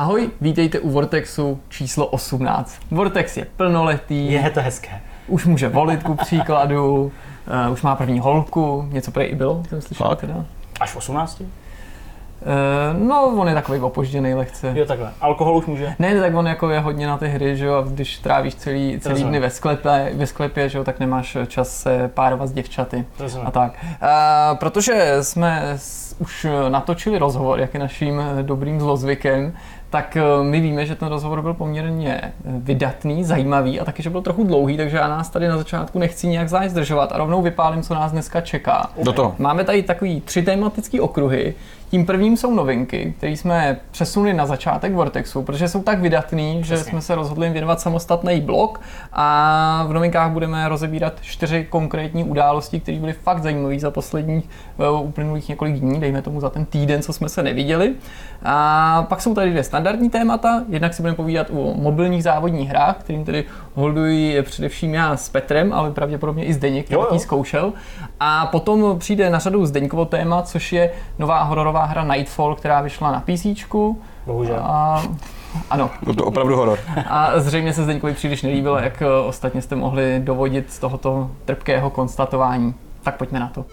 Ahoj, vítejte u Vortexu číslo 18. Vortex je plnoletý. Je to hezké. Už může volit ku příkladu, uh, už má první holku, něco prej i bylo, jsem slyšel teda. Až v 18? Uh, no, on je takový opožděný lehce. Jo, takhle. Alkohol už může? Ne, tak on jako je hodně na ty hry, že jo, a když trávíš celý, celý dny ve sklepě, ve sklepě, že jo, tak nemáš čas se párovat s děvčaty Rozumím. a tak. Uh, protože jsme už natočili rozhovor, jak je naším dobrým zlozvykem, tak my víme, že ten rozhovor byl poměrně vydatný, zajímavý a taky, že byl trochu dlouhý, takže já nás tady na začátku nechci nějak zdržovat a rovnou vypálím, co nás dneska čeká. Do toho. Máme tady takový tři tematické okruhy. Tím prvním jsou novinky, které jsme přesunuli na začátek Vortexu, protože jsou tak vydatný, že jsme se rozhodli věnovat samostatný blok a v novinkách budeme rozebírat čtyři konkrétní události, které byly fakt zajímavé za posledních uh, uplynulých několik dní, dejme tomu za ten týden, co jsme se neviděli. A pak jsou tady dvě standardní témata, jednak si budeme povídat o mobilních závodních hrách, kterým tedy holduji především já s Petrem, ale pravděpodobně i Zdeněk, který zkoušel. A potom přijde na řadu Zdeňkovo téma, což je nová hororová hra Nightfall, která vyšla na PC. Bohužel. A, ano. Byl to opravdu horor. A zřejmě se Zdeňkovi příliš nelíbilo, jak ostatně jste mohli dovodit z tohoto trpkého konstatování. Tak pojďme na to.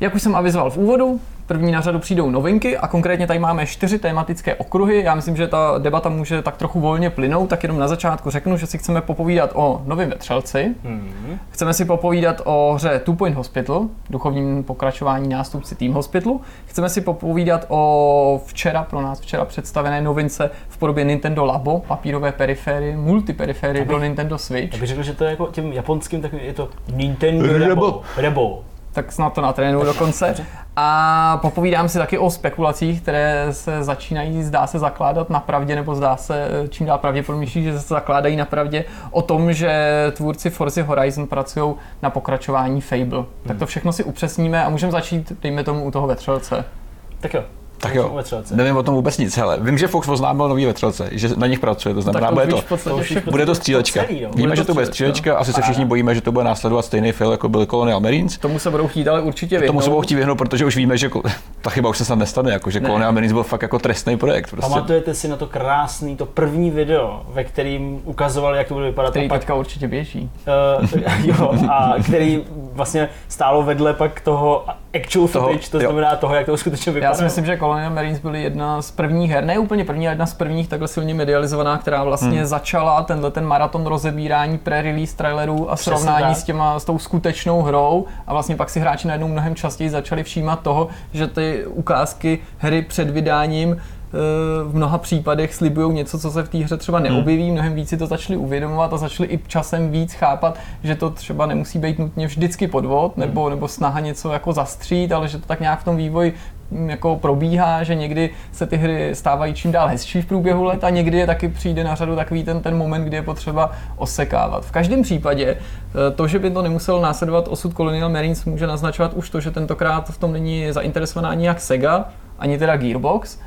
Jak už jsem avizoval v úvodu, První na řadu přijdou novinky a konkrétně tady máme čtyři tematické okruhy. Já myslím, že ta debata může tak trochu volně plynout, tak jenom na začátku řeknu, že si chceme popovídat o novém vetřelci. Mm-hmm. Chceme si popovídat o hře Two Point Hospital, duchovním pokračování nástupci Team Hospitalu. Chceme si popovídat o včera, pro nás včera představené novince v podobě Nintendo Labo, papírové periféry, multiperiféry pro Nintendo Switch. Já bych řekl, že to je jako tím japonským, tak je to Nintendo Rebo. Rebo tak snad to natrénuju dokonce. A popovídám si taky o spekulacích, které se začínají, zdá se, zakládat na pravdě, nebo zdá se čím dál pravděpodobnější, že se zakládají na pravdě o tom, že tvůrci Forza Horizon pracují na pokračování Fable. Hmm. Tak to všechno si upřesníme a můžeme začít, dejme tomu, u toho vetřelce. Tak jo. Tak jo, nevím o tom vůbec nic, hele. Vím, že Fox oznámil nový vetřelce, že na nich pracuje, to znamená, to bude to, bude to střílečka. Celý, no. Víme, že to bude střílečka, asi se všichni bojíme, že to bude následovat stejný film, jako byl Colonial Marines. Tomu se budou chtít ale určitě vyhnout. Tomu se budou chtít vyhnout, protože už víme, že ta chyba už se snad nestane, jako, že ne. Colonial Marines byl fakt jako trestný projekt. Prostě. Pamatujete si na to krásný, to první video, ve kterým ukazovali, jak to bude vypadat. Který teďka určitě běží. Uh, jo, a který vlastně stálo vedle pak toho actual footage, to znamená jo. toho, jak to skutečně vypadá. Já si myslím, že Colonial Marines byly jedna z prvních her, ne úplně první, ale jedna z prvních takhle silně medializovaná, která vlastně hmm. začala tenhle ten maraton rozebírání pre-release trailerů a srovnání s, těma, s tou skutečnou hrou a vlastně pak si hráči najednou mnohem častěji začali všímat toho, že ty ukázky hry před vydáním v mnoha případech slibují něco, co se v té hře třeba hmm. neobjeví, mnohem víc si to začali uvědomovat a začali i časem víc chápat, že to třeba nemusí být nutně vždycky podvod nebo, hmm. nebo snaha něco jako zastřít, ale že to tak nějak v tom vývoji mm, jako probíhá, že někdy se ty hry stávají čím dál hezčí v průběhu let a někdy je taky přijde na řadu takový ten, ten moment, kdy je potřeba osekávat. V každém případě eh, to, že by to nemusel následovat osud Colonial Marines, může naznačovat už to, že tentokrát v tom není zainteresovaná ani jak Sega, ani teda Gearbox,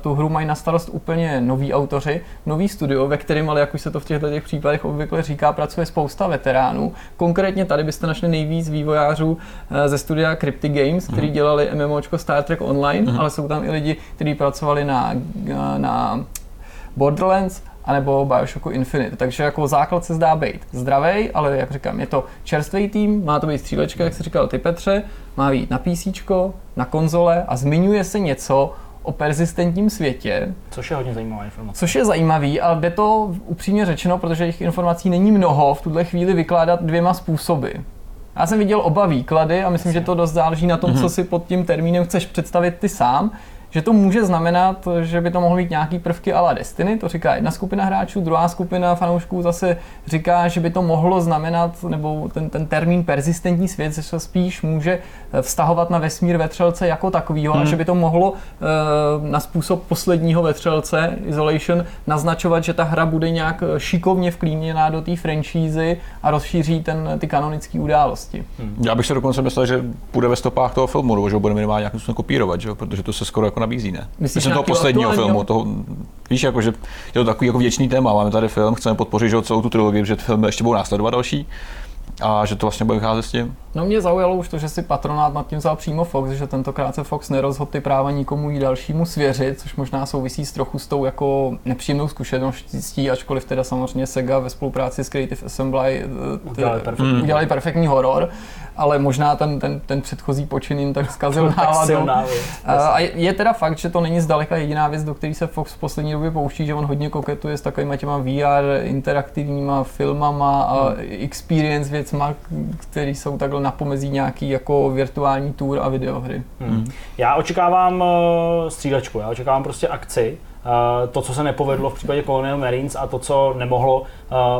tu hru mají na starost úplně noví autoři, nový studio, ve kterém, ale jak už se to v těchto těch případech obvykle říká, pracuje spousta veteránů. Konkrétně tady byste našli nejvíc vývojářů uh, ze studia Cryptic Games, mm. kteří dělali MMOčko Star Trek Online, mm. ale jsou tam i lidi, kteří pracovali na, na Borderlands, anebo Bioshocku Infinite. Takže jako základ se zdá být zdravý, ale jak říkám, je to čerstvý tým, má to být střílečka, jak se říkal ty Petře, má být na PC, na konzole a zmiňuje se něco o persistentním světě. Což je hodně zajímavá informace. Což je zajímavý, ale jde to upřímně řečeno, protože jejich informací není mnoho, v tuhle chvíli vykládat dvěma způsoby. Já jsem viděl oba výklady a myslím, že to dost záleží na tom, co si pod tím termínem chceš představit ty sám že to může znamenat, že by to mohlo být nějaký prvky ala Destiny, to říká jedna skupina hráčů, druhá skupina fanoušků zase říká, že by to mohlo znamenat, nebo ten, ten termín persistentní svět se spíš může eh, vztahovat na vesmír vetřelce jako takovýho hmm. a že by to mohlo e, na způsob posledního vetřelce Isolation naznačovat, že ta hra bude nějak eh, šikovně vklíněná do té franšízy a rozšíří ten, ty kanonické události. Hmm. Já bych se dokonce myslel, že bude ve stopách toho filmu, nebo že bude minimálně nějakým způsobem kopírovat, že? protože to se skoro jako jako nabízí, ne? Myslíš Myslím toho posledního filmu, toho, víš, jako, že je to takový jako věčný téma, máme tady film, chceme podpořit že celou tu trilogii, že filmy ještě budou následovat další a že to vlastně bude vycházet s tím. No mě zaujalo už to, že si patronát nad tím vzal přímo Fox, že tentokrát se Fox nerozhodl ty práva nikomu jí dalšímu svěřit, což možná souvisí s trochu s tou jako nepříjemnou zkušeností, ačkoliv teda samozřejmě Sega ve spolupráci s Creative Assembly eh, udělali, perfektní. udělali perfektní horor, ale možná ten, ten, ten předchozí počin jim tak zkazil náladu. A je teda fakt, že to není zdaleka jediná věc, do které se Fox v poslední době pouští, že on hodně koketuje s takovýma těma VR interaktivníma filmama a hmm. experience věcma, které jsou takhle na pomezí nějaký jako virtuální tour a videohry. Hmm. Já očekávám uh, střílečku, já očekávám prostě akci, Uh, to, co se nepovedlo v případě Colonial Marines a to, co nemohlo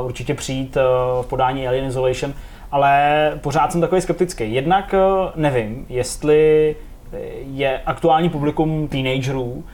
určitě přijít v podání Alien Isolation, ale pořád jsem takový skeptický. Jednak nevím, jestli je aktuální publikum teenagerů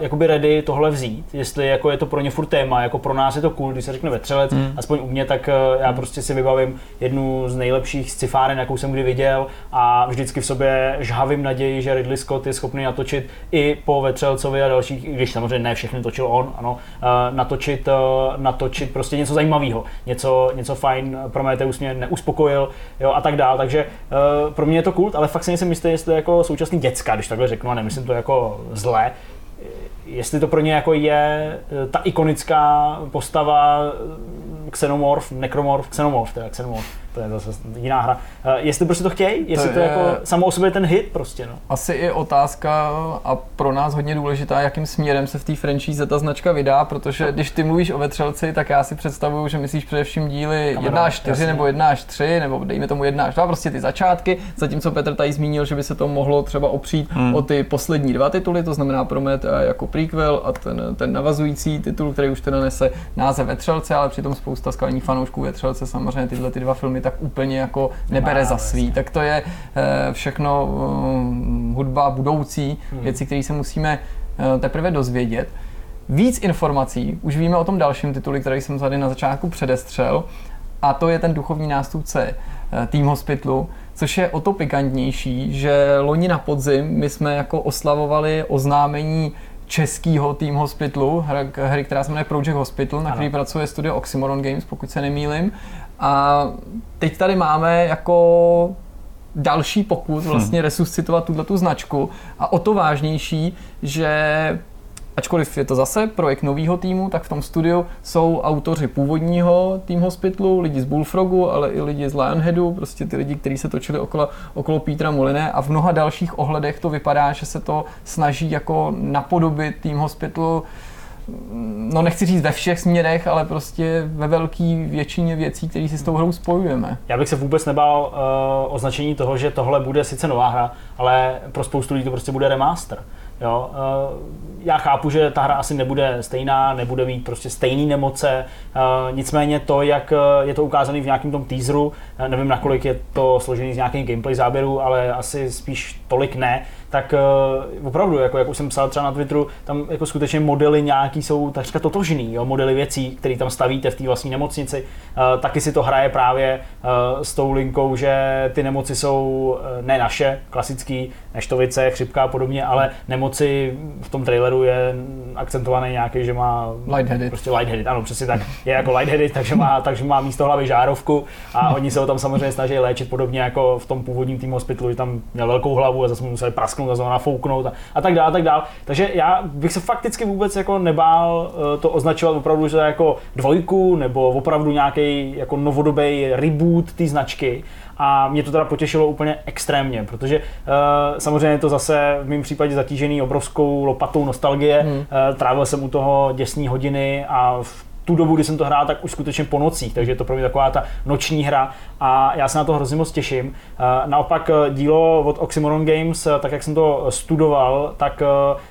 jakoby ready tohle vzít, jestli jako je to pro ně furt téma, jako pro nás je to cool, když se řekne vetřelec, mm. aspoň u mě, tak uh, já prostě si vybavím jednu z nejlepších scifáren, jakou jsem kdy viděl a vždycky v sobě žhavím naději, že Ridley Scott je schopný natočit i po vetřelcovi a dalších, když samozřejmě ne všechny točil on, ano, uh, natočit, natočit prostě něco zajímavého, něco, něco fajn, Prometheus mě neuspokojil, jo, a tak dál, takže pro mě je to kult, ale fakt si nejsem jistý, jestli jako současný děcka, když takhle řeknu, a nemyslím to jako zle, jestli to pro ně jako je eh, ta ikonická postava Xenomorph, Necromorph, Xenomorph, teda Xenomorph, to je zase jiná hra. Uh, jestli prostě to chtějí, jestli to, to je jako samo o sobě ten hit prostě, no. Asi i otázka a pro nás hodně důležitá, jakým směrem se v té franchise ta značka vydá, protože no. když ty mluvíš o vetřelci, tak já si představuju, že myslíš především díly 1 až 4 nebo 1 až 3, nebo dejme tomu 1 až 2, prostě ty začátky, zatímco Petr tady zmínil, že by se to mohlo třeba opřít hmm. o ty poslední dva tituly, to znamená Prometea jako prequel a ten, ten navazující titul, který už teda nese název Vetřelce, ale přitom spousta skalních fanoušků Vetřelce samozřejmě tyhle ty dva filmy tak úplně jako nebere za svý. Tak to je eh, všechno eh, hudba budoucí, hmm. věci, které se musíme eh, teprve dozvědět. Víc informací už víme o tom dalším tituli, který jsem tady na začátku předestřel, a to je ten duchovní nástupce Team Hospitalu, což je o to pikantnější, že loni na podzim my jsme jako oslavovali oznámení českýho Team Hospitalu, hry, která se jmenuje Project Hospital, na který pracuje studio Oxymoron Games, pokud se nemýlim. A teď tady máme jako další pokus vlastně hmm. resuscitovat tuto značku a o to vážnější, že ačkoliv je to zase projekt nového týmu, tak v tom studiu jsou autoři původního Team Hospitalu, lidi z Bullfrogu, ale i lidi z Lionheadu, prostě ty lidi, kteří se točili okolo, okolo Petra Muline a v mnoha dalších ohledech to vypadá, že se to snaží jako napodobit Team Hospital no nechci říct ve všech směrech, ale prostě ve velké většině věcí, které si s tou hrou spojujeme. Já bych se vůbec nebál uh, označení toho, že tohle bude sice nová hra, ale pro spoustu lidí to prostě bude remaster. Jo, uh, já chápu, že ta hra asi nebude stejná, nebude mít prostě stejné nemoce, uh, nicméně to, jak je to ukázané v nějakém tom teaseru, nevím, nakolik je to složený z nějakých gameplay záběrů, ale asi spíš tolik ne, tak uh, opravdu, jako, jak už jsem psal třeba na Twitteru, tam jako skutečně modely nějaký jsou takřka totožný, jo, modely věcí, které tam stavíte v té vlastní nemocnici. Uh, taky si to hraje právě uh, s tou linkou, že ty nemoci jsou uh, ne naše, klasický, neštovice, chřipka a podobně, ale nemoci v tom traileru je akcentovaný nějaký, že má lightheaded. prostě lightheaded, ano, přesně tak, je jako lightheaded, takže má, takže má místo hlavy žárovku a oni se ho tam samozřejmě snaží léčit podobně jako v tom původním tým hospitalu, že tam měl velkou hlavu a zase mu museli prasknout a znovu nafouknout a, a tak dále, a tak dále. Takže já bych se fakticky vůbec jako nebál uh, to označovat opravdu, že jako dvojku nebo opravdu nějaký jako novodobý reboot té značky, a mě to teda potěšilo úplně extrémně, protože uh, samozřejmě je to zase v mém případě zatížený obrovskou lopatou nostalgie. Hmm. Uh, trávil jsem u toho děsní hodiny a v tu dobu, kdy jsem to hrál, tak už skutečně po nocích, takže je to pro mě taková ta noční hra a já se na to hrozně moc těším. Naopak dílo od Oxymoron Games, tak jak jsem to studoval, tak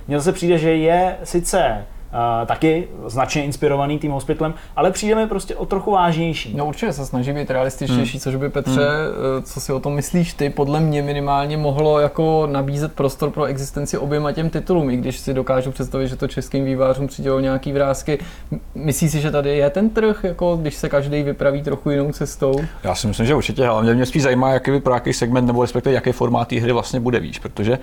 mně zase přijde, že je sice taky značně inspirovaný tím hospitalem, ale přijdeme prostě o trochu vážnější. No určitě se snaží být realističtější, hmm. což by Petře, hmm. co si o tom myslíš ty, podle mě minimálně mohlo jako nabízet prostor pro existenci oběma těm titulům, i když si dokážu představit, že to českým vývářům přidělou nějaký vrázky. Myslíš si, že tady je ten trh, jako když se každý vypraví trochu jinou cestou? Já si myslím, že určitě, ale mě, mě spíš zajímá, jaký by pro jaký segment nebo respektive jaké formát hry vlastně bude, víš, protože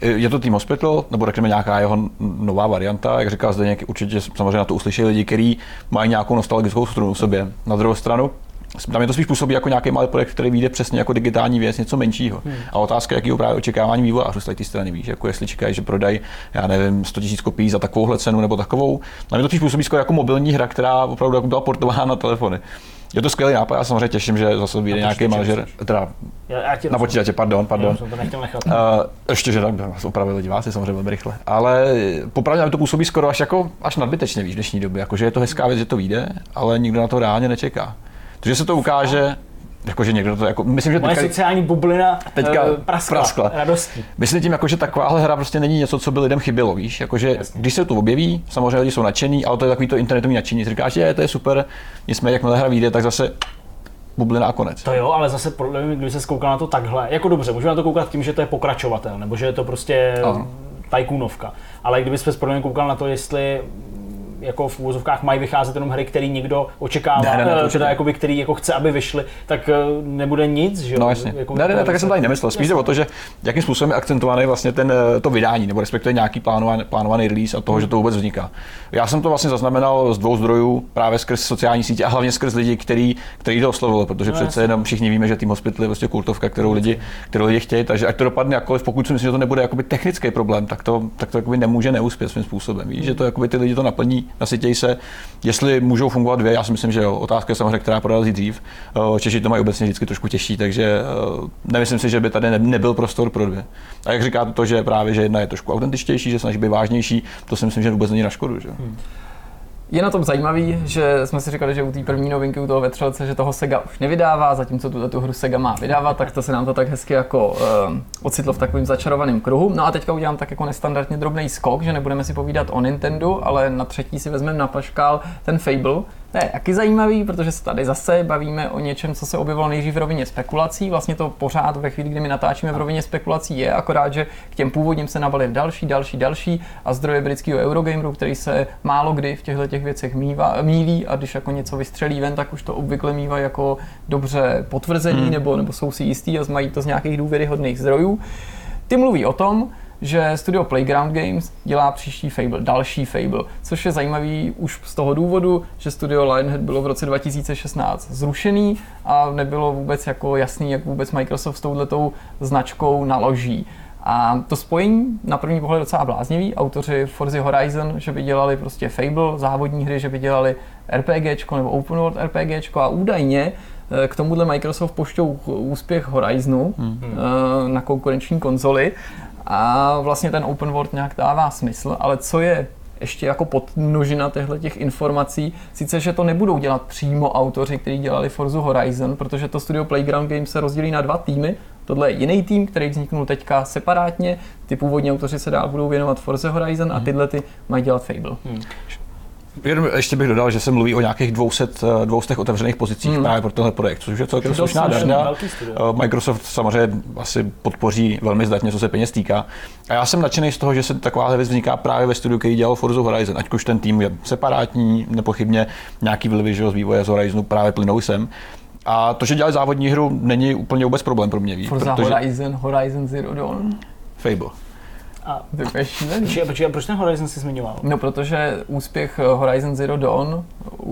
je to Team Hospital, nebo řekněme nějaká jeho nová varianta, jak říká zde určitě samozřejmě na to uslyší lidi, kteří mají nějakou nostalgickou strunu v sobě. Na druhou stranu, tam je to spíš působí jako nějaký malý projekt, který vyjde přesně jako digitální věc, něco menšího. Hmm. A otázka, jaký právě očekávání vývojářů z té strany, víš, jako jestli čekají, že prodají, já nevím, 100 000 kopií za takovouhle cenu nebo takovou. Na mě to spíš působí jako mobilní hra, která opravdu jako byla portována na telefony. Je to skvělý nápad, já samozřejmě těším, že zase vyjde nějaký manažer, teda já, já na počítače, pardon, pardon. Já to nechtěl nechat. Uh, ještě, že tak opravili diváci samozřejmě velmi rychle. Ale popravdě to působí skoro až jako až nadbytečně víš, v dnešní době. Jakože je to hezká věc, že to vyjde, ale nikdo na to reálně nečeká. Takže se to ukáže, Jakože někdo to jako, myslím, že Moje teďka, sociální bublina teďka uh, praskla, praskla. radostí. Myslím tím, jako, že takováhle hra prostě není něco, co by lidem chybělo, víš? Jakože, když se to objeví, samozřejmě lidi jsou nadšení, ale to je takový to internetový nadšení. Říkáš, že to je super, nicméně jakmile hra vyjde, tak zase bublina a konec. To jo, ale zase kdyby se koukal na to takhle, jako dobře, můžeme na to koukat tím, že to je pokračovatel, nebo že je to prostě tajkunovka. Ale kdyby se koukal na to, jestli jako v úvozovkách mají vycházet jenom hry, které někdo očekává, ne, ne, ne, teda jakoby, který jako chce, aby vyšly, tak eh, nebude nic, že No jasně. Jako, ne, ne, ne, tak jsem tady nemyslel. Spíš jde o to, že jakým způsobem je akcentovaný vlastně ten, eh, to vydání, nebo respektive nějaký plánovaný, plánovaný release a toho, hmm. že to vůbec vzniká. Já jsem to vlastně zaznamenal z dvou zdrojů, právě skrz sociální sítě a hlavně skrz lidi, který, který to oslovili, protože no, přece jasně. jenom všichni víme, že Team Hospital je vlastně kultovka, kterou lidi, kterou lidi chtějí, takže ať to dopadne jakkoliv, pokud si myslím, že to nebude jakoby technický problém, tak to, tak to jakoby nemůže neuspět svým způsobem. Víš, že to jakoby ty lidi to naplní, nasytějí se, Jestli můžou fungovat dvě, já si myslím, že jo. Otázka je samozřejmě, která prorazí dřív. Eh, Češi to mají obecně vždycky trošku těžší, takže eh, nemyslím si, že by tady nebyl prostor pro dvě. A jak říkáte to, že právě že jedna je trošku autentičtější, že snaží být vážnější, to si myslím, že vůbec není na škodu. Že? Hmm. Je na tom zajímavý, že jsme si říkali, že u té první novinky, u toho vetřelce, že toho Sega už nevydává, zatímco tuto tu hru Sega má vydávat, tak to se nám to tak hezky jako uh, ocitlo v takovém začarovaném kruhu. No a teďka udělám tak jako nestandardně drobný skok, že nebudeme si povídat o Nintendo, ale na třetí si vezmeme na paškál ten Fable, to je taky zajímavý, protože se tady zase bavíme o něčem, co se objevilo nejdřív v rovině spekulací. Vlastně to pořád ve chvíli, kdy my natáčíme v rovině spekulací je, akorát, že k těm původním se nabalí další, další, další a zdroje britského Eurogameru, který se málo kdy v těchto těch věcech mývá, míví a když jako něco vystřelí ven, tak už to obvykle mývá jako dobře potvrzení hmm. nebo, nebo jsou si jistý a mají to z nějakých důvěryhodných zdrojů. Ty mluví o tom, že studio Playground Games dělá příští Fable, další Fable, což je zajímavý už z toho důvodu, že studio Lionhead bylo v roce 2016 zrušený a nebylo vůbec jako jasný, jak vůbec Microsoft s touhletou značkou naloží. A to spojení na první pohled docela bláznivý. Autoři Forza Horizon, že by dělali prostě Fable, závodní hry, že by dělali RPGčko nebo Open World RPGčko a údajně eh, k tomuhle Microsoft poštou úspěch Horizonu hmm. Na konkurenční konzoli a vlastně ten open world nějak dává smysl, ale co je ještě jako podnožina těchto těch informací, sice, že to nebudou dělat přímo autoři, kteří dělali Forza Horizon, protože to studio Playground Games se rozdělí na dva týmy, Tohle je jiný tým, který vzniknul teďka separátně. Ty původní autoři se dál budou věnovat Forza Horizon a mhm. tyhle ty mají dělat Fable. Hmm. Jenom ještě bych dodal, že se mluví o nějakých 200, 200 otevřených pozicích hmm. právě pro tenhle projekt, což je celkem slušná dařina. Eh, Microsoft samozřejmě asi podpoří velmi zdatně, co se peněz týká. A já jsem nadšený z toho, že se taková věc vzniká právě ve studiu, který dělal Forza Horizon. Ať už ten tým je separátní, nepochybně nějaký vlivy z vývoje z Horizonu právě plynou sem. A to, že dělali závodní hru, není úplně vůbec problém pro mě. Víc, Forza protože... Horizon, Horizon Zero Dawn. Fable. A to je šílený. Počkej, proč ten Horizon si zmiňoval? No, protože úspěch eh, Horizon Zero Dawn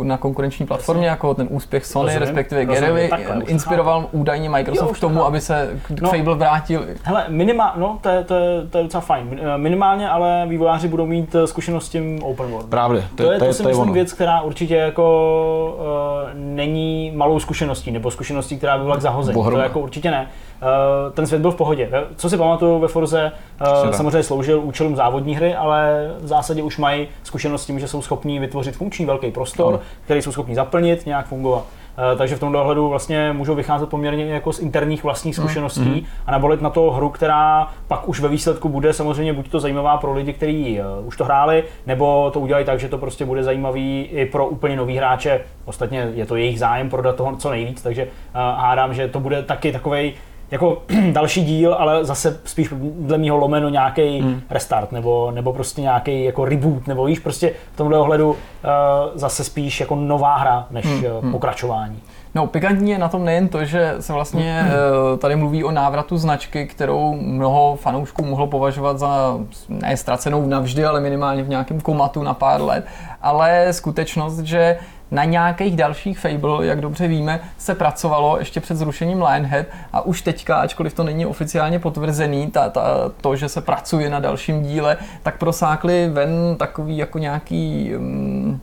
na konkurenční platformě, Jasně. jako ten úspěch Sony, rozumím, respektive Gary, inspiroval údajně Microsoft jo, k tomu, aby se k no, Fable vrátil. Hele, minima, no, to je, to, je, to je docela fajn. Eh, minimálně ale vývojáři budou mít eh, zkušenost s tím open world. Právě, to, to je, to, je, to si to myslím věc, která určitě jako uh, není malou zkušeností, nebo zkušeností, která by byla k zahození. To jako určitě ne. Uh, ten svět byl v pohodě. Co si pamatuju ve Forze, uh, samozřejmě sloužil účelům závodní hry, ale v zásadě už mají zkušenost s tím, že jsou schopní vytvořit funkční velký prostor, no. který jsou schopni zaplnit, nějak fungovat. Takže v tom dohledu vlastně můžou vycházet poměrně jako z interních vlastních mm. zkušeností mm. a nabolit na to hru, která pak už ve výsledku bude samozřejmě buď to zajímává pro lidi, kteří už to hráli, nebo to udělají tak, že to prostě bude zajímavý i pro úplně nový hráče. Ostatně je to jejich zájem prodat toho co nejvíc, takže hádám, že to bude taky takový jako další díl, ale zase spíš dle mého lomeno nějaký hmm. restart nebo, nebo prostě nějaký jako reboot, nebo víš, prostě v tomhle ohledu uh, zase spíš jako nová hra než hmm. uh, pokračování. No, pikantní je na tom nejen to, že se vlastně uh, tady mluví o návratu značky, kterou mnoho fanoušků mohlo považovat za ne ztracenou navždy, ale minimálně v nějakém komatu na pár let, ale skutečnost, že na nějakých dalších Fable, jak dobře víme, se pracovalo ještě před zrušením Lionhead a už teďka, ačkoliv to není oficiálně potvrzený, ta, ta, to, že se pracuje na dalším díle, tak prosákli ven takový jako nějaký um,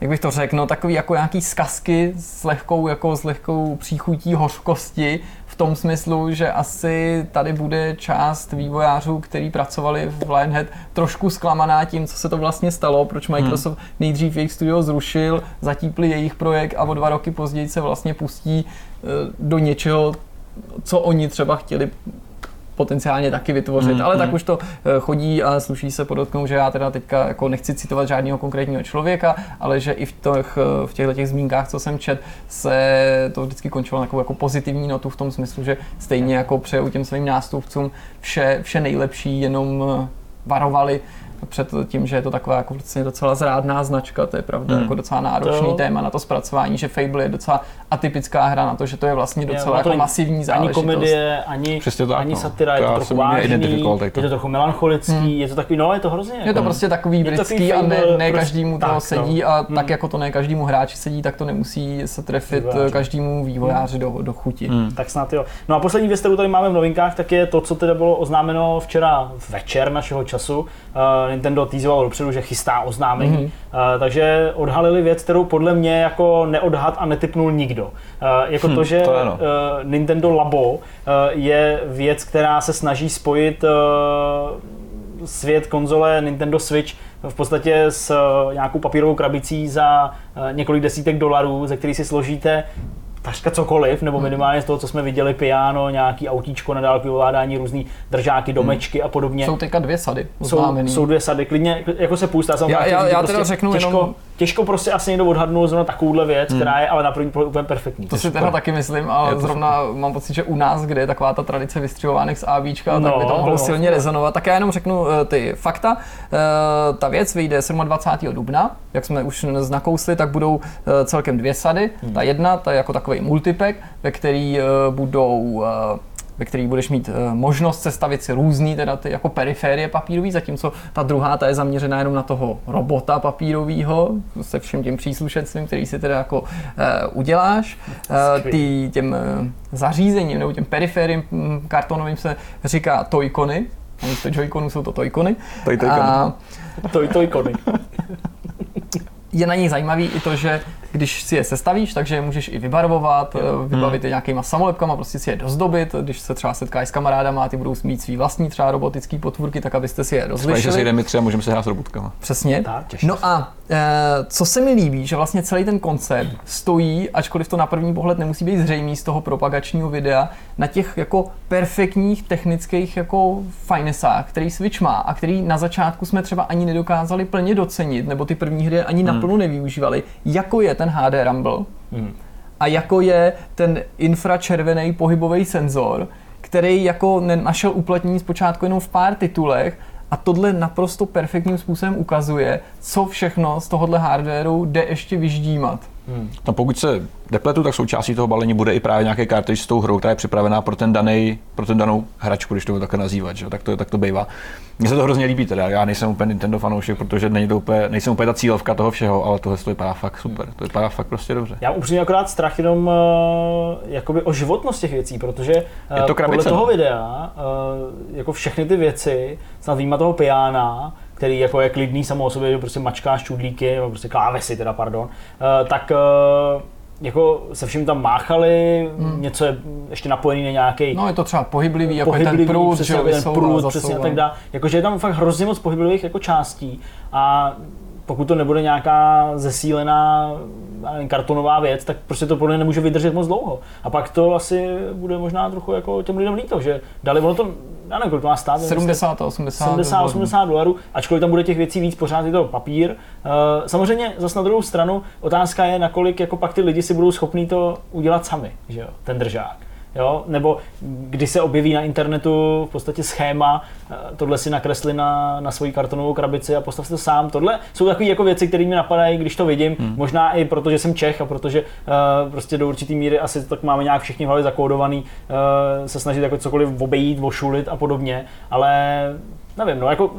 jak bych to řekl, no, takový jako nějaký zkazky s lehkou, jako s lehkou příchutí hořkosti tom smyslu, že asi tady bude část vývojářů, kteří pracovali v Lionhead, trošku zklamaná tím, co se to vlastně stalo, proč hmm. Microsoft hmm. nejdřív jejich studio zrušil, zatípli jejich projekt a o dva roky později se vlastně pustí eh, do něčeho, co oni třeba chtěli potenciálně taky vytvořit, mm, ale mm. tak už to eh, chodí a sluší se podotknout, že já teda teďka jako nechci citovat žádného konkrétního člověka, ale že i v, těch, eh, v těchto těch zmínkách, co jsem čet, se to vždycky končilo jako, jako pozitivní notu v tom smyslu, že stejně jako přeju těm svým nástupcům vše, vše nejlepší, jenom eh, varovali před tím, že je to taková jako vlastně docela zrádná značka, to je pravda, hmm. jako docela náročný to... téma na to zpracování, že Fable je docela atypická hra na to, že to je vlastně docela je, jako masivní záležitost. Ani komedie, ani, tak, ani no. satira, je to, trochu vážný, je to trochu melancholický, hmm. je to takový, no je to hrozně. Je to prostě takový britský a ne, ne každému to tak, sedí no. a hmm. tak jako to ne každému hráči sedí, tak to nemusí se trefit Vývojáři. každému vývojáři hmm. do, do chuti. Hmm. Tak snad jo. No a poslední věc, kterou tady máme v novinkách, tak je to, co teda bylo oznámeno včera večer našeho času. Uh, Nintendo týzoval dopředu, že chystá oznámení, mm-hmm. uh, takže odhalili věc, kterou podle mě jako neodhad a netypnul nikdo. Uh, jako hm, to, že to uh, Nintendo Labo uh, je věc, která se snaží spojit uh, svět konzole Nintendo Switch v podstatě s nějakou papírovou krabicí za několik desítek dolarů, ze který si složíte takřka cokoliv, nebo hmm. minimálně z toho, co jsme viděli, piano, nějaký autíčko na dálkový ovládání, různý držáky, hmm. domečky a podobně. Jsou teďka dvě sady Jsou, jsou dvě sady, klidně, jako se půjstá. Já, já, já prostě teda řeknu těžko, jenom... těžko prostě asi někdo odhadnul zrovna takovouhle věc, hmm. která je ale na první pohled úplně perfektní. To si teda taky myslím, ale to zrovna mám pocit, že u nás, kde je taková ta tradice vystřihovánek z AVčka, no, tak by to mohlo no, silně no. rezonovat. Tak já jenom řeknu uh, ty fakta. Uh, ta věc vyjde 27. dubna, jak jsme už nakousli, tak budou uh, celkem dvě sady. Hmm. Ta jedna, ta je jako takový multipack, ve který budou ve který budeš mít uh, možnost sestavit si různý teda ty jako periférie papírový, zatímco ta druhá ta je zaměřená jenom na toho robota papírového se všem tím příslušenstvím, který si teda jako uh, uděláš. Uh, ty, těm zařízením nebo těm perifériem hm, kartonovým se říká toykony, místo joyconů jsou to toykony. Toj, toykony. Toj, toykony. je na nich zajímavý i to, že když si je sestavíš, takže je můžeš i vybarvovat, jo. Eh, vybavit hmm. je nějakýma samolepkama, prostě si je dozdobit, když se třeba setkáš s kamarádama a ty budou mít svý vlastní třeba robotický potvůrky, tak abyste si je rozlišili. Se sejdeme třeba, můžeme se hrát s robotkama. Přesně. no a e, co se mi líbí, že vlastně celý ten koncept stojí, ačkoliv to na první pohled nemusí být zřejmý z toho propagačního videa, na těch jako perfektních technických jako finesách, který Switch má a který na začátku jsme třeba ani nedokázali plně docenit, nebo ty první hry ani hmm. naplno nevyužívali, jako je ten HD Rumble hmm. a jako je ten infračervený pohybový senzor, který jako našel uplatnění zpočátku jenom v pár titulech a tohle naprosto perfektním způsobem ukazuje, co všechno z tohohle hardwareu jde ještě vyždímat. Hmm. No pokud se depletu, tak součástí toho balení bude i právě nějaké karty s tou hrou, která je připravená pro ten, daný, pro ten danou hračku, když to budu takhle nazývat, že? Tak, to, tak to bývá. Mně se to hrozně líbí teda, já nejsem úplně Nintendo fanoušek, protože není to úplně, nejsem úplně ta cílovka toho všeho, ale tohle to vypadá fakt super, to vypadá fakt prostě dobře. Já upřímně akorát strach jenom uh, jakoby o životnost těch věcí, protože uh, je to podle toho videa, uh, jako všechny ty věci, snad výjima toho piana, který jako je klidný samo o sobě, že prostě mačkáš čudlíky, nebo prostě klávesy teda, pardon, uh, tak uh, jako se vším tam máchali, hmm. něco je ještě napojený na nějaký. No je to třeba pohyblivý, jako pohyblivý, ten průd, přesně, že ten průd, přesně a tak dále. Jakože je tam fakt hrozně moc pohyblivých jako částí a pokud to nebude nějaká zesílená kartonová věc, tak prostě to podle nemůže vydržet moc dlouho. A pak to asi bude možná trochu jako těm lidem líto, že dali ono to, já nevím, kolik to má stát. 70, 80, 70, 80 dolarů, ačkoliv tam bude těch věcí víc, pořád je to papír. Uh, samozřejmě zase na druhou stranu otázka je, nakolik jako pak ty lidi si budou schopní to udělat sami, že jo, ten držák jo? nebo kdy se objeví na internetu v podstatě schéma, eh, tohle si nakresli na, na svoji kartonovou krabici a postav si to sám. Tohle jsou takové jako věci, které mi napadají, když to vidím, hmm. možná i proto, že jsem Čech a protože uh, prostě do určitý míry asi tak máme nějak všichni v hlavě zakódovaný, uh, se snažit jako cokoliv obejít, vošulit a podobně, ale nevím, no jako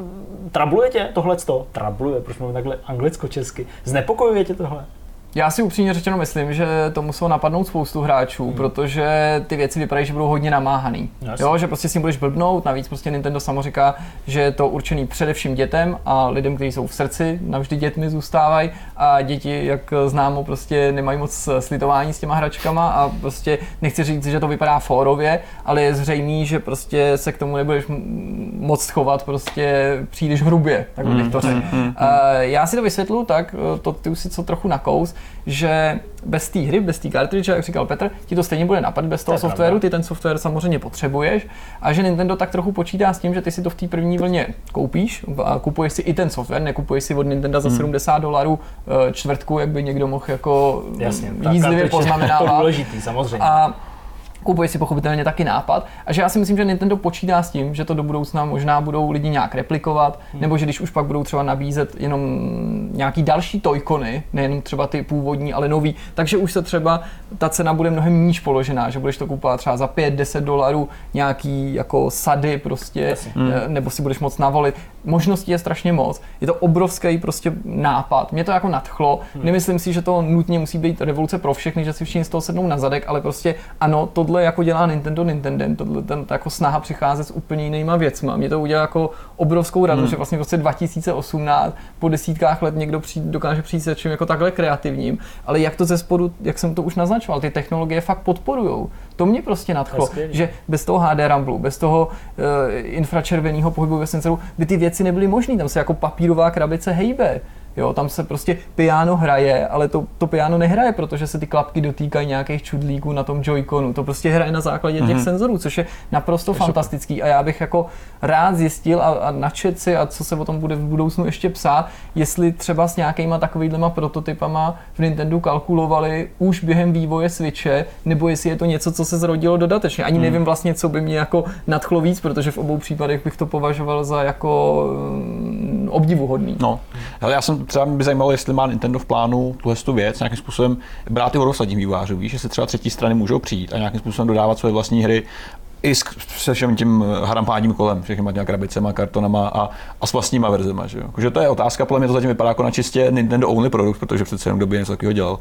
trabluje tě tohle? Trabluje, proč mluvím takhle anglicko-česky? Znepokojuje tě tohle? Já si upřímně řečeno myslím, že to muselo napadnout spoustu hráčů, hmm. protože ty věci vypadají, že budou hodně namáhaný. Yes. Jo, že prostě si jim budeš blbnout, navíc prostě Nintendo samo říká, že je to určený především dětem a lidem, kteří jsou v srdci, navždy dětmi zůstávají a děti, jak známo, prostě nemají moc slitování s těma hračkama a prostě nechci říct, že to vypadá fórově, ale je zřejmý, že prostě se k tomu nebudeš moc chovat prostě příliš hrubě, tak bych to řekl. Hmm, hmm, hmm. Já si to vysvětlu tak, to ty už si co trochu nakous, že bez té hry, bez té cartridge, jak říkal Petr, ti to stejně bude napadat bez toho to softwaru, ty ten software samozřejmě potřebuješ a že Nintendo tak trochu počítá s tím, že ty si to v té první vlně koupíš a kupuješ si i ten software, nekupuješ si od Nintendo za 70 hmm. dolarů eh, čtvrtku, jak by někdo mohl jako Jasně, jízlivě poznamenávat. To důležitý, samozřejmě. A kupuje si pochopitelně taky nápad. A že já si myslím, že Nintendo počítá s tím, že to do budoucna možná budou lidi nějak replikovat, hmm. nebo že když už pak budou třeba nabízet jenom nějaký další tojkony, nejen třeba ty původní, ale nový, takže už se třeba ta cena bude mnohem níž položená, že budeš to kupovat třeba za 5-10 dolarů nějaký jako sady prostě, hmm. nebo si budeš moc navolit. Možností je strašně moc. Je to obrovský prostě nápad. Mě to jako nadchlo. Hmm. Nemyslím si, že to nutně musí být revoluce pro všechny, že si všichni z toho sednou na zadek, ale prostě ano, to tohle jako dělá Nintendo Nintendo, tohle ten, jako snaha přicházet s úplně jinýma věcma. Mě to udělá jako obrovskou radost, hmm. že vlastně v roce 2018 po desítkách let někdo přijde, dokáže přijít se čím jako takhle kreativním, ale jak to ze spodu, jak jsem to už naznačoval, ty technologie fakt podporujou. To mě prostě nadchlo, Hezky. že bez toho HD Ramblu, bez toho uh, infračerveného pohybu ve senzoru by ty věci nebyly možné. Tam se jako papírová krabice hejbe. Jo, tam se prostě piano hraje, ale to, to piano nehraje, protože se ty klapky dotýkají nějakých čudlíků na tom Joy-Conu. To prostě hraje na základě těch mm-hmm. senzorů, což je naprosto je fantastický. Super. A já bych jako rád zjistil a, a načet si, a co se o tom bude v budoucnu ještě psát, jestli třeba s nějakýma takovýhlema prototypama v Nintendo kalkulovali už během vývoje Switche, nebo jestli je to něco, co se zrodilo dodatečně. Ani mm. nevím vlastně, co by mě jako nadchlo víc, protože v obou případech bych to považoval za jako obdivuhodný. No, ale já jsem třeba by zajímalo, jestli má Nintendo v plánu tuhle tu věc nějakým způsobem brát i odosledním vývářů. Víš, že se třeba třetí strany můžou přijít a nějakým způsobem dodávat svoje vlastní hry i se všem tím harampáním kolem, všechny těmi krabicema, kartonama a, a s vlastníma verzema. Že, jo? že to je otázka, podle mě to zatím vypadá jako na čistě Nintendo only produkt, protože přece jenom době něco takového dělal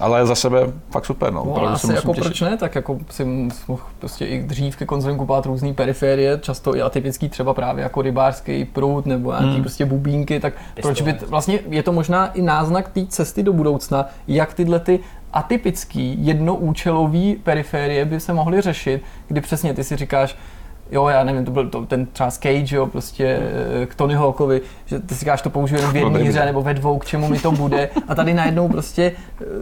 ale za sebe fakt super. No. no asi jako těšit. proč ne, tak jako si mohl prostě i dřív ke konzolím kupovat různé periférie, často i atypický třeba právě jako rybářský prut nebo nějaký hmm. prostě bubínky, tak Pistole. proč by, vlastně je to možná i náznak té cesty do budoucna, jak tyhle ty atypický jednoúčelový periférie by se mohly řešit, kdy přesně ty si říkáš, jo, já nevím, to byl to, ten třeba Cage, jo, prostě k Tony Hawkovi, že ty si říkáš, to použiju jenom v jedné hře nebo ve dvou, k čemu mi to bude. A tady najednou prostě,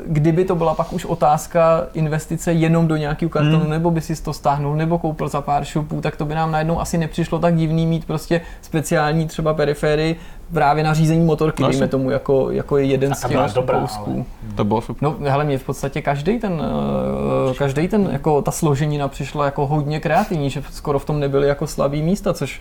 kdyby to byla pak už otázka investice jenom do nějakého kartonu, hmm. nebo by si to stáhnul, nebo koupil za pár šupů, tak to by nám najednou asi nepřišlo tak divný mít prostě speciální třeba periféry právě na řízení motorky, no, dejme tomu, jako, jako je jeden z těch kousků. To bylo super. No, hele, mě v podstatě každý ten, eh, každý ten, jako ta složenina přišla jako hodně kreativní, že skoro v tom nebyly jako slabý místa, což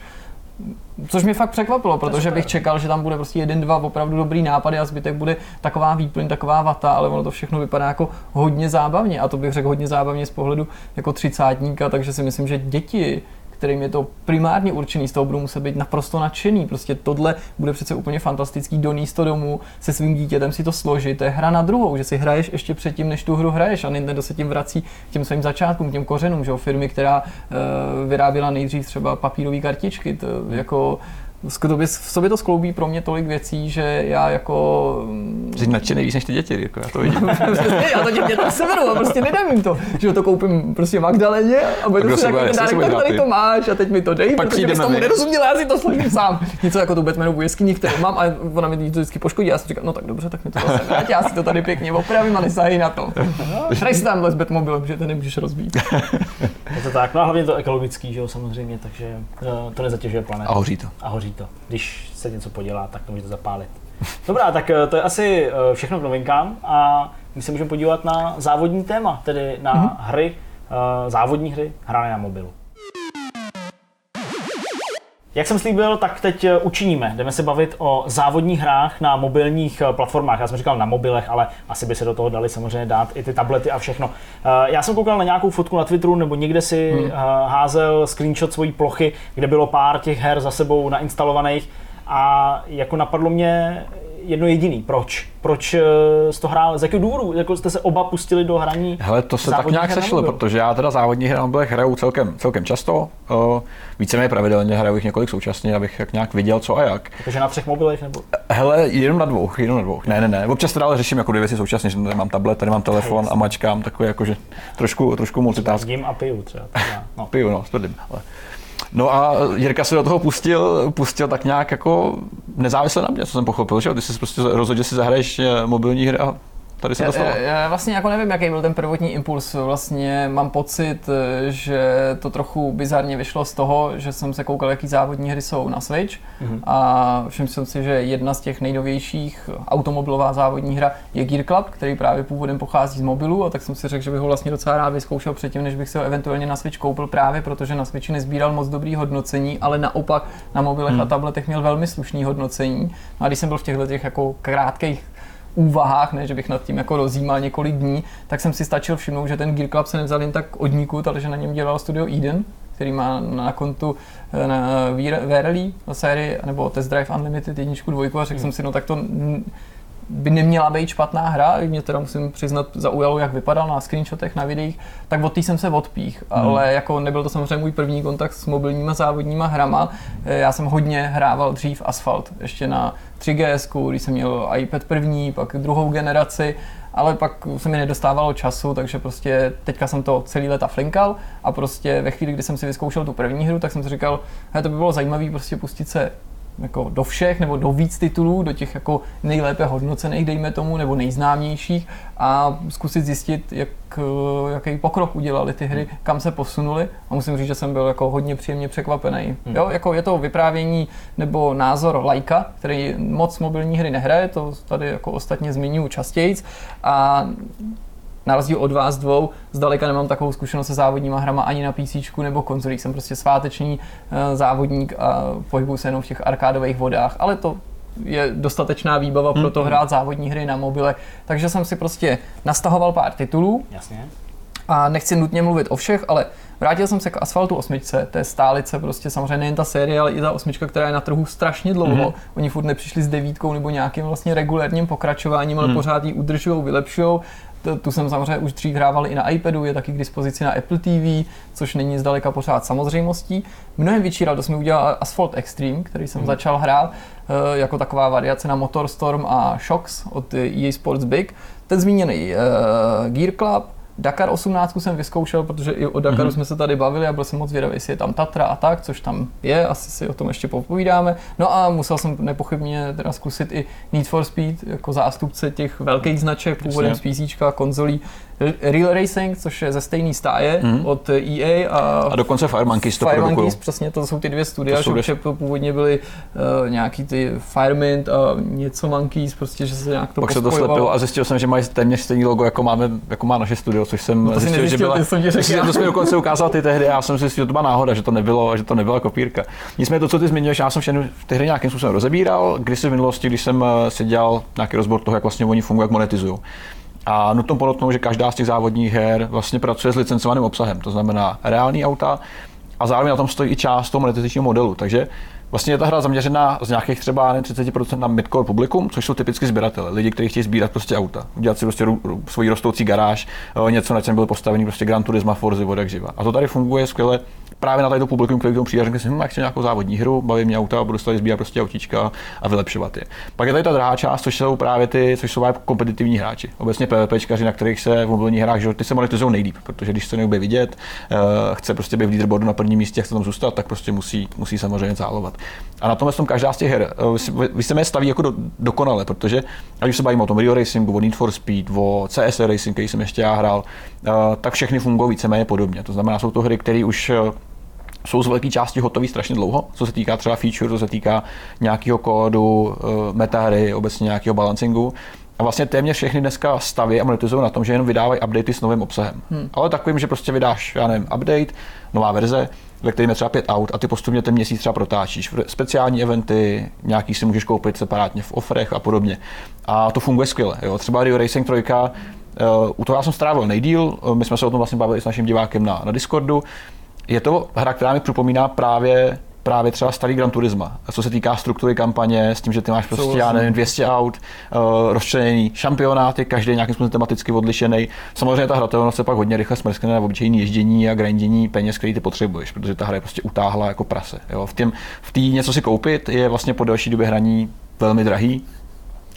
Což mě fakt překvapilo, protože bych čekal, že tam bude prostě jeden, dva opravdu dobrý nápady a zbytek bude taková výplň, taková vata, ale ono to všechno vypadá jako hodně zábavně a to bych řekl hodně zábavně z pohledu jako třicátníka, takže si myslím, že děti kterým je to primárně určený, z toho budou muset být naprosto nadšený. Prostě tohle bude přece úplně fantastický doníst to domů, se svým dítětem si to složit. To je hra na druhou, že si hraješ ještě předtím, než tu hru hraješ a Nintendo se tím vrací k těm svým začátkům, těm kořenům, že jo? firmy, která uh, vyráběla nejdřív třeba papírové kartičky, to jako v sobě to skloubí pro mě tolik věcí, že já jako... Jsi nadšený víc než ty děti, jako já to vidím. já to děti tam severu a prostě nedám jim to, že to koupím prostě Magdaleně a budu si takový dárek, tak tady to máš a teď mi to dej, Pak protože bys tomu nerozuměla, já si to složím sám. Něco jako tu Batmanovu jeskyni, kterou mám a ona mi to vždycky poškodí, já si říkám, no tak dobře, tak mi to zase vrát, já si to tady pěkně opravím a nesají na to. Hraj si tamhle s Batmobilem, že to nemůžeš rozbít. Je to tak, no a hlavně to ekologický, že jo, samozřejmě, takže eh, to nezatěžuje planetu. A hoří to. A hoří to. Když se něco podělá, tak to můžete zapálit. Dobrá, tak eh, to je asi eh, všechno k novinkám a my se můžeme podívat na závodní téma, tedy na mm-hmm. hry, závodní hry hrané na mobilu. Jak jsem slíbil, tak teď eh, učiníme. Jdeme se bavit o závodních hrách na mobilních eh, platformách. Já jsem říkal na mobilech, ale asi by se do toho dali samozřejmě dát i ty tablety a všechno. Eh, já jsem koukal na nějakou fotku na Twitteru, nebo někde si hmm. házel screenshot svojí plochy, kde bylo pár těch her za sebou nainstalovaných a jako napadlo mě, jedno jediný. Proč? Proč eh, jsi to hrál? Z jakého důvodu? Jako jste se oba pustili do hraní Hele, to se tak nějak sešlo, protože já teda závodní hry na mobilech hraju celkem, celkem často. Uh, víceméně pravidelně hraju jich několik současně, abych jak nějak viděl, co a jak. Takže na třech mobilech nebo? Hele, jenom na dvou, jenom na dvou. Ne, ne, ne. Občas teda ale řeším jako dvě věci současně, že tady mám tablet, tady mám telefon a mačkám, takový jakože trošku, trošku multitask. Jím a piju třeba. No. piju, no, tvrdím. Ale. No a Jirka se do toho pustil, pustil tak nějak jako nezávisle na mě, co jsem pochopil, že ty jsi prostě rozhodl, že si zahraješ eh, mobilní hry a tady se to stalo. Já vlastně jako nevím, jaký byl ten prvotní impuls. Vlastně mám pocit, že to trochu bizarně vyšlo z toho, že jsem se koukal, jaký závodní hry jsou na Switch mm-hmm. a všiml jsem si, že jedna z těch nejnovějších automobilová závodní hra je Gear Club, který právě původem pochází z mobilu a tak jsem si řekl, že bych ho vlastně docela rád vyzkoušel předtím, než bych se ho eventuálně na Switch koupil právě, protože na Switchi nezbíral moc dobrý hodnocení, ale naopak na mobilech mm. a tabletech měl velmi slušný hodnocení. No a když jsem byl v těchto těch jako krátkých úvahách, ne, že bych nad tím jako rozjímal několik dní, tak jsem si stačil všimnout, že ten Gear Club se nevzal jen tak od nikud, ale že na něm dělal studio Eden, který má na kontu eh, na Verily na sérii, nebo Test Drive Unlimited jedničku, dvojku a řekl hmm. jsem si, no tak to by neměla být špatná hra, mě teda musím přiznat zaujalo, jak vypadal na screenshotech, na videích, tak od té jsem se odpích, hmm. ale jako nebyl to samozřejmě můj první kontakt s mobilníma závodníma hrama, eh, já jsem hodně hrával dřív Asphalt, ještě na 3GS, když jsem měl iPad první, pak druhou generaci, ale pak se mi nedostávalo času, takže prostě teďka jsem to celý leta flinkal a prostě ve chvíli, kdy jsem si vyzkoušel tu první hru, tak jsem si říkal, to by bylo zajímavé prostě pustit se jako do všech nebo do víc titulů, do těch jako nejlépe hodnocených, dejme tomu, nebo nejznámějších a zkusit zjistit, jak, jaký pokrok udělali ty hry, kam se posunuli a musím říct, že jsem byl jako hodně příjemně překvapený. Hmm. Jo, jako je to vyprávění nebo názor lajka, který moc mobilní hry nehraje, to tady jako ostatně zmiňuji častěji a na rozdíl od vás dvou, zdaleka nemám takovou zkušenost se závodníma hrama ani na PC nebo konzolích. Jsem prostě sváteční uh, závodník a pohybuju se jenom v těch arkádových vodách, ale to je dostatečná výbava pro to mm-hmm. hrát závodní hry na mobile. Takže jsem si prostě nastahoval pár titulů. Jasně. A nechci nutně mluvit o všech, ale vrátil jsem se k Asfaltu osmičce, té stálice, prostě samozřejmě nejen ta série, ale i ta osmička, která je na trhu strašně dlouho. Mm-hmm. Oni furt nepřišli s devítkou nebo nějakým vlastně regulérním pokračováním, ale mm. pořád ji udržují, vylepšují tu jsem samozřejmě už dřív hrával i na iPadu, je taky k dispozici na Apple TV, což není zdaleka pořád samozřejmostí. Mnohem větší radost mi udělal Asphalt Extreme, který jsem mm. začal hrát eh, jako taková variace na Motorstorm a Shocks od EA Sports Big. Ten zmíněný uh, Gear Club, Dakar 18 jsem vyzkoušel, protože i o Dakaru mm-hmm. jsme se tady bavili a byl jsem moc vědavý, jestli je tam Tatra a tak, což tam je, asi si o tom ještě popovídáme. No a musel jsem nepochybně teda zkusit i Need for Speed jako zástupce těch velkých značek, původem z PC, konzolí, Real Racing, což je ze stejné stáje mm. od EA a, a dokonce Fire Monkeys to Fire Monkeys, přesně, to jsou ty dvě studia, to že původně byly uh, nějaký ty Firemint a něco Monkeys, prostě, že se nějak to Pak se to slepilo a zjistil jsem, že mají téměř stejný logo, jako, máme, jako má naše studio, což jsem no to zjistil, že byla, jsem to jsme dokonce ukázal ty tehdy a já jsem si zjistil, že to byla náhoda, že to nebylo, že to nebyla kopírka. Nicméně to, co ty zmiňuješ, já jsem všechny ty hry nějakým způsobem rozebíral, když v minulosti, když jsem eh, si dělal nějaký rozbor toho, jak vlastně oni fungují, jak monetizují. A nutno podotknout, že každá z těch závodních her vlastně pracuje s licencovaným obsahem, to znamená reální auta a zároveň na tom stojí i část toho monetizačního modelu. Takže Vlastně je ta hra zaměřená z nějakých třeba ne 30% na midcore publikum, což jsou typicky sběratele, lidi, kteří chtějí sbírat prostě auta, udělat si prostě svoji rostoucí garáž, něco, na čem byl postavený prostě Gran Turismo, Forzy, vodak živa. A to tady funguje skvěle právě na tady publikum, který k tomu přijde a řekne si, hm, chci nějakou závodní hru, baví mě auta, budu tady sbírat prostě autíčka a vylepšovat je. Pak je tady ta druhá část, což jsou právě ty, což jsou právě kompetitivní hráči. Obecně PvPčkaři, na kterých se v mobilních hrách, že ty se monetizují nejlíp, protože když se neubě vidět, uh, chce prostě být v leaderboardu na prvním místě, chce tam zůstat, tak prostě musí, musí samozřejmě zálovat. A na tomhle tom každá z těch her, uh, vy se mě staví jako do, dokonale, protože ať už se bavíme o tom Rio Racingu, o Need for Speed, o CS Racing, který jsem ještě já hrál, uh, tak všechny fungují víceméně podobně. To znamená, jsou to hry, které už jsou z velké části hotové strašně dlouho, co se týká třeba feature, co se týká nějakého kódu, eh, metahry, obecně nějakého balancingu. A vlastně téměř všechny dneska staví a monetizují na tom, že jenom vydávají updaty s novým obsahem. Hmm. Ale takovým, že prostě vydáš, já nevím, update, nová verze, ve kterém je třeba pět aut a ty postupně ten měsíc třeba protáčíš. Speciální eventy, nějaký si můžeš koupit separátně v offerech a podobně. A to funguje skvěle. Jo. Třeba Rio Racing 3, uh, eh, u toho já jsem strávil nejdíl, my jsme se o tom vlastně bavili s naším divákem na, na Discordu, je to hra, která mi připomíná právě právě třeba starý Gran Turisma, co se týká struktury kampaně, s tím, že ty máš prostě, já nevím, 200 aut, uh, rozčleněný šampionáty, každý nějakým způsobem tematicky odlišený. Samozřejmě ta hratelnost se pak hodně rychle smrskne na obyčejný ježdění a grindění peněz, který ty potřebuješ, protože ta hra je prostě utáhla jako prase. Jo. V té v něco si koupit je vlastně po delší době hraní velmi drahý,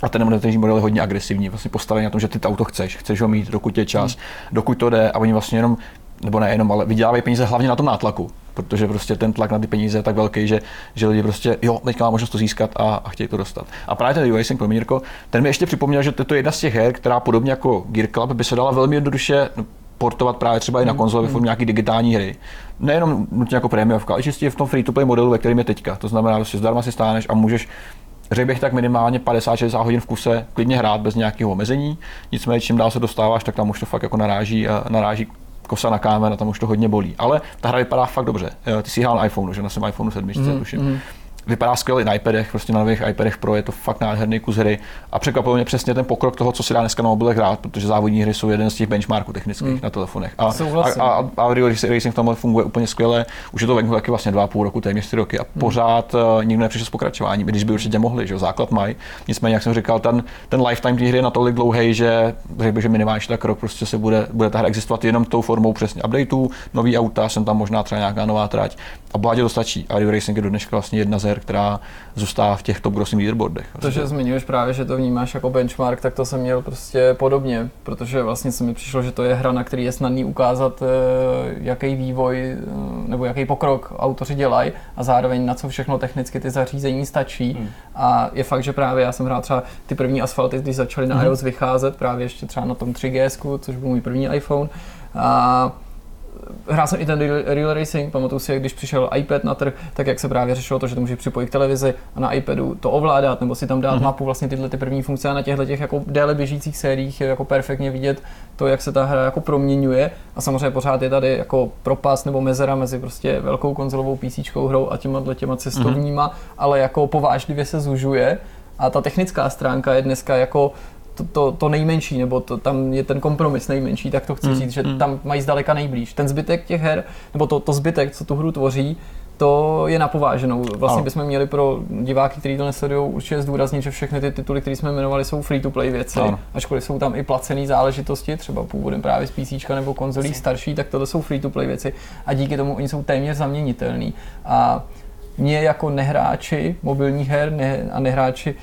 a ten monetizační model je hodně agresivní, vlastně postavený na tom, že ty to auto chceš, chceš ho mít, dokud je čas, hmm. dokud to jde a oni vlastně jenom, nebo ne jenom, ale vydělávají peníze hlavně na tom nátlaku, protože prostě ten tlak na ty peníze je tak velký, že, že lidi prostě, jo, teďka má možnost to získat a, a chtějí to dostat. A právě ten racing pro Mírko, ten mi ještě připomněl, že to je jedna z těch her, která podobně jako Gear Club by se dala velmi jednoduše no, portovat právě třeba i na hmm. konzole ve formě nějaký digitální hry. Nejenom nutně jako prémiovka, ale čistě v tom free-to-play modelu, ve kterém je teďka. To znamená, že si zdarma si stáneš a můžeš řekl bych tak minimálně 50-60 hodin v kuse klidně hrát bez nějakého omezení. Nicméně čím dál se dostáváš, tak tam už to fakt jako naráží, naráží kosa na kámen a tam už to hodně bolí. Ale ta hra vypadá fakt dobře. Ty si hrál na iPhoneu, že na svém iPhoneu 7, mm, tuším. Mm vypadá skvěle na iPadech, prostě na nových iPadech Pro je to fakt nádherný kus hry a překvapil mě přesně ten pokrok toho, co se dá dneska na mobilech hrát, protože závodní hry jsou jeden z těch benchmarků technických mm. na telefonech. A, a, a, a, Real Racing v tomhle funguje úplně skvěle. Už je to venku taky vlastně dva půl roku, téměř tři roky a mm. pořád uh, nikdo nepřišel s pokračováním, když by určitě mohli, že základ mají. Nicméně, jak jsem říkal, ten, ten lifetime té hry je natolik dlouhý, že řekl bych, že minimálně tak rok prostě se bude, bude ta hra existovat jenom tou formou přesně updateů, nový auta, jsem tam možná třeba nějaká nová trať a bohatě to stačí. A Racing je do dneška vlastně jedna z her, která zůstává v těch top grossing leaderboardech. To, že zmiňuješ právě, že to vnímáš jako benchmark, tak to jsem měl prostě podobně, protože vlastně se mi přišlo, že to je hra, na který je snadný ukázat, eh, jaký vývoj eh, nebo jaký pokrok autoři dělají a zároveň na co všechno technicky ty zařízení stačí. Hmm. A je fakt, že právě já jsem hrál třeba ty první asfalty, když začaly na hmm. iOS vycházet, právě ještě třeba na tom 3GS, což byl můj první iPhone. A hrál jsem i ten Real Racing, pamatuju si, když přišel iPad na trh, tak jak se právě řešilo to, že to může připojit k televizi a na iPadu to ovládat, nebo si tam dát mm-hmm. mapu, vlastně tyhle ty první funkce a na těchto těch jako déle běžících sériích je jako perfektně vidět to, jak se ta hra jako proměňuje a samozřejmě pořád je tady jako propast nebo mezera mezi prostě velkou konzolovou PC hrou a těma těma cestovníma, mm-hmm. ale jako povážlivě se zužuje a ta technická stránka je dneska jako to, to, to nejmenší, nebo to, tam je ten kompromis nejmenší, tak to chci mm, říct, že mm. tam mají zdaleka nejblíž. Ten zbytek těch her, nebo to, to zbytek, co tu hru tvoří, to je napováženou. Vlastně ano. bychom měli pro diváky, kteří to nesledují, určitě zdůraznit, že všechny ty tituly, které jsme jmenovali, jsou free-to-play věci. Ano. Ačkoliv jsou tam i placené záležitosti, třeba původem právě z PC nebo konzolí starší, tak tohle jsou free-to-play věci a díky tomu oni jsou téměř zaměnitelný. A mě jako nehráči mobilních her ne, a nehráči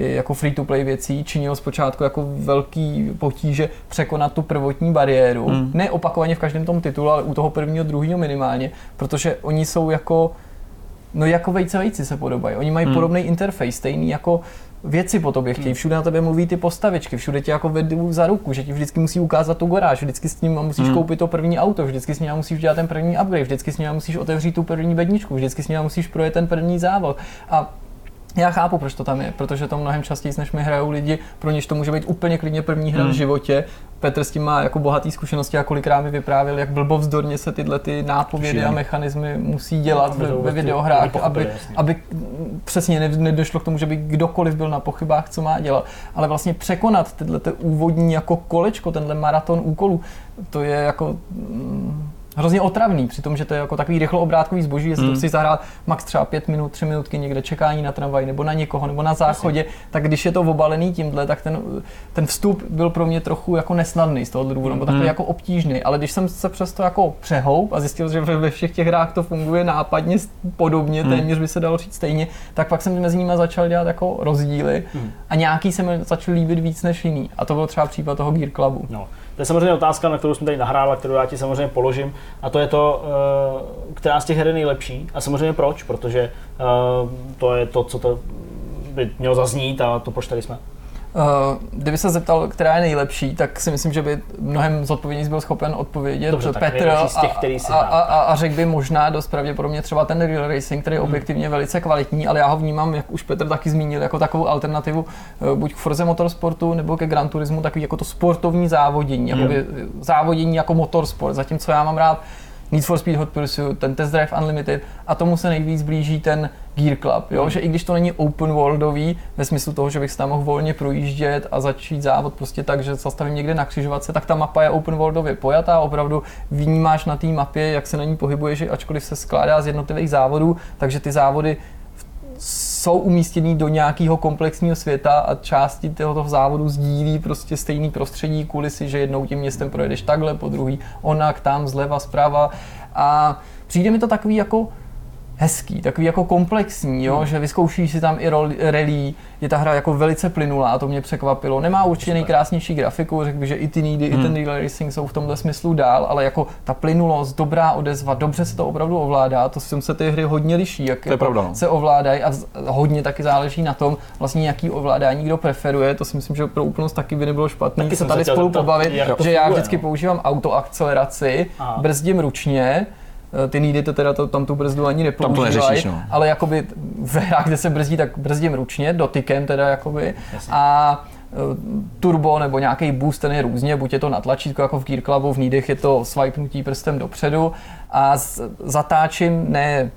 jako free-to-play věcí činilo zpočátku jako velký potíže překonat tu prvotní bariéru. Hmm. Ne opakovaně v každém tom titulu, ale u toho prvního, druhého minimálně, protože oni jsou jako No jako vejce vejci se podobají. Oni mají hmm. podobný interface, stejný jako věci po tobě chtějí, hmm. všude na tebe mluví ty postavičky, všude tě jako vedu za ruku, že ti vždycky musí ukázat tu garáž, vždycky s ním musíš hmm. koupit to první auto, vždycky s ním musíš dělat ten první upgrade, vždycky s ním musíš otevřít tu první bedničku, vždycky s ním musíš projet ten první závod. A já chápu, proč to tam je, protože to mnohem častěji, než mi hrajou lidi, pro něž to může být úplně klidně první hra hmm. v životě. Petr s tím má jako bohatý zkušenosti a kolikrát mi vyprávěl, jak blbovzdorně se tyhle ty nápovědy a mechanismy musí dělat ve, ve videohrách, aby, aby přesně nedošlo k tomu, že by kdokoliv byl na pochybách, co má dělat. Ale vlastně překonat tyhle ty úvodní jako kolečko, tenhle maraton úkolů, to je jako mm, hrozně otravný, přitom, že to je jako takový rychloobrátkový zboží, jestli mm. to chci zahrát max třeba pět minut, tři minutky někde čekání na tramvaj nebo na někoho nebo na záchodě, Asi. tak když je to obalený tímhle, tak ten, ten vstup byl pro mě trochu jako nesnadný z toho důvodu, mm. nebo takový mm. jako obtížný, ale když jsem se přesto jako přehoup a zjistil, že ve všech těch hrách to funguje nápadně podobně, mm. téměř by se dalo říct stejně, tak pak jsem mezi nimi začal dělat jako rozdíly mm. a nějaký se mi začal líbit víc než jiný. A to byl třeba případ toho Gear Clubu. No. To je samozřejmě otázka, na kterou jsme tady nahráli, kterou já ti samozřejmě položím. A to je to, eh, která z těch her je nejlepší. A samozřejmě proč, protože eh, to je to, co to by mělo zaznít a to proč tady jsme. Uh, kdyby se zeptal, která je nejlepší, tak si myslím, že by mnohem zodpovědně byl schopen odpovědět Dobře, Petr z těch, a, a, a, a řekl by možná dost pravděpodobně třeba ten Real Racing, který je hmm. objektivně velice kvalitní, ale já ho vnímám, jak už Petr taky zmínil, jako takovou alternativu uh, buď k Forze Motorsportu nebo ke Gran Turismu, takový jako to sportovní závodění, hmm. jako závodění jako motorsport, zatímco já mám rád Need for Speed Hot Pursuit, ten Test Drive Unlimited a tomu se nejvíc blíží ten Gear Club, jo? Hmm. že i když to není open worldový, ve smyslu toho, že bych se tam mohl volně projíždět a začít závod prostě tak, že zastavím někde na křižovatce, tak ta mapa je open worldově pojatá, opravdu vnímáš na té mapě, jak se na ní pohybuješ, ačkoliv se skládá z jednotlivých závodů, takže ty závody jsou umístěný do nějakého komplexního světa a části tohoto závodu sdílí prostě stejný prostředí, kulisy, že jednou tím městem projedeš takhle, po druhý onak, tam zleva, zprava. A přijde mi to takový jako hezký, takový jako komplexní, jo? Hmm. že vyzkoušíš si tam i rally, je ta hra jako velice plynulá, to mě překvapilo. Nemá určitě nejkrásnější grafiku, řekl bych, že i ty Needy, hmm. i ten Real Racing jsou v tomhle smyslu dál, ale jako ta plynulost, dobrá odezva, dobře se to opravdu ovládá, to si se ty hry hodně liší, jak to je jako pravda, no. se ovládají a hodně taky záleží na tom, vlastně jaký ovládání kdo preferuje, to si myslím, že pro úplnost taky by nebylo špatné se tady spolu pobavit, že já vždycky no. používám autoakceleraci, brzdím ručně, ty needy to teda to, tam tu brzdu ani nepoužívají, no. ale jakoby v hrách, kde se brzdí, tak brzdím ručně, dotykem teda jakoby. Jasně. A eh, turbo nebo nějaký boost, ten je různě, buď je to na tlačítko jako v Gear Clubu, v Needech je to swipenutí prstem dopředu a zatáčím ne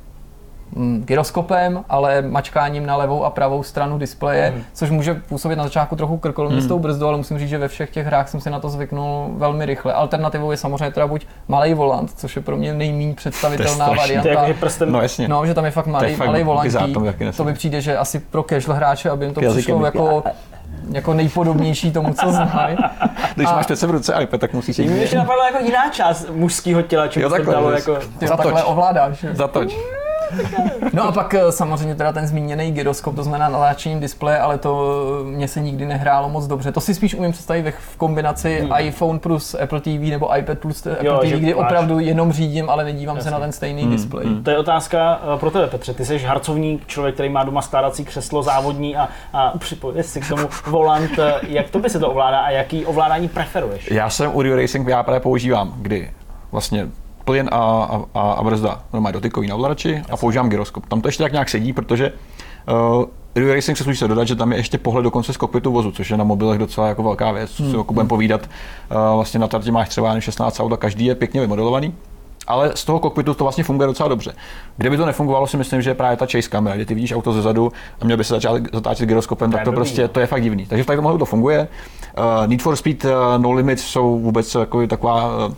gyroskopem, ale mačkáním na levou a pravou stranu displeje, mm. což může působit na začátku trochu krkolomně mm. s tou brzdou, ale musím říct, že ve všech těch hrách jsem si na to zvyknul velmi rychle. Alternativou je samozřejmě teda buď malý volant, což je pro mě nejméně představitelná to varianta. To prstem... No, jasně. no, že tam je fakt malý, fakt malý volant. To mi přijde, že asi pro casual hráče, aby jim to přišlo jako jako nejpodobnější tomu, co znají. Když a... máš přece v ruce iPad, tak musíš jít. Mě ještě napadla jako jiná část mužského těla, čemu jo, takhle, dalo jako... Ty takhle ovládáš. Zatoč. No a pak eh, samozřejmě teda ten zmíněný gyroskop, to znamená naláčením displeje, ale to eh, mě se nikdy nehrálo moc dobře. To si spíš umím představit v kombinaci hmm. iPhone plus Apple TV nebo iPad plus Apple jo, TV, kdy máš... opravdu jenom řídím, ale nedívám Jasně. se na ten stejný hmm. displej. Hmm. To je otázka eh, pro tebe, Petře. Ty jsi harcovník, člověk, který má doma skládací křeslo závodní a, a připojit si k tomu volant. Jak to by se to ovládá a jaký ovládání preferuješ? Já jsem u Rio Racing já právě používám, kdy vlastně plyn a, a, a brzda normálně dotykový na ovladači a používám gyroskop. Tam to ještě tak nějak sedí, protože uh, Rio Racing se sluší se dodat, že tam je ještě pohled dokonce z kokpitu vozu, což je na mobilech docela jako velká věc, co si hmm. jako budeme povídat. Uh, vlastně na tartě máš třeba 16 aut a každý je pěkně vymodelovaný. Ale z toho kokpitu to vlastně funguje docela dobře. Kdyby to nefungovalo, si myslím, že je právě ta chase kamera, kde ty vidíš auto zezadu a měl by se začát zatáčet gyroskopem, tak to prostě to je fakt divný. Takže v tomhle to funguje. Uh, Need for Speed uh, No Limits jsou vůbec jako taková uh,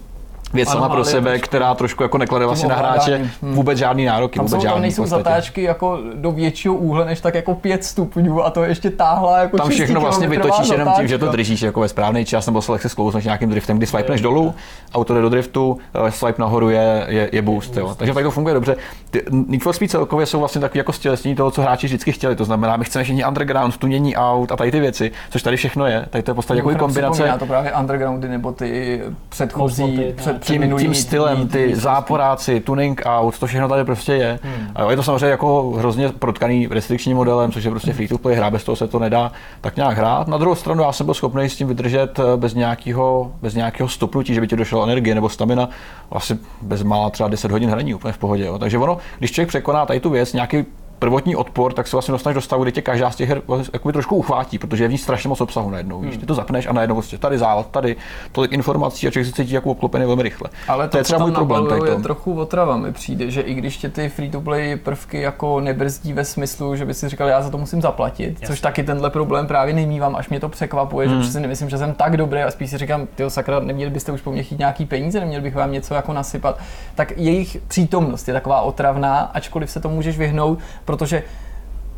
věc sama pro sebe, která trošku jako neklade vlastně na hráče hmm. vůbec žádný nároky. Tam, vůbec jsou, žádný, tam nejsou zatáčky jako do většího úhle než tak jako 5 stupňů a to je ještě táhla jako Tam všechno vlastně vytočíš jenom tím, že to držíš jako ve správný čas nebo se lehce sklouznout nějakým driftem, kdy swipeneš dolů, auto jde do driftu, eh, swipe nahoru je, je, je boost. Jo. Takže tak to funguje dobře. Ty, Need for Speed celkově jsou vlastně takový jako stělesnění toho, co hráči vždycky chtěli. To znamená, my chceme všichni underground, tunění aut a tady ty věci, což tady všechno je. Tady to je v podstatě jako kombinace. to právě undergroundy nebo ty předchozí, před, před tím stylem, ty záporáci, tuning out, to všechno tady prostě je. Hmm. A jo, je to samozřejmě jako hrozně protkaný restrikčním modelem, což je prostě free to play hra, bez toho se to nedá tak nějak hrát. Na druhou stranu já jsem byl schopný s tím vydržet eh, bez nějakého, bez nějakého stopnutí, že by ti došlo energie nebo stamina, asi bez mála třeba 10 hodin hraní úplně v pohodě. Jo. Takže ono, když člověk překoná tady tu věc, nějaký prvotní odpor, tak se vlastně dostaneš do stavu, kdy tě každá z těch her jakoby trošku uchvátí, protože je v ní strašně moc obsahu najednou. Víš, hmm. ty to zapneš a najednou prostě tady závod, tady tolik informací a člověk se cítí jako obklopený velmi rychle. Ale to, to je třeba můj problém. Tady je trochu otrava, mi přijde, že i když tě ty free to play prvky jako nebrzdí ve smyslu, že by si říkal, já za to musím zaplatit, Jasně. což taky tenhle problém právě nemývám, až mě to překvapuje, hmm. že si nemyslím, že jsem tak dobrý a spíš si říkám, ty sakra, neměli byste už po mně chtít nějaký peníze, neměli bych vám něco jako nasypat. Tak jejich přítomnost je taková otravná, ačkoliv se to můžeš vyhnout, protože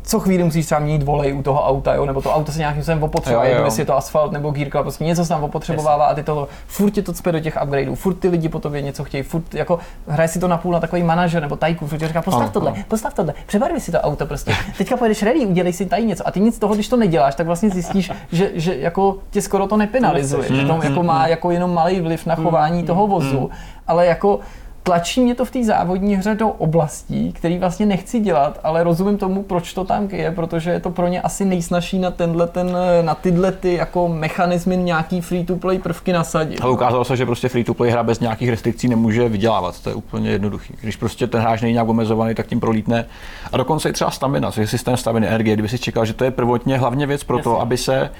co chvíli musíš třeba mít volej u toho auta, jo? nebo to auto se nějakým způsobem opotřebuje, jestli je to asfalt nebo gírka, prostě něco se tam opotřebovává a ty to furt ti to cpe do těch upgradeů, furt ty lidi po tobě něco chtějí, furt jako hraje si to na půl na takový manažer nebo tajku, furt říká, postav ano, tohle, ano. postav tohle, přebarvi si to auto prostě, teďka pojedeš ready, udělej si tady něco. A ty nic toho, když to neděláš, tak vlastně zjistíš, že, že jako tě skoro to nepenalizuje, že to jako má jako jenom malý vliv na chování toho vozu, ale jako tlačí mě to v té závodní hře do oblastí, který vlastně nechci dělat, ale rozumím tomu, proč to tam je, protože je to pro ně asi nejsnažší na tenhle ten, na tyhle ty jako mechanismy nějaký free-to-play prvky nasadit. Ale ukázalo se, že prostě free-to-play hra bez nějakých restrikcí nemůže vydělávat, to je úplně jednoduchý. Když prostě ten hráč není nějak omezovaný, tak tím prolítne. A dokonce i třeba stamina, což je systém staminy energie, kdyby si čekal, že to je prvotně hlavně věc pro to, aby se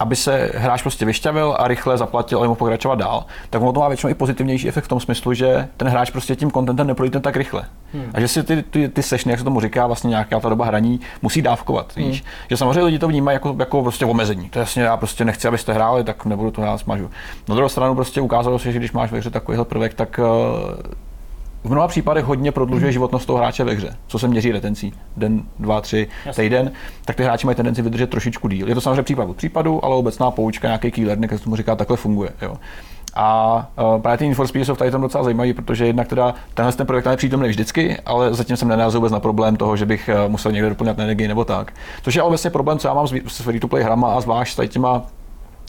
aby se hráč prostě vyšťavil a rychle zaplatil a mohl pokračovat dál, tak ono to má většinou i pozitivnější efekt v tom smyslu, že ten hráč prostě tím kontentem neprojde tak rychle. Hmm. A že si ty, ty, ty sešny, jak se tomu říká, vlastně nějaká ta doba hraní, musí dávkovat. Hmm. Víš? Že samozřejmě lidi to vnímají jako, jako prostě omezení. To jasně, já prostě nechci, abyste hráli, tak nebudu to hrát, smažu. Na druhou stranu prostě ukázalo se, že když máš ve hře takovýhle prvek, tak uh, v mnoha případech hodně prodlužuje hmm. životnost toho hráče ve hře, co se měří retencí, den, dva, tři, Jasně. týden, tak ty hráči mají tendenci vydržet trošičku díl. Je to samozřejmě případ od případu, ale obecná poučka, nějaký key learning, jak se tomu říká, takhle funguje. Jo. A uh, právě ty Need for Speed jsou tady tam docela zajímavý, protože jednak teda tenhle ten projekt je přítomný vždycky, ale zatím jsem nenarazil vůbec na problém toho, že bych uh, musel někde doplňat energii nebo tak. Což je ale vlastně problém, co já mám s free to play hrama a zvlášť s tady těma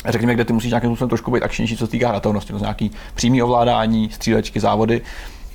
řekněme, kde ty musíš nějakým způsobem trošku být akčnější, co se týká hratelnosti, to nějaký přímý ovládání, střílečky, závody,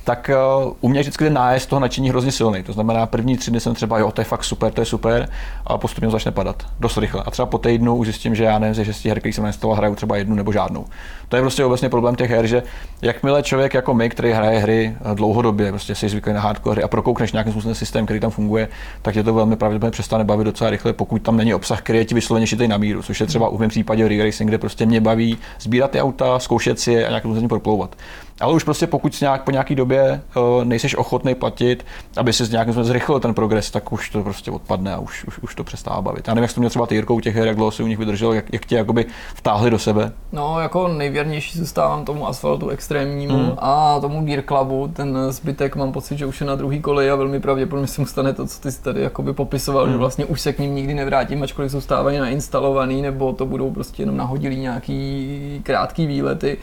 tak uh, u mě vždycky ten nájezd toho nadšení hrozně silný. To znamená, první tři dny jsem třeba, jo, to je fakt super, to je super, a postupně začne padat dost rychle. A třeba po týdnu už zjistím, že já nevím, ze šesti her, který jsem nainstaloval, hraju třeba jednu nebo žádnou. To je prostě obecně problém těch her, že jakmile člověk jako my, který hraje hry eh, dlouhodobě, prostě si zvyklý na hardcore hry a prokoukneš nějakým způsobem systém, který tam funguje, tak je to velmi pravděpodobně přestane bavit docela rychle, pokud tam není obsah, který je ti vysloveně šitý na míru, což je třeba u mém případě Re Racing, kde prostě mě baví sbírat ty auta, zkoušet si je a nějakým způsobem proplouvat. Ale už prostě pokud nějak, po nějaký době uh, nejseš ochotný platit, aby si nějakým způsobem zrychlil ten progres, tak už to prostě odpadne a už, už, už to přestává bavit. Já nevím, jak jsi to měl třeba ty Jirkou těch her, jak dlouho si u nich vydržel, jak, jak tě jakoby vtáhli do sebe. No, jako nejvěrnější zůstávám tomu asfaltu extrémnímu mm. a tomu Gear Clubu. Ten zbytek mám pocit, že už je na druhý kole a velmi pravděpodobně se mu stane to, co ty jsi tady jakoby popisoval, mm. že vlastně už se k ním nikdy nevrátím, ačkoliv zůstávají nainstalovaný, nebo to budou prostě jenom nahodilý nějaký krátký výlety.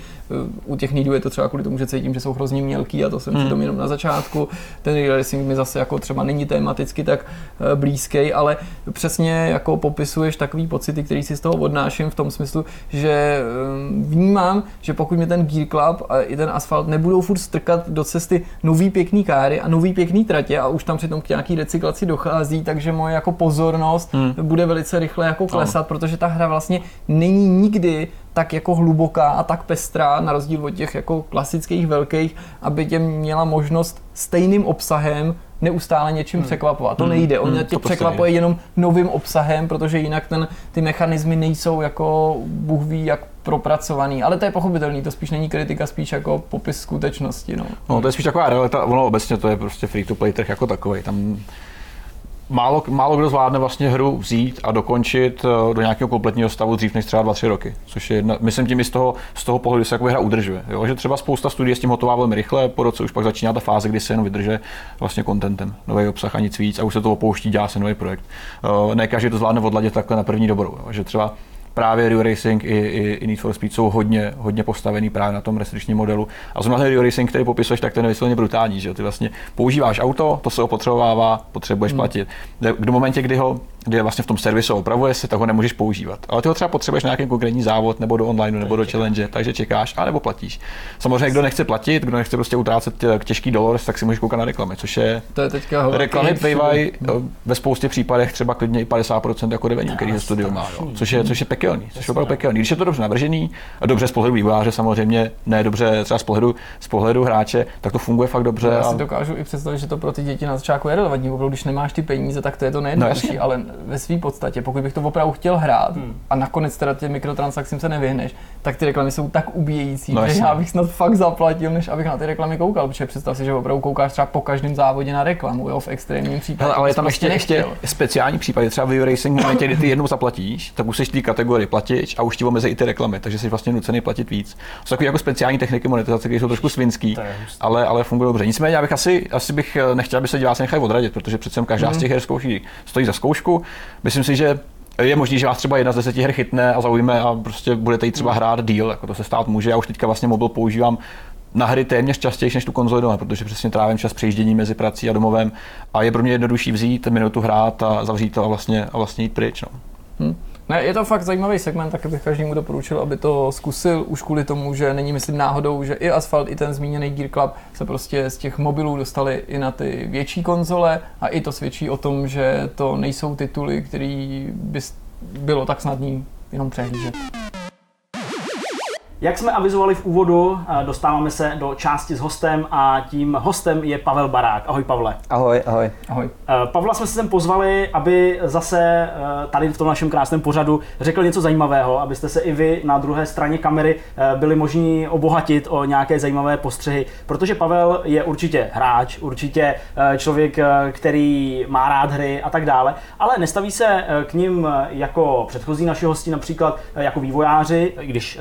U těch nidů je to třeba kvůli tomu, že cítím, že jsou hrozně mělký a to jsem hmm. jenom na začátku. Ten racing mi zase jako třeba není tematicky tak eh, blízký, ale přesně jako popisuješ takový pocity, který si z toho odnáším v tom smyslu, že eh, vnímám, že pokud mě ten Gear Club a i ten asfalt nebudou furt strkat do cesty nový pěkný káry a nový pěkný tratě a už tam přitom k nějaký recyklaci dochází, takže moje jako pozornost hmm. bude velice rychle jako klesat, no. protože ta hra vlastně není nikdy tak jako hluboká a tak pestrá, na rozdíl od těch jako klasických velkých, aby tě měla možnost stejným obsahem neustále něčím hmm. překvapovat. To hmm. nejde. On hmm. tě prostě překvapuje jenom novým obsahem, protože jinak ten, ty mechanismy nejsou jako Bůh ví jak propracovaný. Ale to je pochopitelný, to spíš není kritika, spíš jako popis skutečnosti. No, no to je spíš taková realita, ono obecně to je prostě free to play trh jako takový. Tam málo, málo kdo zvládne vlastně hru vzít a dokončit eh, do nějakého kompletního stavu dřív než třeba 2-3 roky. Což je jedna, myslím tím i z toho, z toho pohledu, se jako hra udržuje. Jo? Že třeba spousta studií s tím hotová velmi rychle, po roce už pak začíná ta fáze, kdy se jenom vydrže vlastně kontentem, nový obsah a nic víc a už se to opouští, dělá se nový projekt. Uh, ne každý to zvládne odladit takhle na první dobrou. Jo? Že třeba právě Rio Racing i, i, i Need for Speed jsou hodně, hodně postavený právě na tom restričním modelu. A zrovna ten Rio Racing, který popisuješ, tak ten je vysloveně brutální, že ty vlastně používáš auto, to se opotřebovává, potřebuješ hmm. platit. Do momentě, kdy ho kdy je vlastně v tom servisu opravuje se, tak ho nemůžeš používat. Ale ty ho třeba potřebuješ na nějaký konkrétní závod, nebo do online, nebo do challenge, takže čekáš, a nebo platíš. Samozřejmě, kdo nechce platit, kdo nechce prostě utrácet těžký dolar, tak si můžeš koukat na reklamy, což je. To je teďka reklamy bývají eh, ve spoustě případech třeba klidně i 50% jako revenue, který studio má, jo. což je, což je pekelný, což je opravdu pekelný. Když je to dobře navržený, a dobře z pohledu vývojáře samozřejmě, ne dobře třeba z pohledu, z pohledu hráče, tak to funguje fakt dobře. Já si dokážu i představit, že to pro ty děti na začátku je relevantní, opravdu, když nemáš ty peníze, tak to je to nejjednodušší, no, ale ve své podstatě, pokud bych to opravdu chtěl hrát hmm. a nakonec teda těm mikrotransakcím se nevyhneš, tak ty reklamy jsou tak ubíjející, no, že já bych snad fakt zaplatil, než abych na ty reklamy koukal, protože představ si, že opravdu koukáš třeba po každém závodě na reklamu, jo, v extrémním případě. ale je tam prostě ještě, ještě speciální případ, třeba v Racing, momentě, kdy ty jednou zaplatíš, tak už jsi v kategorii platič a už ti omezí i ty reklamy, takže jsi vlastně nucený platit víc. Jsou takové jako speciální techniky monetizace, které jsou trošku svinský, ale, ale fungují dobře. Nicméně já bych asi, asi bych eh, nechtěl, aby se diváci nechali odradit, protože přece každá mm. z těch her zkouší, stojí za zkoušku. Myslím si, že je možný, že vás třeba jedna z deseti her chytne a zaujme a prostě budete jí třeba hrát díl, jako to se stát může. Já už teďka vlastně mobil používám na hry téměř častěji než tu konzoli doma, protože přesně trávím čas přejíždění mezi prací a domovem a je pro mě jednodušší vzít minutu hrát a zavřít to a vlastně, a vlastně jít pryč. No. Hmm. Ne, je to fakt zajímavý segment, tak bych každému doporučil, aby to zkusil, už kvůli tomu, že není myslím náhodou, že i Asphalt, i ten zmíněný Gear Club se prostě z těch mobilů dostali i na ty větší konzole a i to svědčí o tom, že to nejsou tituly, který by bylo tak snadný jenom přehlížet. Jak jsme avizovali v úvodu, eh, dostáváme se do části s hostem a tím hostem je Pavel Barák. Ahoj Pavle. Ahoj, ahoj. Ahoj. Eh, Pavla jsme se sem pozvali, aby zase eh, tady v tom našem krásném pořadu řekl něco zajímavého, abyste se i vy na druhé straně kamery byli možní obohatit o nějaké zajímavé postřehy, protože Pavel je určitě hráč, určitě člověk, který má rád hry a tak dále, ale nestaví se k ním jako předchozí naši hosti, například jako vývojáři, když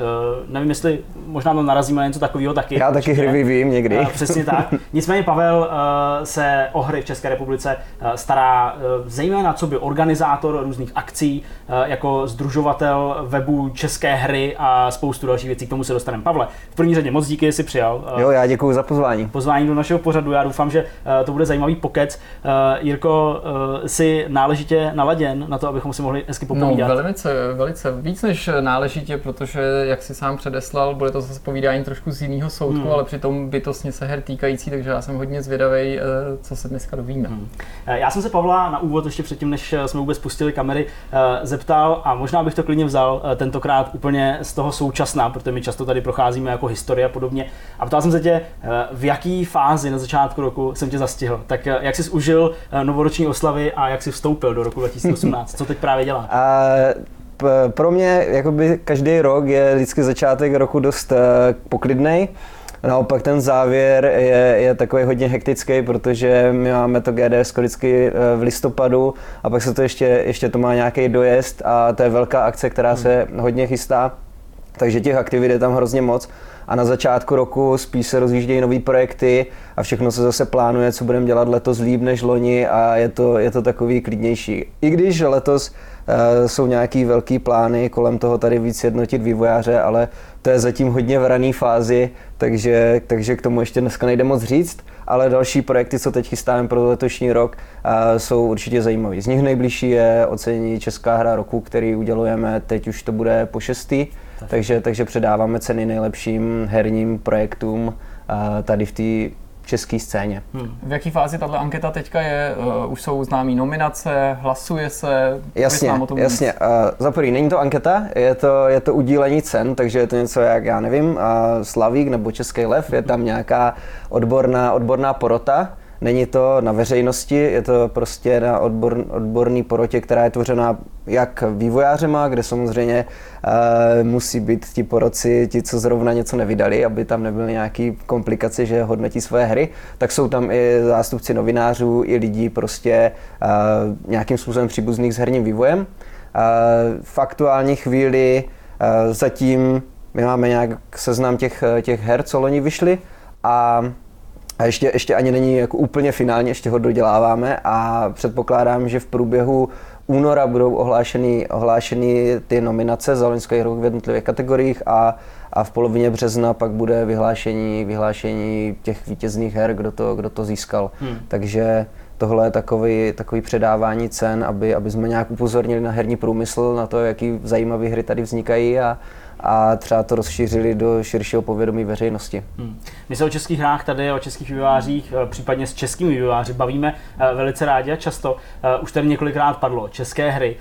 nevím, jestli možná tam narazíme na něco takového taky. Já taky hry vyvím někdy. Uh, přesně tak. Nicméně Pavel uh, se o hry v České republice uh, stará uh, zejména co by organizátor různých akcí, uh, jako združovatel webu České hry a spoustu dalších věcí. K tomu se dostaneme. Pavle, v první řadě moc díky, že jsi přijal. Uh, jo, já děkuji za pozvání. Pozvání do našeho pořadu. Já doufám, že uh, to bude zajímavý pokec. Uh, Jirko, uh, si náležitě naladěn na to, abychom si mohli hezky popovídat. No, velice, velice. Víc než náležitě, protože, jak si sám předeslal, předeslal, bude to zase povídání trošku z jiného soudku, hmm. ale přitom bytostně se her týkající, takže já jsem hodně zvědavý, eh, co se dneska dovíme. Hmm. Eh, já jsem se Pavla na úvod, ještě předtím, než eh, jsme vůbec spustili kamery, zeptal a možná bych to klidně vzal tentokrát úplně z toho současná, protože my často tady procházíme jako historie a podobně. A ptal jsem se tě, v jaký fázi na začátku roku jsem tě zastihl. Tak jak jsi užil novoroční oslavy a jak jsi vstoupil do roku 2018? Co teď právě dělá? Uh pro mě jakoby každý rok je vždycky začátek roku dost uh, poklidnej. Naopak ten závěr je, je takový hodně hektický, protože my máme to GDS vždycky eh, v listopadu a pak se to ještě, ještě to má nějaký dojezd a to je velká akce, která se hodně chystá. Takže těch aktivit je tam hrozně moc a na začátku roku spíš se rozjíždějí nové projekty a všechno se zase plánuje, co budeme dělat letos líp než loni a je to, je to takový klidnější. I když letos uh, jsou nějaký velký plány kolem toho tady víc jednotit vývojáře, ale to je zatím hodně v rané fázi, takže, takže k tomu ještě dneska nejde moc říct, ale další projekty, co teď chystáme pro letošní rok, uh, jsou určitě zajímavé. Z nich nejbližší je ocenění Česká hra roku, který udělujeme, teď už to bude po šestý, takže, takže předáváme ceny nejlepším herním projektům uh, tady v té české scéně. Hmm. V jaké fázi tato anketa teďka je? Uh, už jsou známé nominace, hlasuje se? Jasně, jasně. Uh, za prvý, není to anketa, je to, je to udílení cen, takže je to něco jak, já nevím, uh, Slavík nebo Český lev, je tam nějaká odborná, odborná porota, Není to na veřejnosti, je to prostě na odbor, odborný porotě, která je tvořena jak vývojářema, kde samozřejmě uh, musí být ti poroci, ti, co zrovna něco nevydali, aby tam nebyly nějaké komplikace, že hodnotí svoje hry, tak jsou tam i zástupci novinářů, i lidí prostě uh, nějakým způsobem příbuzných s herním vývojem. Uh, v aktuální chvíli uh, zatím my máme nějak seznam těch, těch her, co loni vyšly a a ještě, ještě ani není jako úplně finálně, ještě ho doděláváme a předpokládám, že v průběhu února budou ohlášeny, ohlášeny ty nominace za loňský rok v jednotlivých kategoriích a, a v polovině března pak bude vyhlášení, vyhlášení těch vítězných her, kdo to, kdo to získal. Hmm. Takže tohle je takový, takový předávání cen, aby, aby jsme nějak upozornili na herní průmysl, na to, jaký zajímavé hry tady vznikají a, a třeba to rozšířili do širšího povědomí veřejnosti. Hmm. My se o českých hrách tady, o českých vývojářích, eh, případně s českými vývojáři bavíme eh, velice rádi a často. Eh, už tady několikrát padlo české hry.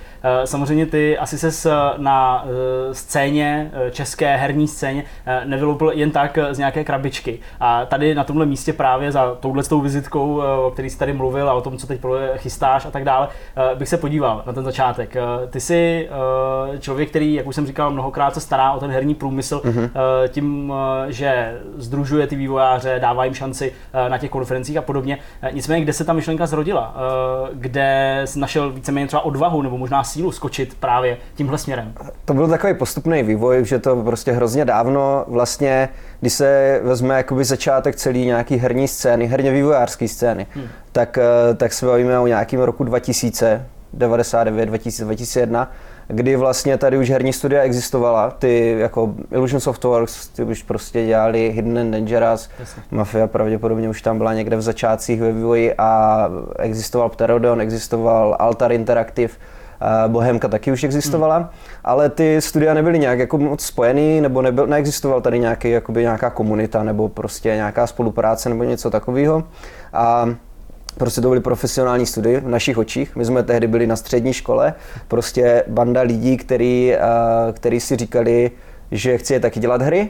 Samozřejmě ty asi se na scéně, české herní scéně, nevyloupil jen tak z nějaké krabičky. A tady na tomhle místě právě za touhle vizitkou, o který jsi tady mluvil a o tom, co teď chystáš a tak dále, bych se podíval na ten začátek. Ty jsi člověk, který, jak už jsem říkal, mnohokrát se stará o ten herní průmysl mm-hmm. tím, eh, že združuje ty vývojáře, dává jim šanci eh, na těch konferencích a podobně. Nicméně, kde se ta myšlenka zrodila? Kde jsi našel víceméně třeba odvahu nebo možná sílu skočit právě tímhle směrem? To byl takový postupný vývoj, že to prostě hrozně dávno vlastně, když se vezme jakoby začátek celý nějaký herní scény, herně vývojářské scény, hmm. tak, tak se bavíme o nějakým roku 2000, 99, 2000, 2001, kdy vlastně tady už herní studia existovala, ty jako Illusion Softworks, ty už prostě dělali Hidden and Dangerous, Jasně. Mafia pravděpodobně už tam byla někde v začátcích ve vývoji a existoval Pterodon, existoval Altar Interactive, Bohemka taky už existovala, hmm. ale ty studia nebyly nějak jako moc spojený, nebo nebyl, neexistoval tady nějaký, jakoby nějaká komunita, nebo prostě nějaká spolupráce, nebo něco takového. A Prostě to byly profesionální studie v našich očích. My jsme tehdy byli na střední škole, prostě banda lidí, který, který si říkali, že chci je taky dělat hry,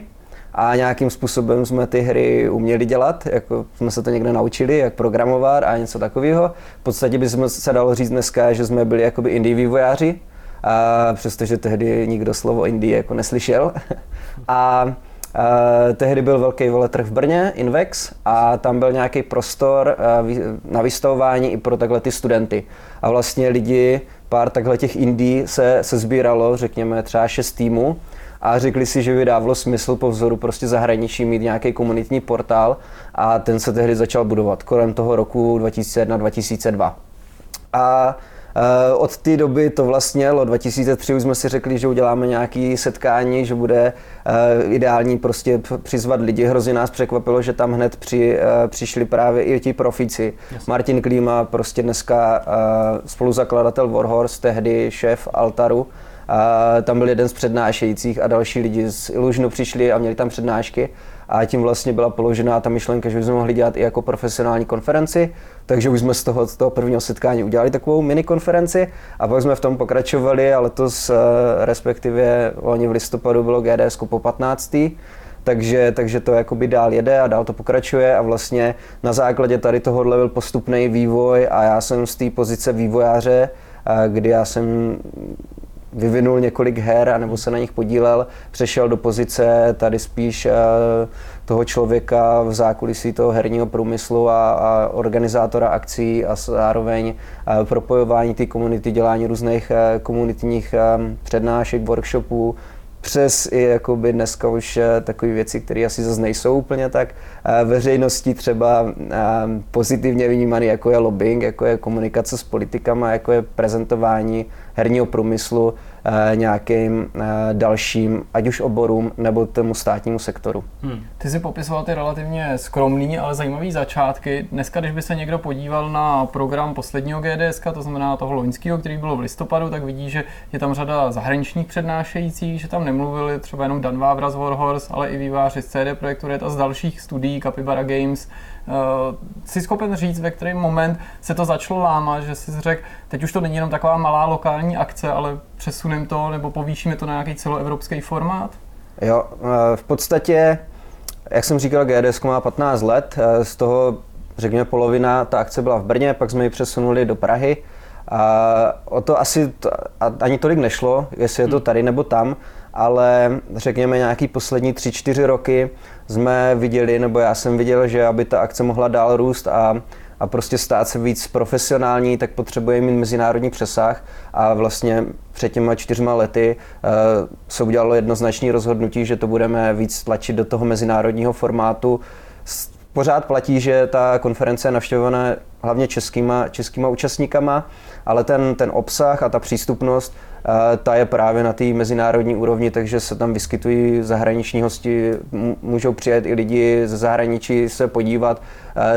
a nějakým způsobem jsme ty hry uměli dělat, jako jsme se to někde naučili, jak programovat a něco takového. V podstatě bychom se dalo říct dneska, že jsme byli jakoby indie vývojáři, a přestože tehdy nikdo slovo indie jako neslyšel. a Uh, tehdy byl velký veletrh v Brně, Invex, a tam byl nějaký prostor uh, na vystavování i pro takhle ty studenty. A vlastně lidi, pár takhle těch indí se, se sbíralo, řekněme třeba šest týmů, a řekli si, že by dávalo smysl po vzoru prostě zahraničí mít nějaký komunitní portál a ten se tehdy začal budovat kolem toho roku 2001-2002. A od té doby to vlastně, od 2003 už jsme si řekli, že uděláme nějaké setkání, že bude uh, ideální prostě přizvat lidi. Hrozně nás překvapilo, že tam hned při, uh, přišli právě i ti profici. Yes. Martin Klíma, prostě dneska spoluzakladatel Warhorse, tehdy šéf Altaru, a tam byl jeden z přednášejících a další lidi z Illusionu přišli a měli tam přednášky a tím vlastně byla položená ta myšlenka, že bychom mohli dělat i jako profesionální konferenci, takže už jsme z toho, z toho prvního setkání udělali takovou mini konferenci a pak jsme v tom pokračovali a letos eh, respektive loni v listopadu bylo GDS po 15. Takže, takže to jakoby dál jede a dál to pokračuje a vlastně na základě tady tohohle byl postupný vývoj a já jsem z té pozice vývojáře, eh, kdy já jsem vyvinul několik her, nebo se na nich podílel, přešel do pozice tady spíš eh, toho člověka v zákulisí toho herního průmyslu a, a organizátora akcí a zároveň eh, propojování té komunity, dělání různých eh, komunitních přednášek, workshopů, přes i jakoby dneska už takové věci, které asi zase nejsou úplně tak veřejností třeba pozitivně vnímané, jako je lobbying, jako je komunikace s politikama, jako je prezentování herního průmyslu eh, nějakým eh, dalším, ať už oborům nebo tomu státnímu sektoru. Hmm. Ty si popisoval ty relativně skromný, ale zajímavý začátky. Dneska, když by se někdo podíval na program posledního GDS, to znamená toho loňského, který bylo v listopadu, tak vidí, že je tam řada zahraničních přednášejících, že tam nemluvili třeba jenom Dan Vávra z Warhorse, ale i výváři z CD Projektu Red a z dalších studií, Capybara Games, jsi schopen říct, ve který moment se to začalo lámat, že jsi řekl, teď už to není jenom taková malá lokální akce, ale přesunem to nebo povýšíme to na nějaký celoevropský formát? Jo, eh, v podstatě, jak jsem říkal, GDS má 15 let, eh, z toho řekněme polovina, ta akce byla v Brně, pak jsme ji přesunuli do Prahy. A o to asi ani tolik nešlo, jestli je to tady nebo tam, ale řekněme nějaký poslední tři, čtyři roky jsme viděli, nebo já jsem viděl, že aby ta akce mohla dál růst a, a prostě stát se víc profesionální, tak potřebuje mít mezinárodní přesah a vlastně před těma čtyřma lety uh, se udělalo jednoznačné rozhodnutí, že to budeme víc tlačit do toho mezinárodního formátu. Pořád platí, že ta konference je navštěvovaná hlavně českýma, českýma účastníkama, ale ten, ten obsah a ta přístupnost ta je právě na té mezinárodní úrovni, takže se tam vyskytují zahraniční hosti, můžou přijet i lidi ze zahraničí se podívat.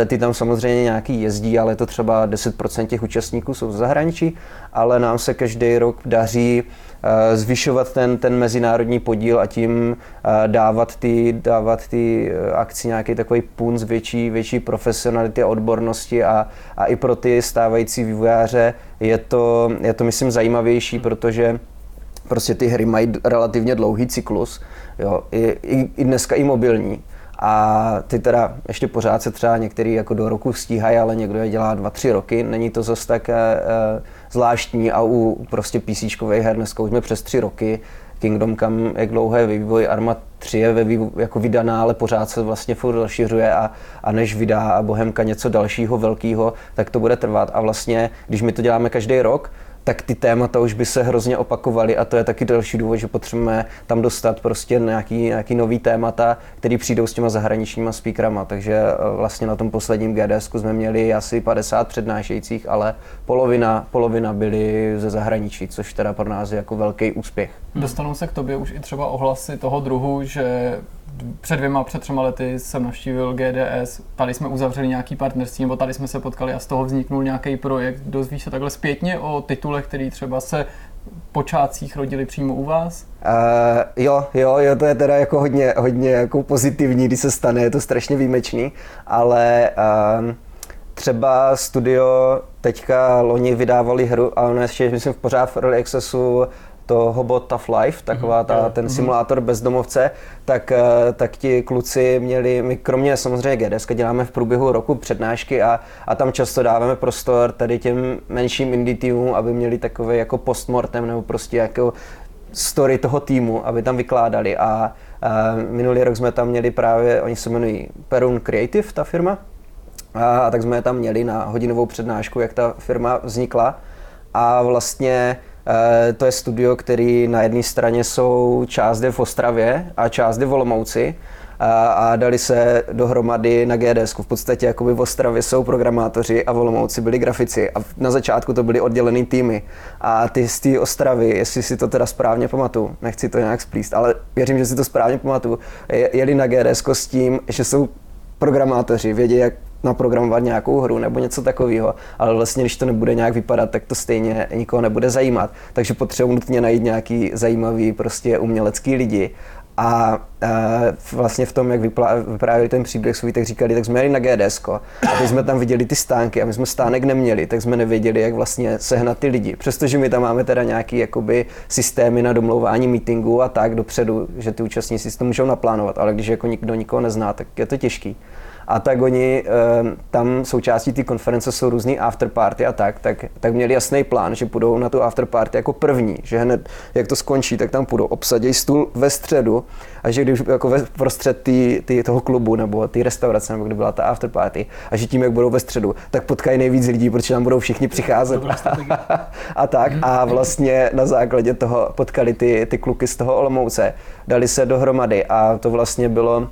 Ty tam samozřejmě nějaký jezdí, ale to třeba 10% těch účastníků jsou ze zahraničí, ale nám se každý rok daří Eh, zvyšovat ten, ten mezinárodní podíl a tím eh, dávat ty, dávat ty eh, akci nějaký takový punc větší, větší profesionality a odbornosti a, a i pro ty stávající vývojáře je to, je to myslím zajímavější, protože prostě ty hry mají relativně dlouhý cyklus, jo, i, i, i dneska i mobilní. A ty teda ještě pořád se třeba některý jako do roku stíhají, ale někdo je dělá dva, tři roky. Není to zase tak e, zvláštní a u prostě PC her dneska už jsme přes tři roky. Kingdom Come, jak dlouhé vývoj, Arma 3 je ve vývoj, jako vydaná, ale pořád se vlastně furt rozšiřuje a, a než vydá Bohemka něco dalšího velkého, tak to bude trvat. A vlastně, když my to děláme každý rok, tak ty témata už by se hrozně opakovaly a to je taky další důvod, že potřebujeme tam dostat prostě nějaký, nějaký nový témata, který přijdou s těma zahraničníma speakerama. Takže eh, vlastně na tom posledním GDS jsme měli asi 50 přednášejících, ale polovina, polovina byly ze zahraničí, což teda pro nás je jako velký úspěch. Dostanou se k tobě už i třeba ohlasy toho druhu, že před dvěma, před třema lety jsem navštívil GDS, tady jsme uzavřeli nějaký partnerství, nebo tady jsme se potkali a z toho vzniknul nějaký projekt. Dozvíš se takhle zpětně o titulech, který třeba se počátcích rodili přímo u vás? Uh, jo, jo, jo, to je teda jako hodně, hodně jako pozitivní, když se stane, je to strašně výjimečný, ale uh, třeba studio teďka loni vydávali hru, ale ono ještě, myslím, v pořád v Early Accessu to Hobot Tough Life, taková ta, Jo. ten simulátor bezdomovce, tak, eh, tak ti kluci měli, my kromě samozřejmě GDS děláme v průběhu roku přednášky a, a tam často dáváme prostor tady těm menším indie týmům, aby měli takový jako postmortem nebo prostě jako story toho týmu, aby tam vykládali. A, a minulý rok jsme tam měli právě, oni se jmenují Perun Creative, ta firma, a, a tak jsme je tam měli na hodinovou přednášku, jak ta firma vznikla. A vlastně to je studio, který na jedné straně jsou část v Ostravě a část v Olomouci a, a dali se dohromady na GDS. V podstatě jakoby v Ostravě jsou programátoři a v Olomouci byli grafici a na začátku to byly oddělený týmy. A ty z té Ostravy, jestli si to teda správně pamatuju, nechci to nějak splíst, ale věřím, že si to správně pamatuju, je- jeli na GDS s tím, že jsou programátoři, vědí, jak naprogramovat nějakou hru nebo něco takového, ale vlastně, když to nebude nějak vypadat, tak to stejně nikoho nebude zajímat. Takže potřebuji nutně najít nějaký zajímavý prostě umělecký lidi. A e, vlastně v tom, jak vyprávěli ten příběh svůj, tak říkali, tak jsme jeli na GDS a teď jsme tam viděli ty stánky a my jsme stánek neměli, tak jsme nevěděli, jak vlastně sehnat ty lidi. Přestože my tam máme teda nějaký jakoby systémy na domlouvání meetingů a tak dopředu, že ty účastníci si to můžou naplánovat, ale když jako nikdo nikoho nezná, tak je to těžký. A tak oni eh, tam součástí té konference jsou různý afterparty a tak, tak, tak měli jasný plán, že půjdou na tu afterparty jako první, že hned jak to skončí, tak tam půjdou, obsadí stůl ve středu a že když jako ve prostřed tý, tý, toho klubu nebo té restaurace, nebo kde byla ta afterparty, a že tím, jak budou ve středu, tak potkají nejvíc lidí, protože tam budou všichni přicházet. a tak a vlastně na základě toho potkali ty, ty kluky z toho Olomouce, dali se dohromady a to vlastně bylo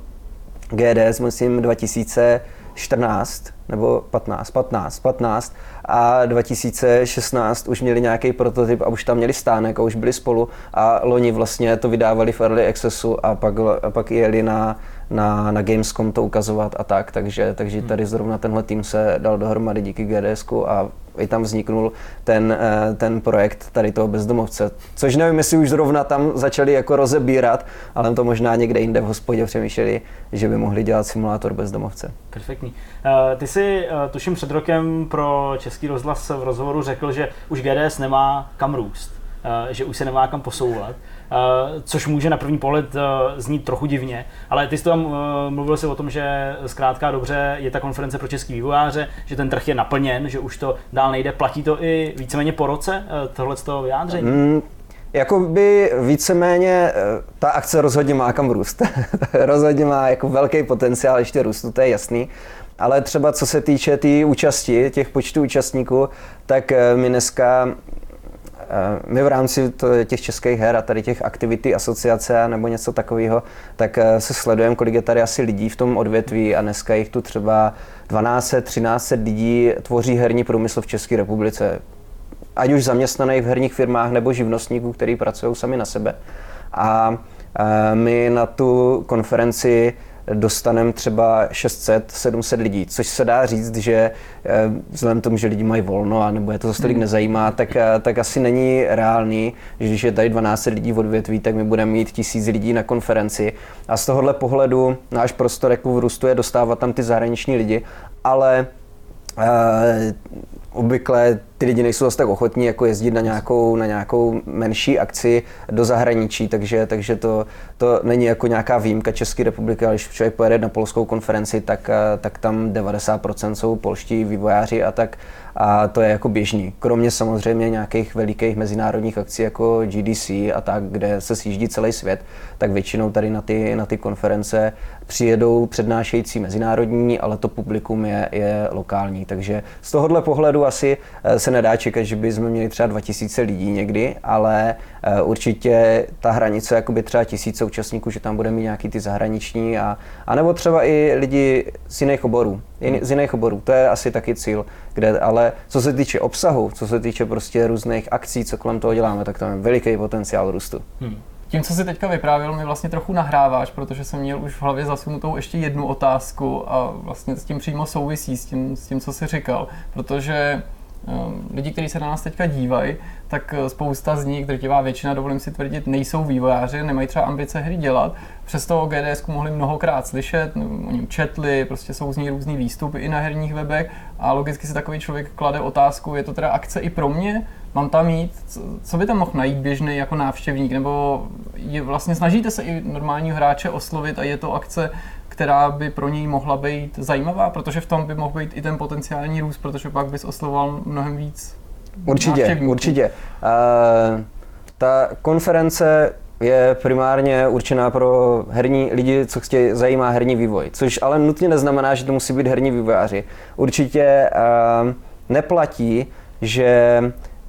GDS, myslím 2014 nebo 15, 15, 15 a 2016 už měli nějaký prototyp a už tam měli stánek a už byli spolu. A loni vlastně to vydávali v Early Accessu a pak, a pak jeli na, na, na Gamescom to ukazovat a tak, takže, takže tady zrovna tenhle tým se dal dohromady díky GDSku a i tam vzniknul ten, eh, ten projekt tady toho bezdomovce. Což nevím, jestli už zrovna tam začali jako rozebírat, ale to možná někde jinde v hospodě přemýšleli, že by mohli dělat simulátor bezdomovce. Perfektní. Eh, Ty si, eh, tuším, před rokem pro Český rozhlas v rozhovoru řekl, že už GDS nemá kam růst, že už se nemá kam posouvat, což může na první pohled eh, znít trochu divně, ale ty jsi tam eh, mluvil si o tom, že zkrátka dobře je ta konference pro český vývojáře, že ten trh je naplněn, že už to dál nejde. Platí to i víceméně po roce, eh, tohle z toho vyjádření? Mm, Jakoby víceméně eh, ta akce rozhodně má kam růst. rozhodně má jako velký potenciál ještě růstu, to je jasný. Ale třeba co se týče té tý účasti, těch počtů účastníků, tak eh, my dneska eh, my v rámci těch českých her a tady těch aktivity asociace nebo něco takového, tak eh, se sledujeme, kolik je tady asi lidí v tom odvětví a dneska jich tu třeba 12, 13 lidí tvoří herní průmysl v České republice ať už zaměstnaných v herních firmách nebo živnostníků, kteří pracují sami na sebe. A e, my na tu konferenci dostaneme třeba 600-700 lidí, což se dá říct, že e, vzhledem k tomu, že lidi mají volno a nebo je to zase tolik nezajímá, tak, e, tak asi není reálný, že když je tady 12 lidí v odvětví, tak my budeme mít tisíc lidí na konferenci. A z tohohle pohledu náš prostor jako v růstu je dostávat tam ty zahraniční lidi, ale Eh, obvykle ty lidi nejsou zase tak ochotní jako jezdit na nějakou, na nějakou menší akci do zahraničí, takže, takže to, to není jako nějaká výjimka České republiky, ale když člověk pojede na polskou konferenci, tak, eh, tak tam 90% jsou polští vývojáři a tak a to je jako běžný. Kromě samozřejmě nějakých velikých mezinárodních akcí jako GDC a tak, kde se sjíždí celý svět, tak většinou tady na ty, na ty konference přijedou přednášející mezinárodní, ale to publikum je, je lokální. Takže z tohohle pohledu asi eh, se nedá čekat, že bychom měli třeba 2000 lidí někdy, ale eh, určitě ta hranice jakoby třeba tisíce účastníků, že tam bude mít nějaký ty zahraniční a, a nebo třeba i lidi z jiných oborů. Jiný, z jiných oborů, to je asi taky cíl, kde, ale co se týče obsahu, co se týče prostě různých akcí, co kolem toho děláme, tak tam je veliký potenciál růstu. Hmm. Tím, co si teďka vyprávěl, mi vlastně trochu nahráváš, protože jsem měl už v hlavě zasunutou ještě jednu otázku a vlastně s tím přímo souvisí, s tím, s tím co jsi říkal, protože um, lidi, kteří se na nás teďka dívají, tak eh, spousta z nich, drtivá většina, dovolím si tvrdit, nejsou vývojáři, nemají třeba ambice hry dělat, přesto o GDS mohli mnohokrát slyšet, o něm četli, prostě jsou z ní různý výstupy i na herních webech a logicky si takový člověk klade otázku, je to teda akce i pro mě, mám tam jít, co, co by tam mohl najít běžný jako návštěvník, nebo je, vlastně snažíte se i normálního hráče oslovit a je to akce, která by pro něj mohla být zajímavá, protože v tom by mohl být i ten potenciální růst, protože pak bys oslovoval mnohem víc Určitě, určitě. Uh, ta konference je primárně určená pro herní lidi, co chtějí, zajímá herní vývoj, což ale nutně neznamená, že to musí být herní vývojáři. Určitě uh, neplatí, že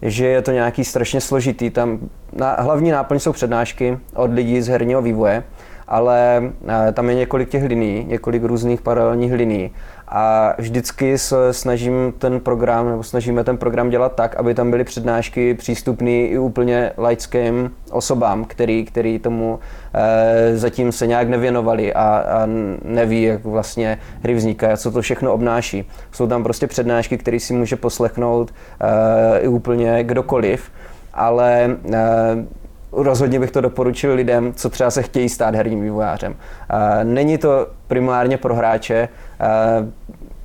že je to nějaký strašně složitý. Tam na, hlavní náplň jsou přednášky od lidí z herního vývoje, ale uh, tam je několik těch liní, několik různých paralelních liní a vždycky se snažím ten program, nebo snažíme ten program dělat tak, aby tam byly přednášky přístupné i úplně laickým osobám, který, který tomu e, zatím se nějak nevěnovali a, a neví, jak vlastně hry vznikají a co to všechno obnáší. Jsou tam prostě přednášky, které si může poslechnout e, i úplně kdokoliv, ale e, rozhodně bych to doporučil lidem, co třeba se chtějí stát herním vývojářem. Není to primárně pro hráče,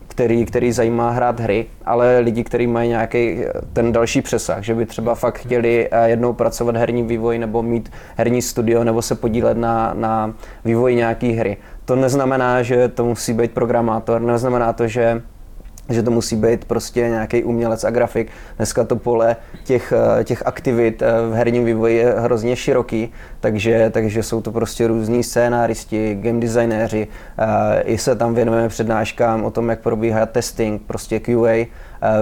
který, který zajímá hrát hry, ale lidi, kteří mají nějaký ten další přesah, že by třeba fakt chtěli jednou pracovat herní vývoj nebo mít herní studio nebo se podílet na, na vývoji nějaké hry. To neznamená, že to musí být programátor, neznamená to, že že to musí být prostě nějaký umělec a grafik. Dneska to pole těch, eh, těch aktivit eh, v herním vývoji je hrozně široký, takže, takže jsou to prostě různí scénáristi, game designéři, eh, i se tam věnujeme přednáškám o tom, jak probíhá testing, prostě QA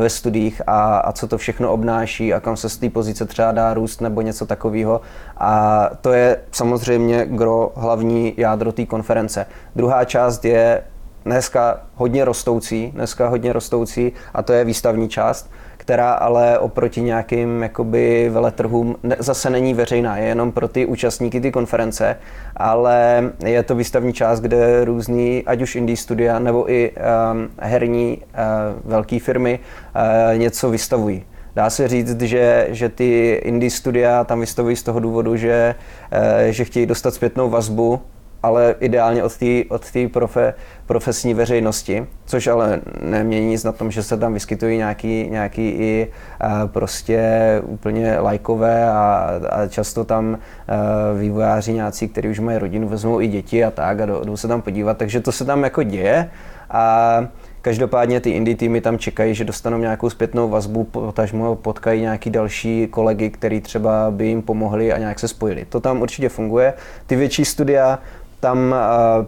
ve studiích a, a co to všechno obnáší a kam se z té pozice třeba dá růst nebo něco takového. A to je samozřejmě gro hlavní jádro té konference. Druhá část je dneska hodně rostoucí, dneska hodně rostoucí a to je výstavní část, která ale oproti nějakým jakoby veletrhům zase není veřejná, je jenom pro ty účastníky ty konference, ale je to výstavní část, kde různý, ať už indie studia nebo i um, herní uh, velké firmy uh, něco vystavují. Dá se říct, že, že ty indie studia tam vystavují z toho důvodu, že, uh, že chtějí dostat zpětnou vazbu ale ideálně od té od profe, profesní veřejnosti, což ale nemění nic na tom, že se tam vyskytují nějaký, nějaký i uh, prostě úplně lajkové a, a často tam uh, vývojáři nějací, kteří už mají rodinu, vezmou i děti a tak a jdou se tam podívat, takže to se tam jako děje a Každopádně ty indie týmy tam čekají, že dostanou nějakou zpětnou vazbu, potažmo potkají nějaký další kolegy, který třeba by jim pomohli a nějak se spojili. To tam určitě funguje. Ty větší studia tam eh,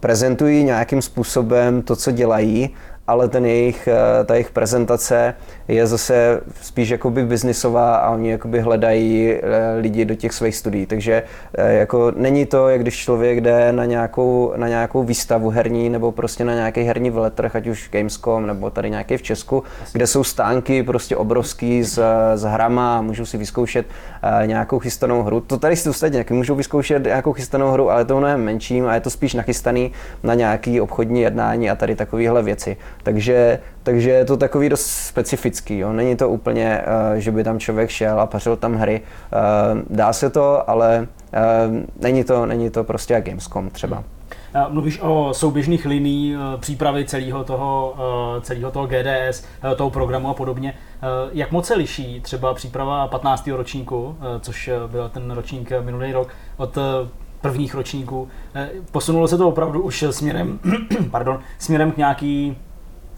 prezentují nějakým způsobem to, co dělají ale ten jejich, eh, ta jejich prezentace je zase spíš jakoby biznisová a oni jakoby hledají eh, lidi do těch svých studií. Takže eh, jako není to, jak když člověk jde na nějakou, na nějakou výstavu herní nebo prostě na nějaký herní veletrh, ať už Gamescom nebo tady nějaký v Česku, kde jsou stánky prostě obrovský s, s hrama a můžou si vyzkoušet nějakou chystanou hru. To tady si ostatně můžou vyzkoušet nějakou chystanou hru, ale to mnohem menším a je to spíš nachystaný na nějaký obchodní jednání a tady takovéhle věci. Takže, takže je to takový dost specifický. Jo. Není to úplně, uh, že by tam člověk šel a pařil tam hry. Uh, dá se to, ale uh, není, to, není to prostě jak Gamescom třeba. Mluvíš o souběžných liní přípravy celého toho, celého toho GDS, toho programu a podobně. Jak moc se liší třeba příprava 15. ročníku, což byl ten ročník minulý rok, od prvních ročníků. Posunulo se to opravdu už směrem, pardon, směrem k nějaký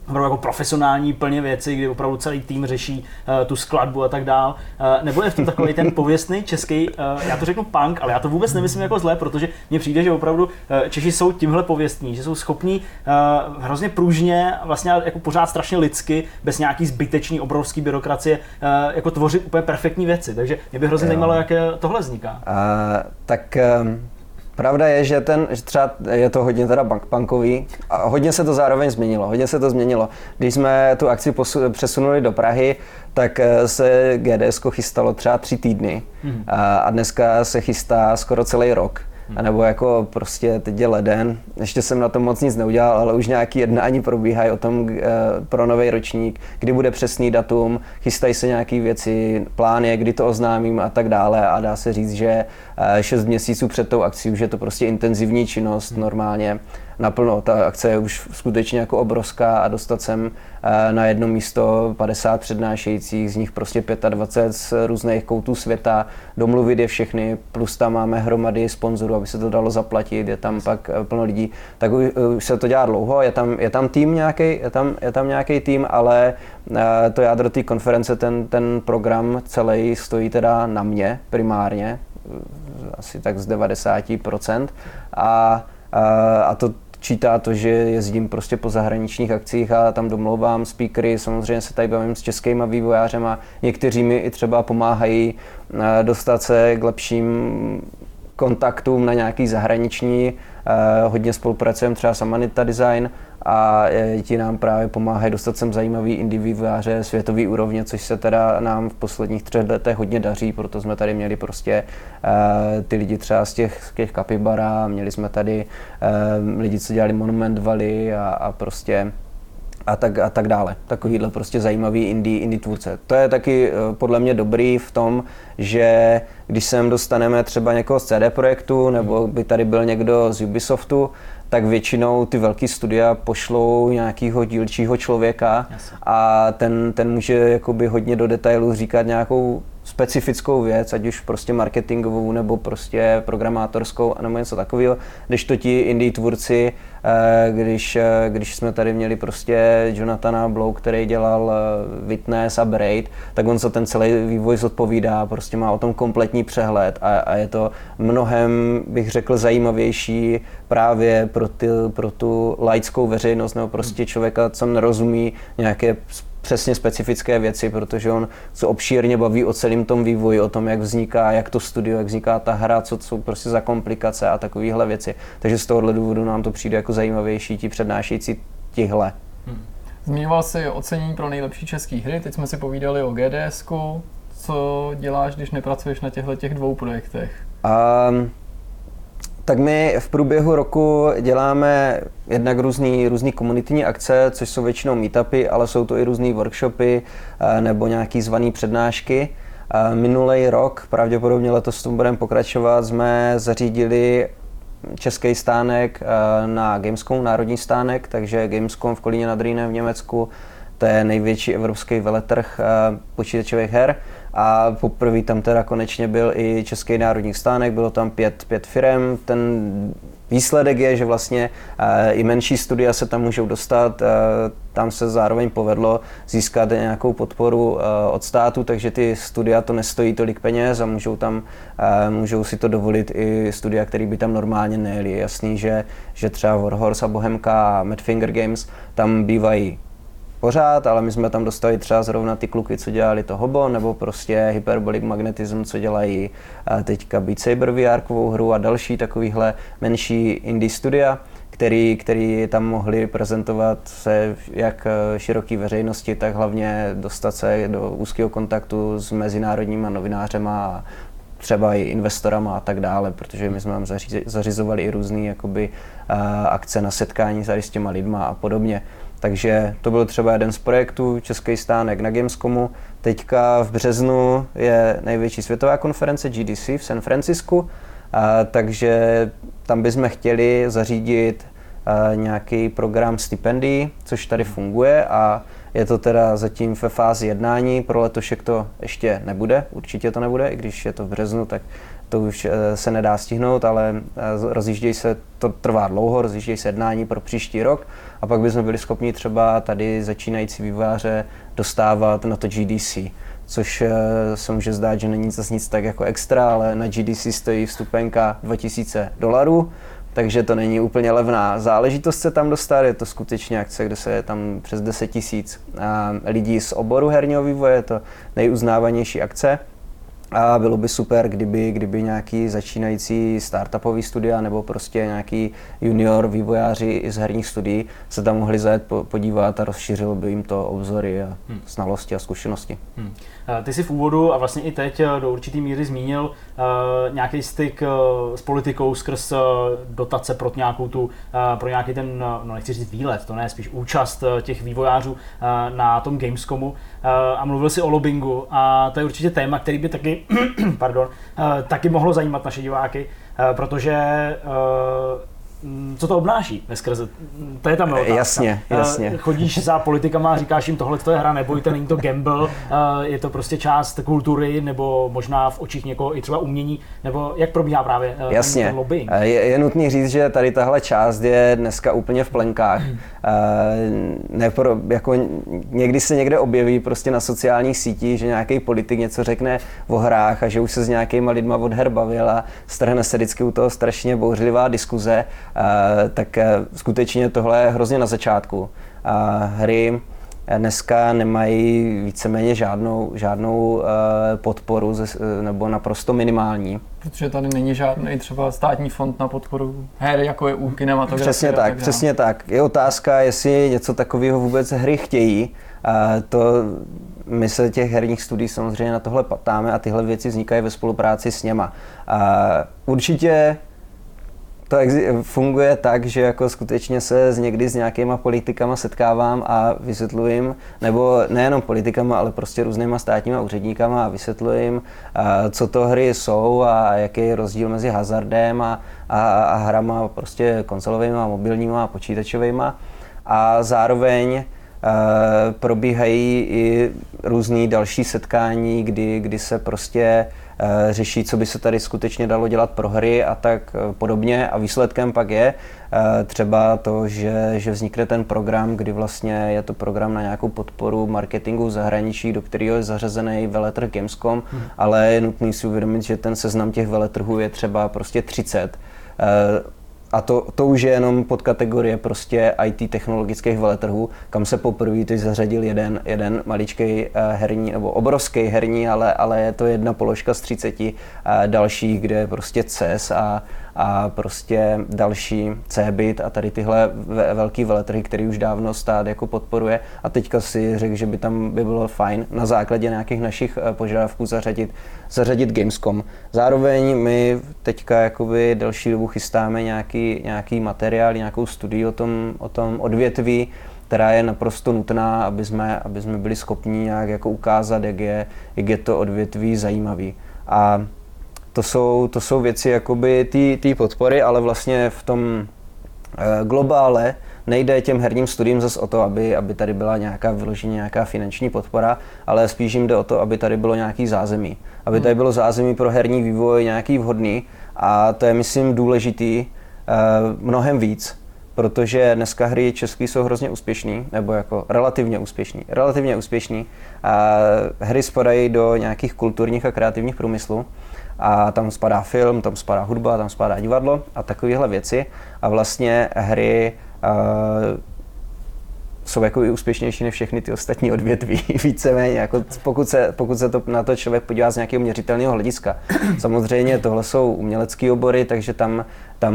opravdu jako profesionální plně věci, kdy opravdu celý tým řeší uh, tu skladbu a tak dál. Uh, nebo je v tom takový ten pověstný český, uh, já to řeknu punk, ale já to vůbec nemyslím jako zlé, protože mně přijde, že opravdu uh, Češi jsou tímhle pověstní, že jsou schopní uh, hrozně pružně, vlastně jako pořád strašně lidsky, bez nějaký zbytečný obrovský byrokracie, uh, jako tvořit úplně perfektní věci. Takže mě by hrozně jo. zajímalo, jak tohle vzniká. Uh, tak um Pravda je, že, ten, že třeba je to hodně teda bank, bankový a hodně se to zároveň změnilo. Hodně se to změnilo. Když jsme tu akci posu, přesunuli do Prahy, tak eh, se GDS chystalo třeba tři týdny mm. a, a dneska se chystá skoro celý rok. A nebo jako prostě teď je leden, ještě jsem na tom moc nic neudělal, ale už nějaký jednání probíhají o tom e, pro nový ročník, kdy bude přesný datum, chystají se nějaké věci, plán je, kdy to oznámím a tak dále. A dá se říct, že e, 6 měsíců před tou akcí už je to prostě intenzivní činnost normálně naplno. Ta akce je už skutečně jako obrovská a dostat sem eh, na jedno místo 50 přednášejících, z nich prostě 25 z různých koutů světa, domluvit je všechny, plus tam máme hromady sponzorů, aby se to dalo zaplatit, je tam pak eh, plno lidí, tak už se to dělá dlouho, je tam, je tam tým nějaký, je tam, je tam nějaký tým, ale to jádro té konference, ten, ten program celý stojí teda na mě primárně, asi tak z 90%. A, a, a to čítá to, že jezdím prostě po zahraničních akcích a tam domlouvám speakery, samozřejmě se tady bavím s českýma vývojářem a někteří mi i třeba pomáhají dostat se k lepším kontaktům na nějaký zahraniční, hodně spolupracujeme třeba s Amanita Design a ti nám právě pomáhají dostat sem zajímavý indie vývojáře světový úrovně, což se teda nám v posledních třech letech hodně daří, proto jsme tady měli prostě uh, ty lidi třeba z těch, z těch kapibara, měli jsme tady lidi, co dělali Monument Valley a, a prostě a tak, a tak dále. Takovýhle prostě zajímavý indie, indie tvůrce. To je taky uh, podle mě dobrý v tom, že když sem dostaneme třeba někoho z CD Projektu, nebo by tady byl někdo z Ubisoftu, tak většinou ty velké studia pošlou nějakého dílčího člověka Jasně. a ten, ten může jakoby hodně do detailu říkat nějakou specifickou věc, ať už prostě marketingovou nebo prostě programátorskou nebo něco takového, když to ti indie tvůrci, eh, když, eh, když jsme tady měli prostě Jonathana Blow, který dělal eh, Witness a Braid, tak on za ten celý vývoj zodpovídá, prostě má o tom kompletní přehled a, a je to mnohem, bych řekl, zajímavější právě pro, ty, pro tu laickou veřejnost nebo prostě člověka, co nerozumí nějaké přesně specifické věci, protože on se obšírně baví o celém tom vývoji, o tom, jak vzniká, jak to studio, jak vzniká ta hra, co jsou prostě za komplikace a takovéhle věci. Takže z tohohle důvodu nám to přijde jako zajímavější ti přednášející tihle. Hmm. Zmiňoval jsi ocenění pro nejlepší české hry, teď jsme si povídali o GDS. Co děláš, když nepracuješ na těchto těch dvou projektech? Um, tak my v průběhu roku děláme jednak různý, různý komunitní akce, což jsou většinou meetupy, ale jsou to i různé workshopy eh, nebo nějaký zvaný přednášky. Eh, Minulý rok, pravděpodobně letos tom budeme pokračovat, jsme zařídili český stánek eh, na Gamescom, národní stánek, takže Gamescom v Kolíně nad Rýnem v Německu, to je největší evropský veletrh počítačových her a poprvé tam teda konečně byl i Český národní stánek, bylo tam pět, pět firem, ten Výsledek je, že vlastně uh, i menší studia se tam můžou dostat, uh, tam se zároveň povedlo získat nějakou podporu uh, od státu, takže ty studia to nestojí tolik peněz a můžou tam, můžou si to dovolit i studia, které by tam normálně nejeli. Je jasný, že, že třeba Warhorse a Bohemka a Madfinger Games tam bývají pořád, ale my jsme tam dostali třeba zrovna ty kluky, co dělali to Hobo, nebo prostě Hyperbolic Magnetism, co dělají teďka Beat Saber VR hru a další takovýhle menší indie studia, který, který tam mohli prezentovat se jak e, široký veřejnosti, tak hlavně dostat se do úzkého kontaktu s mezinárodníma novinářema a třeba i investorama a tak dále, protože my jsme tam zařizovali i různé jakoby, akce na setkání s těma lidma a podobně. Takže to byl třeba jeden z projektů, Český stánek na Gamescomu. Teďka v březnu je největší světová konference GDC v San Francisku, a, takže tam bychom chtěli zařídit a, nějaký program stipendií, což tady funguje. A je to teda zatím ve fázi jednání, pro letošek to ještě nebude, určitě to nebude, i když je to v březnu, tak to už eh, se nedá stihnout, ale eh, rozjíždějí se, to trvá dlouho, rozjíždějí se jednání pro příští rok a pak bychom byli schopni třeba tady začínající vývojáře dostávat na to GDC což eh, se může zdát, že není zase nic tak jako extra, ale na GDC stojí vstupenka 2000 dolarů, takže to není úplně levná záležitost se tam dostat, je to skutečně akce, kde se je tam přes 10 tisíc lidí z oboru herního vývoje, je to nejuznávanější akce. A bylo by super, kdyby, kdyby nějaký začínající startupový studia nebo prostě nějaký junior vývojáři z herních studií se tam mohli zajet podívat a rozšířilo by jim to obzory a hmm. znalosti a zkušenosti. Hmm. Ty jsi v úvodu a vlastně i teď eh, do určitý míry zmínil uh, nějaký styk s politikou skrz dotace pro nějakou tu, pro nějaký ten, no nechci říct výlet, to ne, spíš účast těch vývojářů na tom Gamescomu. A mluvil si o lobbingu a to je určitě téma, který by taky, pardon, taky mohlo zajímat naše diváky, protože co to obnáší ve skrze? To je tam otázka. Jasně, eh, jasně. Chodíš za politikama a říkáš jim, tohle to je hra, nebojte, není to gamble, eh, je to prostě část kultury, nebo možná v očích někoho i třeba umění, nebo jak probíhá právě eh, jasně. ten, lobbying? Je, je nutný říct, že tady tahle část je dneska úplně v plenkách. Nepro, jako někdy se někde objeví prostě na sociálních sítích, že nějaký politik něco řekne o hrách a že už se s nějakýma lidma od her bavil a strhne se vždycky u toho strašně bouřlivá diskuze tak eh, skutečně tohle je hrozně na začátku. Hry dneska nemají víceméně žádnou, žádnou eh, podporu nebo naprosto minimální. Protože tady není žádný třeba státní fond na podporu her, jako je u kinematografie. Přesně tak, tak přesně tak. Je otázka, jestli něco takového vůbec hry chtějí. To my se těch herních studií samozřejmě na tohle patáme a tyhle věci vznikají ve spolupráci s něma. Určitě to funguje tak, že jako skutečně se s někdy s nějakýma politikama setkávám a vysvětluji nebo nejenom politikama, ale prostě různýma státníma úředníkama a vysvětluji co to hry jsou a jaký je rozdíl mezi hazardem a, a, a hrama prostě konzolovými, mobilníma a počítačovými. A zároveň probíhají i různé další setkání, kdy, kdy se prostě Eh, řeší, co by se tady skutečně dalo dělat pro hry a tak eh, podobně. A výsledkem pak je eh, třeba to, že, že vznikne ten program, kdy vlastně je to program na nějakou podporu marketingu zahraničí, do kterého je zařazený veletrh Gamescom, hmm. ale je nutný si uvědomit, že ten seznam těch veletrhů je třeba prostě 30 a to, to už je jenom pod kategorie prostě IT technologických veletrhů, kam se poprvé teď zařadil jeden, jeden maličký uh, herní, nebo obrovský herní, ale, ale je to jedna položka z 30 uh, dalších, kde je prostě CES a, a prostě další Cebit a tady tyhle velký veletrhy, který už dávno stát jako podporuje a teďka si řekl, že by tam by bylo fajn na základě nějakých našich eh, požadavků zařadit, zařadit Gamescom. Zároveň my teďka jakoby delší dobu chystáme nějaký, nějaký materiál, nějakou studii o tom, o tom odvětví, která je naprosto nutná, aby jsme, aby jsme byli schopni nějak jako ukázat, jak je, jak je to odvětví zajímavý. A to jsou, to jsou věci jakoby té podpory, ale vlastně v tom e, globále nejde těm herním studiím zase o to, aby, aby tady byla nějaká vyloženě nějaká finanční podpora, ale spíš jim jde o to, aby tady bylo nějaký zázemí. Aby tady hmm. bylo zázemí pro herní vývoj nějaký vhodný a to je, myslím, důležitý e, mnohem víc, protože dneska hry český jsou hrozně úspěšný, nebo jako relativně úspěšný. Relativně úspěšný. A hry spadají do nějakých kulturních a kreativních průmyslů a tam spadá film, tam spadá hudba, tam spadá divadlo a takovéhle věci a vlastně hry uh, jsou jako i úspěšnější než všechny ty ostatní odvětví, víceméně, jako pokud, se, pokud se to na to člověk podívá z nějakého měřitelného hlediska. Samozřejmě tohle jsou umělecké obory, takže tam, tam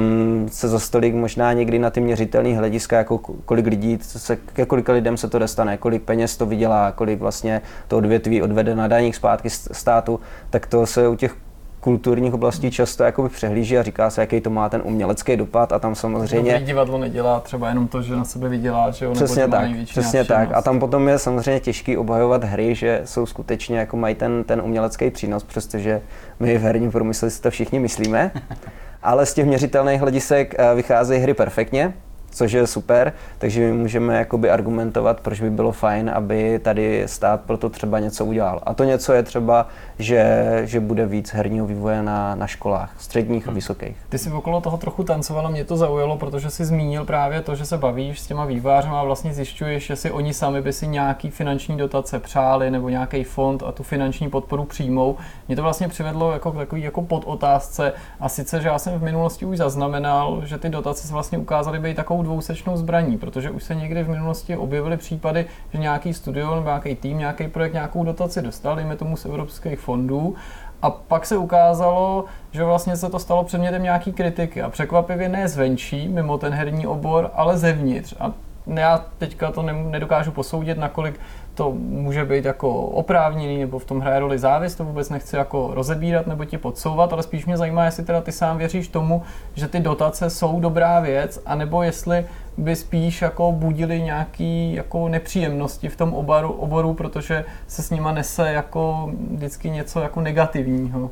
se za stolik možná někdy na ty měřitelné hlediska, jako kolik lidí, se, ke kolika lidem se to dostane, kolik peněz to vydělá, kolik vlastně to odvětví odvede na daních zpátky státu, tak to se u těch kulturních oblastí často jakoby přehlíží a říká se, jaký to má ten umělecký dopad a tam samozřejmě... Dobrý divadlo nedělá třeba jenom to, že na sebe vydělá, že jo? Přesně tak, přesně tak. A tam potom je samozřejmě těžký obhajovat hry, že jsou skutečně jako mají ten, ten umělecký přínos, přestože my v herním průmyslu si to všichni myslíme. Ale z těch měřitelných hledisek eh, vycházejí hry perfektně, což je super, takže my můžeme jakoby argumentovat, proč by bylo fajn, aby tady stát pro to třeba něco udělal. A to něco je třeba, že, že bude víc herního vývoje na, na školách, středních a hmm. vysokých. Ty jsi okolo toho trochu tancoval a mě to zaujalo, protože jsi zmínil právě to, že se bavíš s těma vývářem a vlastně zjišťuješ, že si oni sami by si nějaký finanční dotace přáli nebo nějaký fond a tu finanční podporu přijmou. Mě to vlastně přivedlo jako takový jako podotázce a sice, že já jsem v minulosti už zaznamenal, že ty dotace se vlastně ukázaly být takovou dvousečnou zbraní, protože už se někdy v minulosti objevily případy, že nějaký studio nebo nějaký tým, nějaký projekt nějakou dotaci dostal, dejme tomu z evropských fondů, a pak se ukázalo, že vlastně se to stalo předmětem nějaký kritiky a překvapivě ne zvenčí, mimo ten herní obor, ale zevnitř. A já teďka to nedokážu posoudit, nakolik to může být jako oprávněný nebo v tom hraje roli závis, to vůbec nechci jako rozebírat nebo ti podsouvat, ale spíš mě zajímá, jestli teda ty sám věříš tomu, že ty dotace jsou dobrá věc, anebo jestli by spíš jako budili nějaký jako nepříjemnosti v tom oboru, oboru, protože se s nima nese jako vždycky něco jako negativního.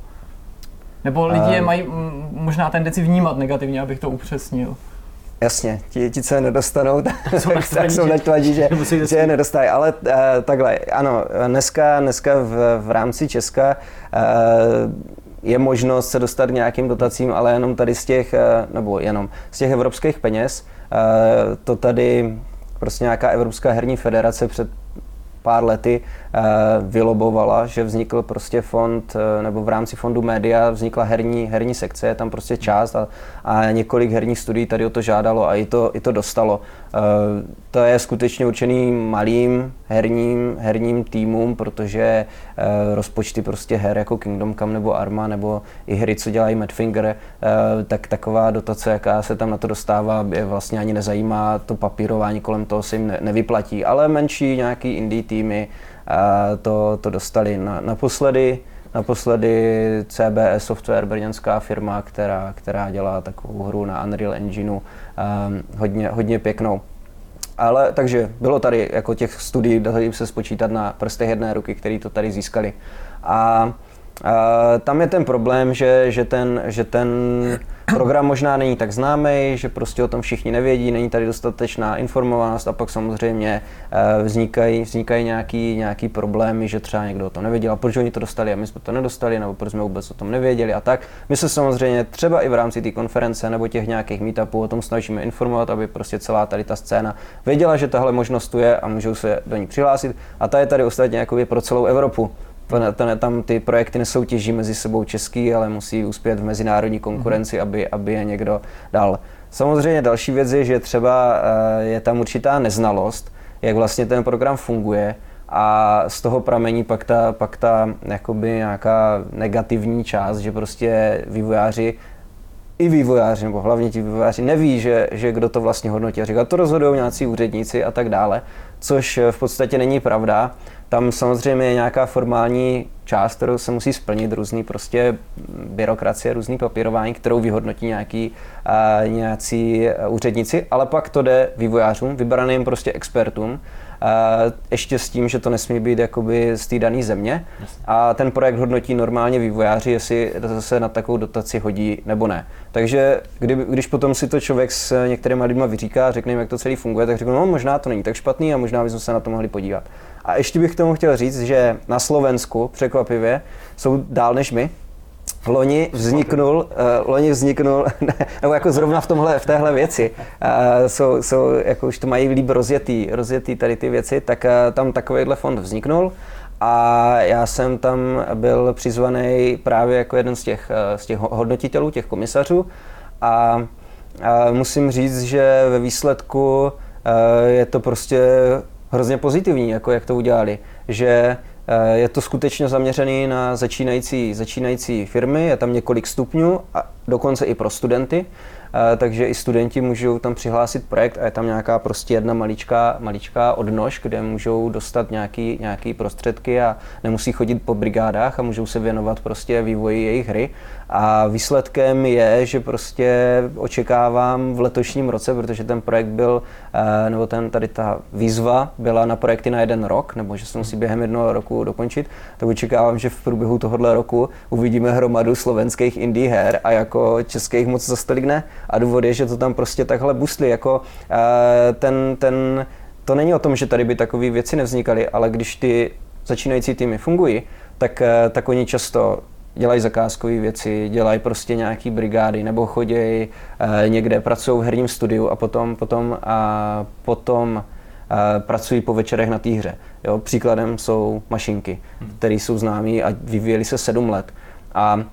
Nebo lidi je mají možná tendenci vnímat negativně, abych to upřesnil. Jasně, ti, ti co je nedostanou, tak jsou naštvaní, jsou naštvaní že, že je nedostají. Ale uh, takhle, ano, dneska, dneska v, v rámci Česka uh, je možnost se dostat k nějakým dotacím, ale jenom tady z těch, uh, nebo jenom z těch evropských peněz. Uh, to tady prostě nějaká Evropská herní federace před pár lety eh, vylobovala, že vznikl prostě fond, eh, nebo v rámci fondu média vznikla herní, herní sekce, je tam prostě část a, a několik herních studií tady o to žádalo a i to, i to dostalo. Eh, to je skutečně určený malým herním, herním týmům, protože rozpočty prostě her jako Kingdom Come nebo Arma nebo i hry, co dělají Madfinger, tak taková dotace, jaká se tam na to dostává, je vlastně ani nezajímá, to papírování kolem toho se jim nevyplatí, ale menší nějaký indie týmy to, to dostali. Na, naposledy, naposledy CBS Software, brněnská firma, která, která dělá takovou hru na Unreal Engineu, um, hodně, hodně pěknou. Ale takže bylo tady jako těch studií, dá se spočítat na prstech jedné ruky, který to tady získali. A tam je ten problém, že, že, ten, že ten program možná není tak známý, že prostě o tom všichni nevědí, není tady dostatečná informovanost a pak samozřejmě eh, vznikají, vznikají nějaký, nějaký problémy, že třeba někdo o tom nevěděl a proč oni to dostali a my jsme to nedostali, nebo proč jsme vůbec o tom nevěděli a tak. My se samozřejmě třeba i v rámci té konference nebo těch nějakých meetupů o tom snažíme informovat, aby prostě celá tady ta scéna věděla, že tahle možnost tu je a můžou se do ní přihlásit a ta je tady ostatně jako pro celou Evropu tam ty projekty nesoutěží mezi sebou český, ale musí uspět v mezinárodní konkurenci, mm-hmm. aby, aby je někdo dal. Samozřejmě další věc je, že třeba eh, je tam určitá neznalost, jak vlastně ten program funguje a z toho pramení pak ta, pak ta jakoby nějaká negativní část, že prostě vývojáři i vývojáři, nebo hlavně ti vývojáři, neví, že, že kdo to vlastně hodnotí. A říká, to rozhodují nějací úředníci a tak dále, což v podstatě není pravda. Tam samozřejmě je nějaká formální část, kterou se musí splnit, různý prostě byrokracie, různý papírování, kterou vyhodnotí nějaký, uh, nějací úředníci, ale pak to jde vývojářům, vybraným prostě expertům, ještě s tím, že to nesmí být jakoby z té dané země. A ten projekt hodnotí normálně vývojáři, jestli se na takovou dotaci hodí nebo ne. Takže kdy, když potom si to člověk s některými lidmi vyříká, řekne jim, jak to celý funguje, tak řeknu, no možná to není tak špatný a možná bychom se na to mohli podívat. A ještě bych k tomu chtěl říct, že na Slovensku překvapivě jsou dál než my, loni vzniknul, uh, loni vzniknul, ne, nebo jako zrovna v, tomhle, v téhle věci, uh, jsou, jsou, jako už to mají líb rozjetý, rozjetý tady ty věci, tak uh, tam takovýhle fond vzniknul a já jsem tam byl přizvaný právě jako jeden z těch, z těch hodnotitelů, těch komisařů. A, a musím říct, že ve výsledku uh, je to prostě hrozně pozitivní, jako jak to udělali, že Eh, je to skutečně zaměřený na začínající, začínající firmy, je tam několik stupňů a dokonce i pro studenty. Eh, takže i studenti můžou tam přihlásit projekt a je tam nějaká prostě jedna maličká, maličká odnož, kde můžou dostat nějaký, nějaký prostředky a nemusí chodit po brigádách a můžou se věnovat prostě vývoji jejich hry. A výsledkem je, že prostě očekávám v letošním roce, protože ten projekt byl, eh, nebo ten tady ta výzva byla na projekty na jeden rok, nebo že se musí během jednoho roku dokončit, tak očekávám, že v průběhu tohohle roku uvidíme hromadu slovenských indie her a jako českých moc za ne. A důvod je, že to tam prostě takhle busli, jako eh, ten, ten, to není o tom, že tady by takové věci nevznikaly, ale když ty začínající týmy fungují, tak, eh, tak oni často dělají zakázkové věci, dělají prostě nějaký brigády nebo chodí e, někde, pracují v herním studiu a potom, potom, a potom e, pracují po večerech na té hře. Jo, příkladem jsou mašinky, hmm. které jsou známé a vyvíjely se sedm let. A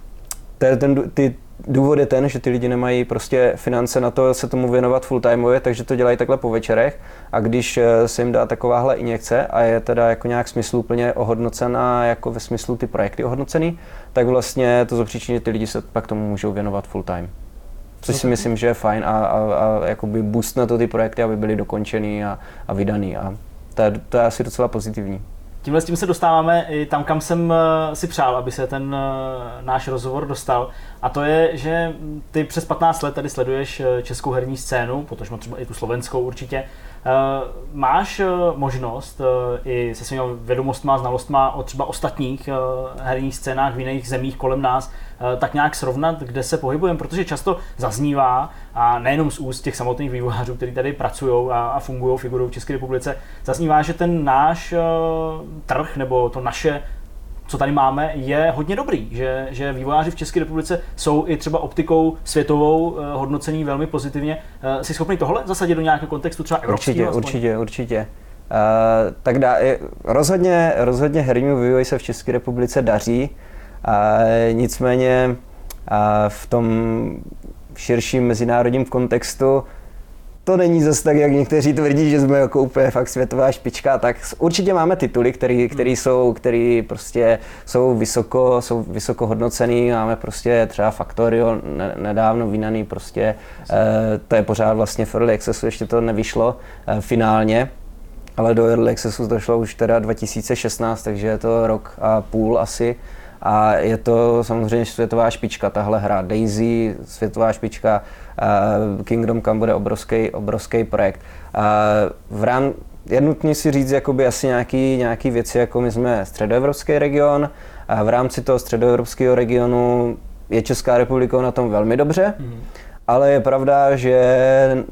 ten, ty, důvod je ten, že ty lidi nemají prostě finance na to se tomu věnovat full timeově, takže to dělají takhle po večerech a když eh, se jim dá takováhle injekce a je teda jako nějak smysluplně ohodnocená, jako ve smyslu ty projekty ohodnocený, tak vlastně to zapříčiní, ty lidi se pak tomu můžou věnovat full time. Což si myslím, že je fajn a, a, a jakoby boostne to ty projekty, aby byly dokončený a, a vydaný a to je, to je asi docela pozitivní. Tímhle s tím se dostáváme i tam, kam jsem eh, si přál, aby se ten eh, náš rozhovor dostal. A to je, že ty přes 15 let tady sleduješ eh, českou herní scénu, protože třeba i tu slovenskou určitě. Máš možnost i se svými vědomostmi a znalostmi o třeba ostatních herních scénách v jiných zemích kolem nás tak nějak srovnat, kde se pohybujeme, protože často zaznívá, a nejenom z úst těch samotných vývojářů, kteří tady pracují a, a fungují, figurují v České republice, zaznívá, že ten náš trh nebo to naše co tady máme, je hodně dobrý, že, že vývojáři v České republice jsou i třeba optikou světovou eh, hodnocení velmi pozitivně. Eh, jsi schopný tohle zasadit do nějakého kontextu třeba evropského? Určitě, určitě, určitě. Uh, tak dá, rozhodně, rozhodně hernímu vývoji se v České republice daří, uh, nicméně uh, v tom širším mezinárodním kontextu to není zase tak, jak někteří tvrdí, že jsme jako úplně fakt světová špička, tak určitě máme tituly, které který hmm. jsou, který prostě jsou vysoko, jsou vysoko hodnocený, máme prostě třeba Factorio nedávno vynaný prostě, e, to je pořád vlastně v Early Accessu, ještě to nevyšlo e, finálně, ale do Early Accessu došlo už teda 2016, takže je to rok a půl asi. A je to samozřejmě světová špička, tahle hra. Daisy, světová špička, Kingdom Come bude obrovský, obrovský projekt. V rám, je nutné si říct jakoby asi nějaký, nějaký věci, jako my jsme středoevropský region, a v rámci toho středoevropského regionu je Česká republika na tom velmi dobře, mm. ale je pravda, že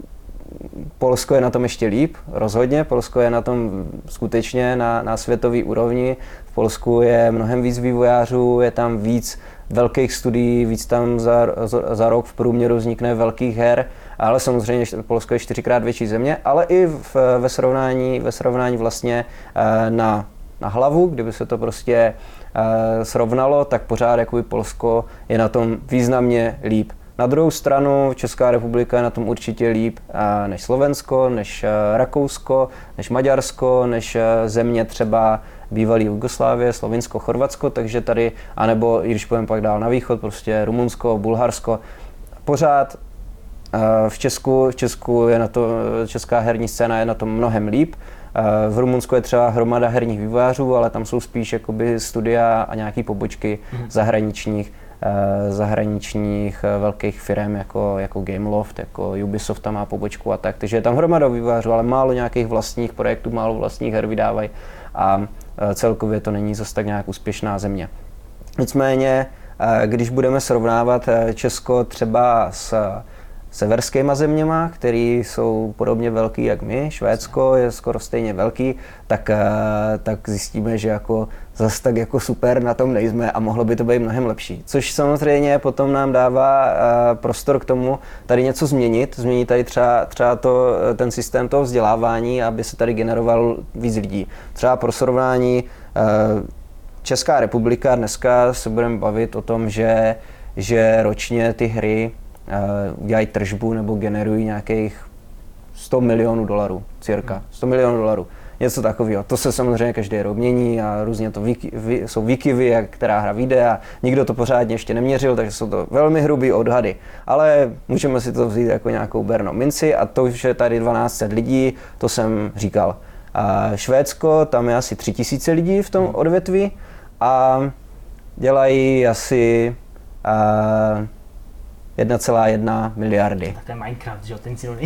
Polsko je na tom ještě líp, rozhodně. Polsko je na tom skutečně na, na světové úrovni. V Polsku je mnohem víc vývojářů, je tam víc velkých studií, víc tam za, za, za rok v průměru vznikne velkých her, ale samozřejmě Polsko je čtyřikrát větší země, ale i v, ve, srovnání, ve srovnání vlastně eh, na, na hlavu, kdyby se to prostě eh, srovnalo, tak pořád jakoby Polsko je na tom významně líp. Na druhou stranu Česká republika je na tom určitě líp eh, než Slovensko, než Rakousko, než Maďarsko, než země třeba bývalý Jugoslávie, Slovinsko, Chorvatsko, takže tady, anebo i když půjdeme pak dál na východ, prostě Rumunsko, Bulharsko, pořád eh, v Česku, v Česku je na to, česká herní scéna je na tom mnohem líp. Eh, v Rumunsku je třeba hromada herních vývojářů, ale tam jsou spíš jakoby studia a nějaké pobočky mm-hmm. zahraničních eh, zahraničních velkých firm jako, jako Gameloft, jako Ubisoft tam má pobočku a tak. Takže je tam hromada vývojářů, ale málo nějakých vlastních projektů, málo vlastních her vydávají. A celkově to není zase tak nějak úspěšná země. Nicméně, eh, když budeme srovnávat eh, Česko třeba s severskýma zeměma, které jsou podobně velký jak my, Švédsko je skoro stejně velký, tak, tak zjistíme, že jako zase tak jako super na tom nejsme a mohlo by to být mnohem lepší. Což samozřejmě potom nám dává prostor k tomu tady něco změnit, změnit tady třeba, třeba to, ten systém toho vzdělávání, aby se tady generoval víc lidí. Třeba pro srovnání Česká republika dneska se budeme bavit o tom, že, že ročně ty hry udělají tržbu nebo generují nějakých 100 milionů dolarů, cirka 100 milionů dolarů něco takového. To se samozřejmě každý rok mění a různě to výky, vy, jsou výkyvy, jak která hra vyjde a nikdo to pořádně ještě neměřil, takže jsou to velmi hrubý odhady. Ale můžeme si to vzít jako nějakou berno minci a to, že tady 1200 lidí, to jsem říkal. A Švédsko, tam je asi 3000 lidí v tom odvětví a dělají asi a, 1,1 miliardy. Tak to je Minecraft, že jo, ten cíl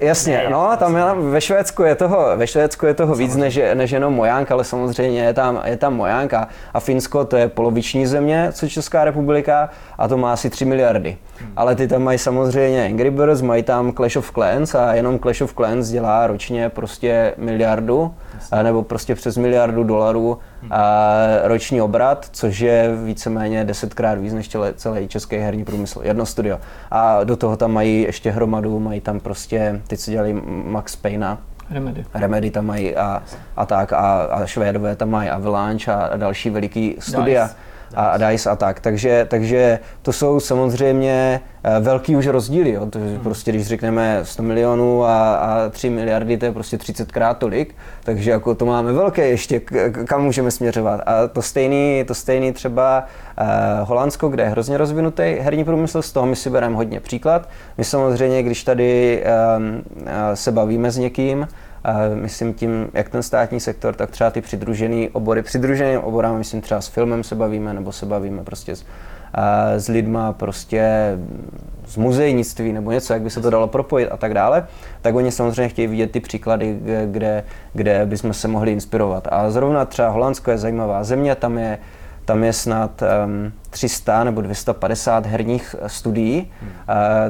Jasně, ne, no, tam je, ve Švédsku je toho, ve Švédsku je toho víc než, než jenom Mojánk, ale samozřejmě je tam, je tam Mojánka a Finsko to je poloviční země, co Česká republika a to má asi 3 miliardy. Hmm. Ale ty tam mají samozřejmě Angry Birds, mají tam Clash of Clans a jenom Clash of Clans dělá ročně prostě miliardu Jasně. nebo prostě přes miliardu dolarů a roční obrat, což je víceméně desetkrát víc než celý český herní průmysl. Jedno studio. A do toho tam mají ještě hromadu, mají tam prostě, teď co dělali Max Payne, Remedy. Remedy tam mají a, a tak a, a Švédové tam mají Avalanche a, a další veliký studia. Nice a DICE a tak. Takže, takže to jsou samozřejmě eh, velký už rozdíly. Jo. To, hmm. prostě když řekneme 100 milionů a, a 3 miliardy, to je prostě 30 krát tolik, takže jako to máme velké ještě, kam můžeme směřovat. A to stejný, to stejný třeba uh, Holandsko, kde je hrozně rozvinutý herní průmysl, z toho my si bereme hodně příklad. My samozřejmě, když tady um, se bavíme s někým, myslím tím, jak ten státní sektor, tak třeba ty přidružené obory. Přidruženým oborám, myslím třeba s filmem se bavíme, nebo se bavíme prostě s, s lidma prostě z muzejnictví nebo něco, jak by se to dalo propojit a tak dále, tak oni samozřejmě chtějí vidět ty příklady, kde, kde bychom se mohli inspirovat. A zrovna třeba Holandsko je zajímavá země, tam je tam je snad um, 300 nebo 250 herních eh, studií, hmm. uh,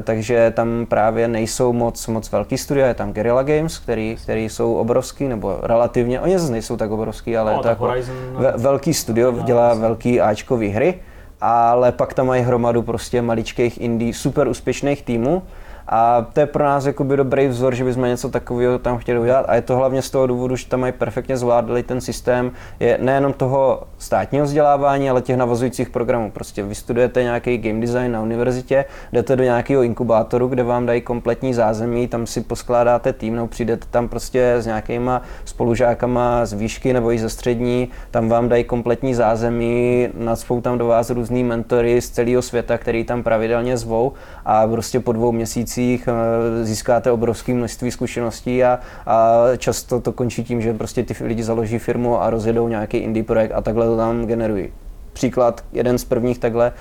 takže tam právě nejsou moc, moc velký studia, je tam Guerrilla Games, který, který jsou obrovský, nebo relativně, oni zase nejsou tak obrovský, ale no, je to jako ve, velký studio, dělá velký Ačkový hry, ale pak tam mají hromadu prostě maličkých indie, super úspěšných týmů, a to je pro nás jakoby dobrý vzor, že bychom něco takového tam chtěli udělat. A je to hlavně z toho důvodu, že tam mají perfektně zvládli ten systém, je nejenom toho státního vzdělávání, ale těch navazujících programů. Prostě vystudujete nějaký game design na univerzitě, jdete do nějakého inkubátoru, kde vám dají kompletní zázemí, tam si poskládáte tým, nebo přijdete tam prostě s nějakýma spolužákama z výšky nebo i ze střední, tam vám dají kompletní zázemí, nadspou tam do vás různý mentory z celého světa, který tam pravidelně zvou a prostě po dvou měsících měsících eh, získáte obrovské množství zkušeností a, a často to končí tím, že prostě ty lidi založí firmu a rozjedou nějaký indie projekt a takhle to tam generují. Příklad, jeden z prvních takhle.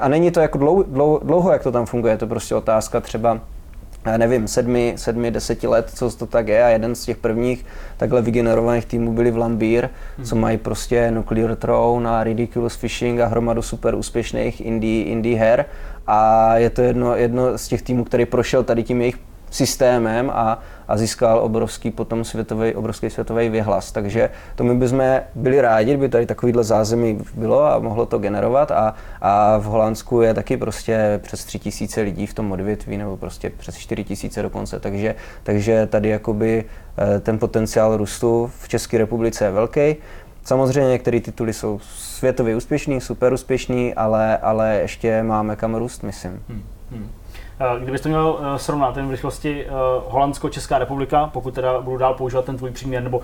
A není to jako dlouho, dlouho, dlouho jak to tam funguje, je to prostě otázka třeba já nevím, sedmi, sedmi, deseti let, co to tak je a jeden z těch prvních takhle vygenerovaných týmů byli v Lambír, hmm. co mají prostě Nuclear Throne a Ridiculous Fishing a hromadu super úspěšných indie, indie her a je to jedno, jedno z těch týmů, který prošel tady tím jejich systémem a, a získal obrovský potom světový, obrovský světový vyhlas. Takže to my bychom byli rádi, kdyby tady takovýhle zázemí bylo a mohlo to generovat a, a v Holandsku je taky prostě přes tři tisíce lidí v tom odvětví nebo prostě přes čtyři tisíce dokonce, takže, takže tady jakoby eh, ten potenciál růstu v České republice je velký. Samozřejmě některé tituly jsou světově úspěšný, super úspěšný, ale, ale ještě máme kam růst, myslím. Hmm. Eh, kdybyste měl eh, srovnat ten v rychlosti eh, Holandsko-Česká republika, pokud teda budu dál používat ten tvůj příměr nebo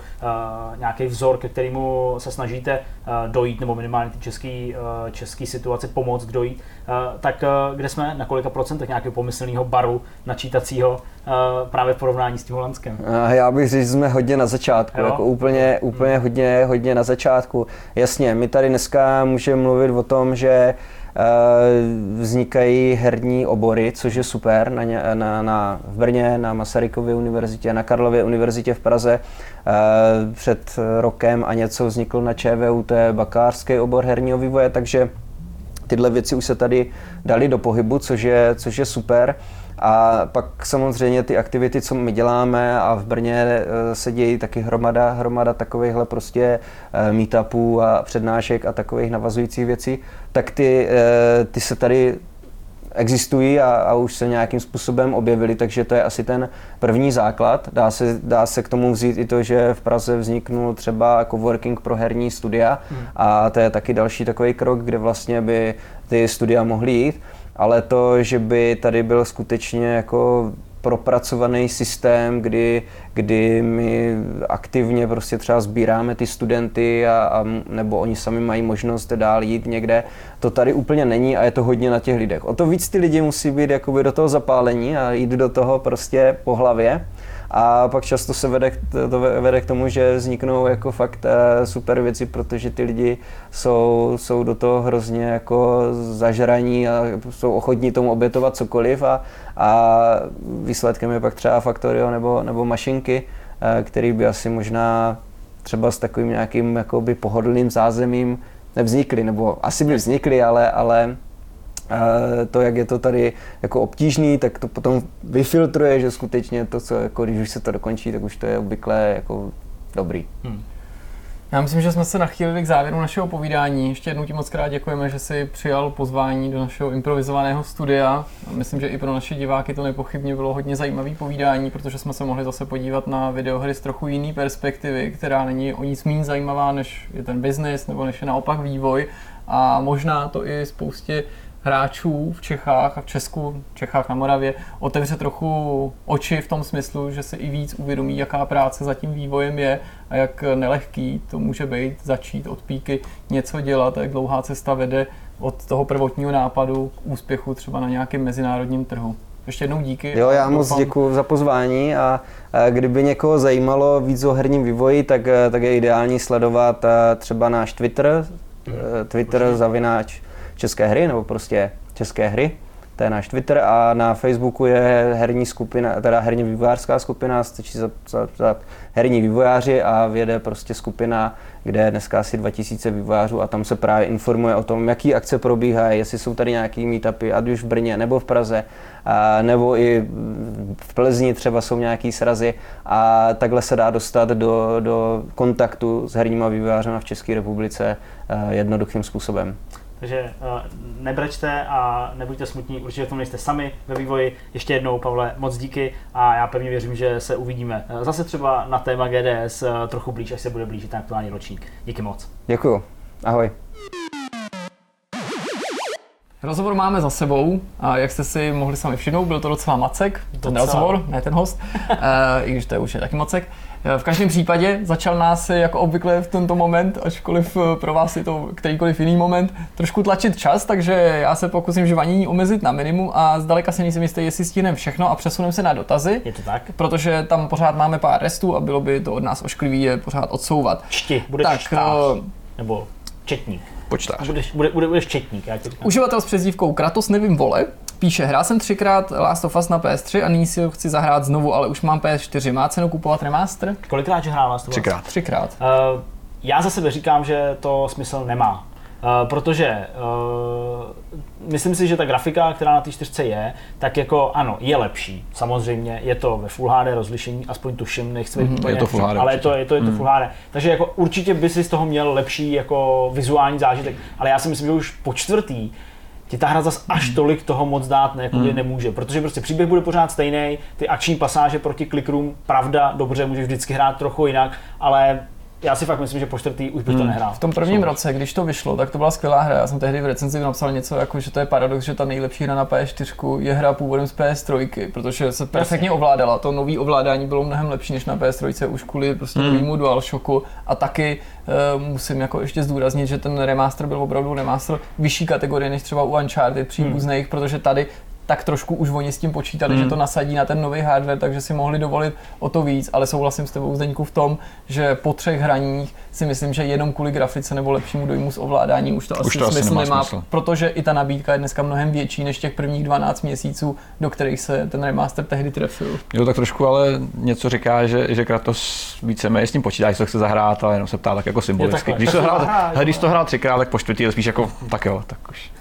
nějaký vzor, ke kterému se snažíte dojít, nebo minimálně ty český, český situaci pomoct dojít, tak kde jsme, na kolika procentech nějakého pomyslného baru načítacího právě v porovnání s tím Holandskem? Já bych řekl, že jsme hodně na začátku, jo? jako úplně, úplně hmm. hodně, hodně na začátku. Jasně, my tady dneska můžeme mluvit o tom, že vznikají herní obory, což je super na, na, na, v Brně, na Masarykově univerzitě, na Karlově univerzitě v Praze. Eh, před rokem a něco vzniklo na ČVUT bakalářský obor herního vývoje, takže tyhle věci už se tady dali do pohybu, což je, což je super. A pak samozřejmě ty aktivity, co my děláme a v Brně eh, se dějí taky hromada, hromada takovýchhle prostě eh, meetupů a přednášek a takových navazujících věcí, tak ty, eh, ty se tady existují a, a už se nějakým způsobem objevily, takže to je asi ten první základ. Dá se, dá se k tomu vzít i to, že v Praze vzniknul třeba coworking pro herní studia hmm. a to je taky další takový krok, kde vlastně by ty studia mohly jít ale to, že by tady byl skutečně jako propracovaný systém, kdy, kdy my aktivně prostě třeba sbíráme ty studenty a, a, nebo oni sami mají možnost dál jít někde. To tady úplně není a je to hodně na těch lidech. O to víc ty lidi musí být jakoby do toho zapálení a jít do toho prostě po hlavě. A pak často se vede, to vede k tomu, že vzniknou jako fakt eh, super věci, protože ty lidi jsou, jsou do toho hrozně jako zažraní a jsou ochotní tomu obětovat cokoliv a, a výsledkem je pak třeba Factorio nebo, nebo mašinky, eh, který by asi možná třeba s takovým nějakým jakoby pohodlným zázemím nevznikly, nebo asi by vznikly, ale, ale to, jak je to tady jako obtížný, tak to potom vyfiltruje, že skutečně to, co jako, když už se to dokončí, tak už to je obvykle jako dobrý. Hmm. Já myslím, že jsme se nachýlili k závěru našeho povídání. Ještě jednou ti moc krát děkujeme, že jsi přijal pozvání do našeho improvizovaného studia. Myslím, že i pro naše diváky to nepochybně bylo hodně zajímavé povídání, protože jsme se mohli zase podívat na videohry z trochu jiné perspektivy, která není o nic méně zajímavá, než je ten biznis nebo než je naopak vývoj. A možná to i spoustě hráčů v Čechách a v Česku, v Čechách na Moravě, otevře trochu oči v tom smyslu, že se i víc uvědomí, jaká práce za tím vývojem je a jak nelehký to může být začít od píky něco dělat a jak dlouhá cesta vede od toho prvotního nápadu k úspěchu třeba na nějakém mezinárodním trhu. Ještě jednou díky. Jo, já moc děkuji za pozvání a, kdyby někoho zajímalo víc o herním vývoji, tak, tak je ideální sledovat třeba náš Twitter, mhm. Twitter zavináč české hry, nebo prostě české hry to je náš Twitter a na Facebooku je herní skupina, teda herní vývojářská skupina, stačí zapsat herní vývojáři a vyjede prostě skupina, kde je dneska asi 2000 vývojářů a tam se právě informuje o tom, jaký akce probíhají, jestli jsou tady nějaký meetupy, ať už v Brně nebo v Praze, a, nebo i v Plzni třeba jsou nějaký srazy a takhle se dá dostat do, do kontaktu s herníma vývojáři v České republice jednoduchým způsobem. Takže uh, nebrečte a nebuďte smutní, určitě v tom nejste sami ve vývoji. Ještě jednou, Pavle, moc díky a já pevně věřím, že se uvidíme zase třeba na téma GDS uh, trochu blíž, až se bude blížit ten aktuální ročník. Díky moc. Děkuju. Ahoj. Rozhovor máme za sebou a jak jste si mohli sami všimnout, byl to docela macek, ten rozhovor, ne ten host, uh, i když to je už je taky macek. V každém případě začal nás jako obvykle v tento moment, ačkoliv eh, pro vás je to kterýkoliv jiný moment, trošku tlačit čas, takže já se pokusím žvanění omezit na minimum a zdaleka si nejsem jistý, jestli stihneme všechno a přesuneme se na dotazy. Je to tak? Protože tam pořád máme pár restů a bylo by to od nás ošklivý je pořád odsouvat. Čti, budeš tak, čtář, uh, nebo četník. Počtář. Budeš, bude, bude, budeš četník, já Uživatel s přezdívkou Kratos nevím vole, Píše, hrál jsem třikrát Last of Us na PS3 a nyní si ho chci zahrát znovu, ale už mám PS4. Má cenu kupovat remaster? Kolikrát že hrál Last of Us? Třikrát. Třikrát. Uh, já za sebe říkám, že to smysl nemá. Uh, protože uh, myslím si, že ta grafika, která na té čtyřce je, tak jako ano, je lepší. Samozřejmě je to ve Full HD rozlišení, aspoň tuším, nechci mm, je to Full HD, ale je to, je to, je to mm. Full HD. Takže jako určitě by si z toho měl lepší jako vizuální zážitek, ale já si myslím, že už po čtvrtý ti ta hra zas až hmm. tolik toho moc dát ne, hmm. nemůže, protože prostě příběh bude pořád stejný, ty akční pasáže proti clickroom, pravda, dobře, můžeš vždycky hrát trochu jinak, ale já si fakt myslím, že po čtvrtý už bych hmm. to nehrál. V tom prvním roce, když to vyšlo, tak to byla skvělá hra. Já jsem tehdy v recenzi napsal něco jako, že to je paradox, že ta nejlepší hra na PS4 je hra původem z PS3, protože se perfektně ovládala. To nový ovládání bylo mnohem lepší než na PS3 už kvůli prostě hmm. novému DualShocku a taky uh, musím jako ještě zdůraznit, že ten remaster byl opravdu remaster vyšší kategorie než třeba u Uncharted příbuzných, hmm. protože tady tak trošku už oni s tím počítali, hmm. že to nasadí na ten nový hardware, takže si mohli dovolit o to víc, ale souhlasím s tebou Zdeňku v tom, že po třech hraních si myslím, že jenom kvůli grafice nebo lepšímu dojmu z ovládání už to už asi to smysl nemá, nemá smysl. protože i ta nabídka je dneska mnohem větší než těch prvních 12 měsíců, do kterých se ten remaster tehdy trefil. Jo, tak trošku ale něco říká, že, že Kratos víceméně s tím počítá, že to chce zahrát, ale jenom se ptá tak jako symbolicky. Když to, hrál, když to hrál třikrát, tak po čtvrtý spíš jako tak jo, tak už.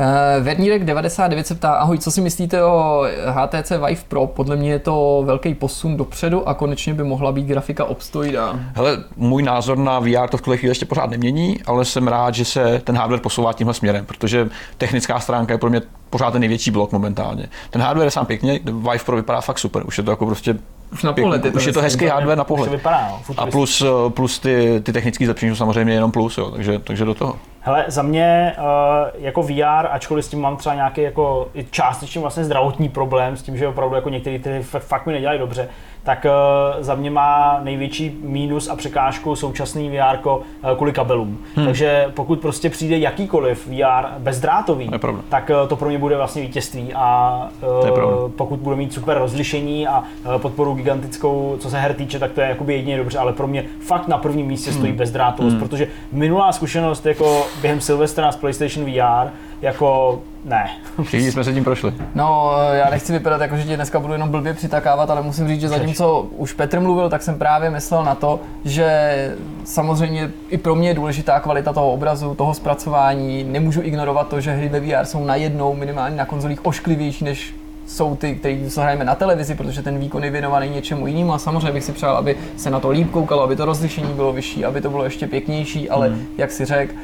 Uh, Vernírek 99 se ptá, ahoj, co si myslíte o HTC Vive Pro? Podle mě je to velký posun dopředu a konečně by mohla být grafika obstojná. Hele, můj názor na VR to v tuhle chvíli ještě pořád nemění, ale jsem rád, že se ten hardware posouvá tímhle směrem, protože technická stránka je pro mě pořád ten největší blok momentálně. Ten hardware je sám pěkně, Vive Pro vypadá fakt super, už je to jako prostě už na pohled je to, už je to hezký hardware na pohled. Vypadá, no, a plus, plus ty, ty technické zlepšení jsou samozřejmě jenom plus, jo, takže, takže do toho. Hele, za mě uh, jako VR, ačkoliv s tím mám třeba nějaký jako částečně vlastně zdravotní problém, s tím, že opravdu jako některé ty fakt mi nedělají dobře, tak uh, za mě má největší mínus a překážku současný VR eh, kvůli kabelům. Hmm. Takže pokud prostě přijde jakýkoliv VR bezdrátový, tak uh, to pro mě bude vlastně vítězství a pokud bude mít super rozlišení a podporu gigantickou, co se her týče, tak to je jakoby jedině dobře, ale pro mě fakt na prvním místě stojí hmm. bezdrátovost, hmm. protože minulá zkušenost jako během Silvestra z PlayStation VR, jako ne. Všichni jsme se tím prošli. No, já nechci vypadat jako, že tě dneska budu jenom blbě přitakávat, ale musím říct, že zatímco už Petr mluvil, tak jsem právě myslel na to, že samozřejmě i pro mě je důležitá kvalita toho obrazu, toho zpracování. Nemůžu ignorovat to, že hry ve VR jsou najednou minimálně na konzolích ošklivější než jsou ty, které hrajeme na televizi, protože ten výkon je věnovaný něčemu jinému a samozřejmě bych si přál, aby se na to líp koukalo, aby to rozlišení bylo vyšší, aby to bylo ještě pěknější, ale hmm. jak si řekl,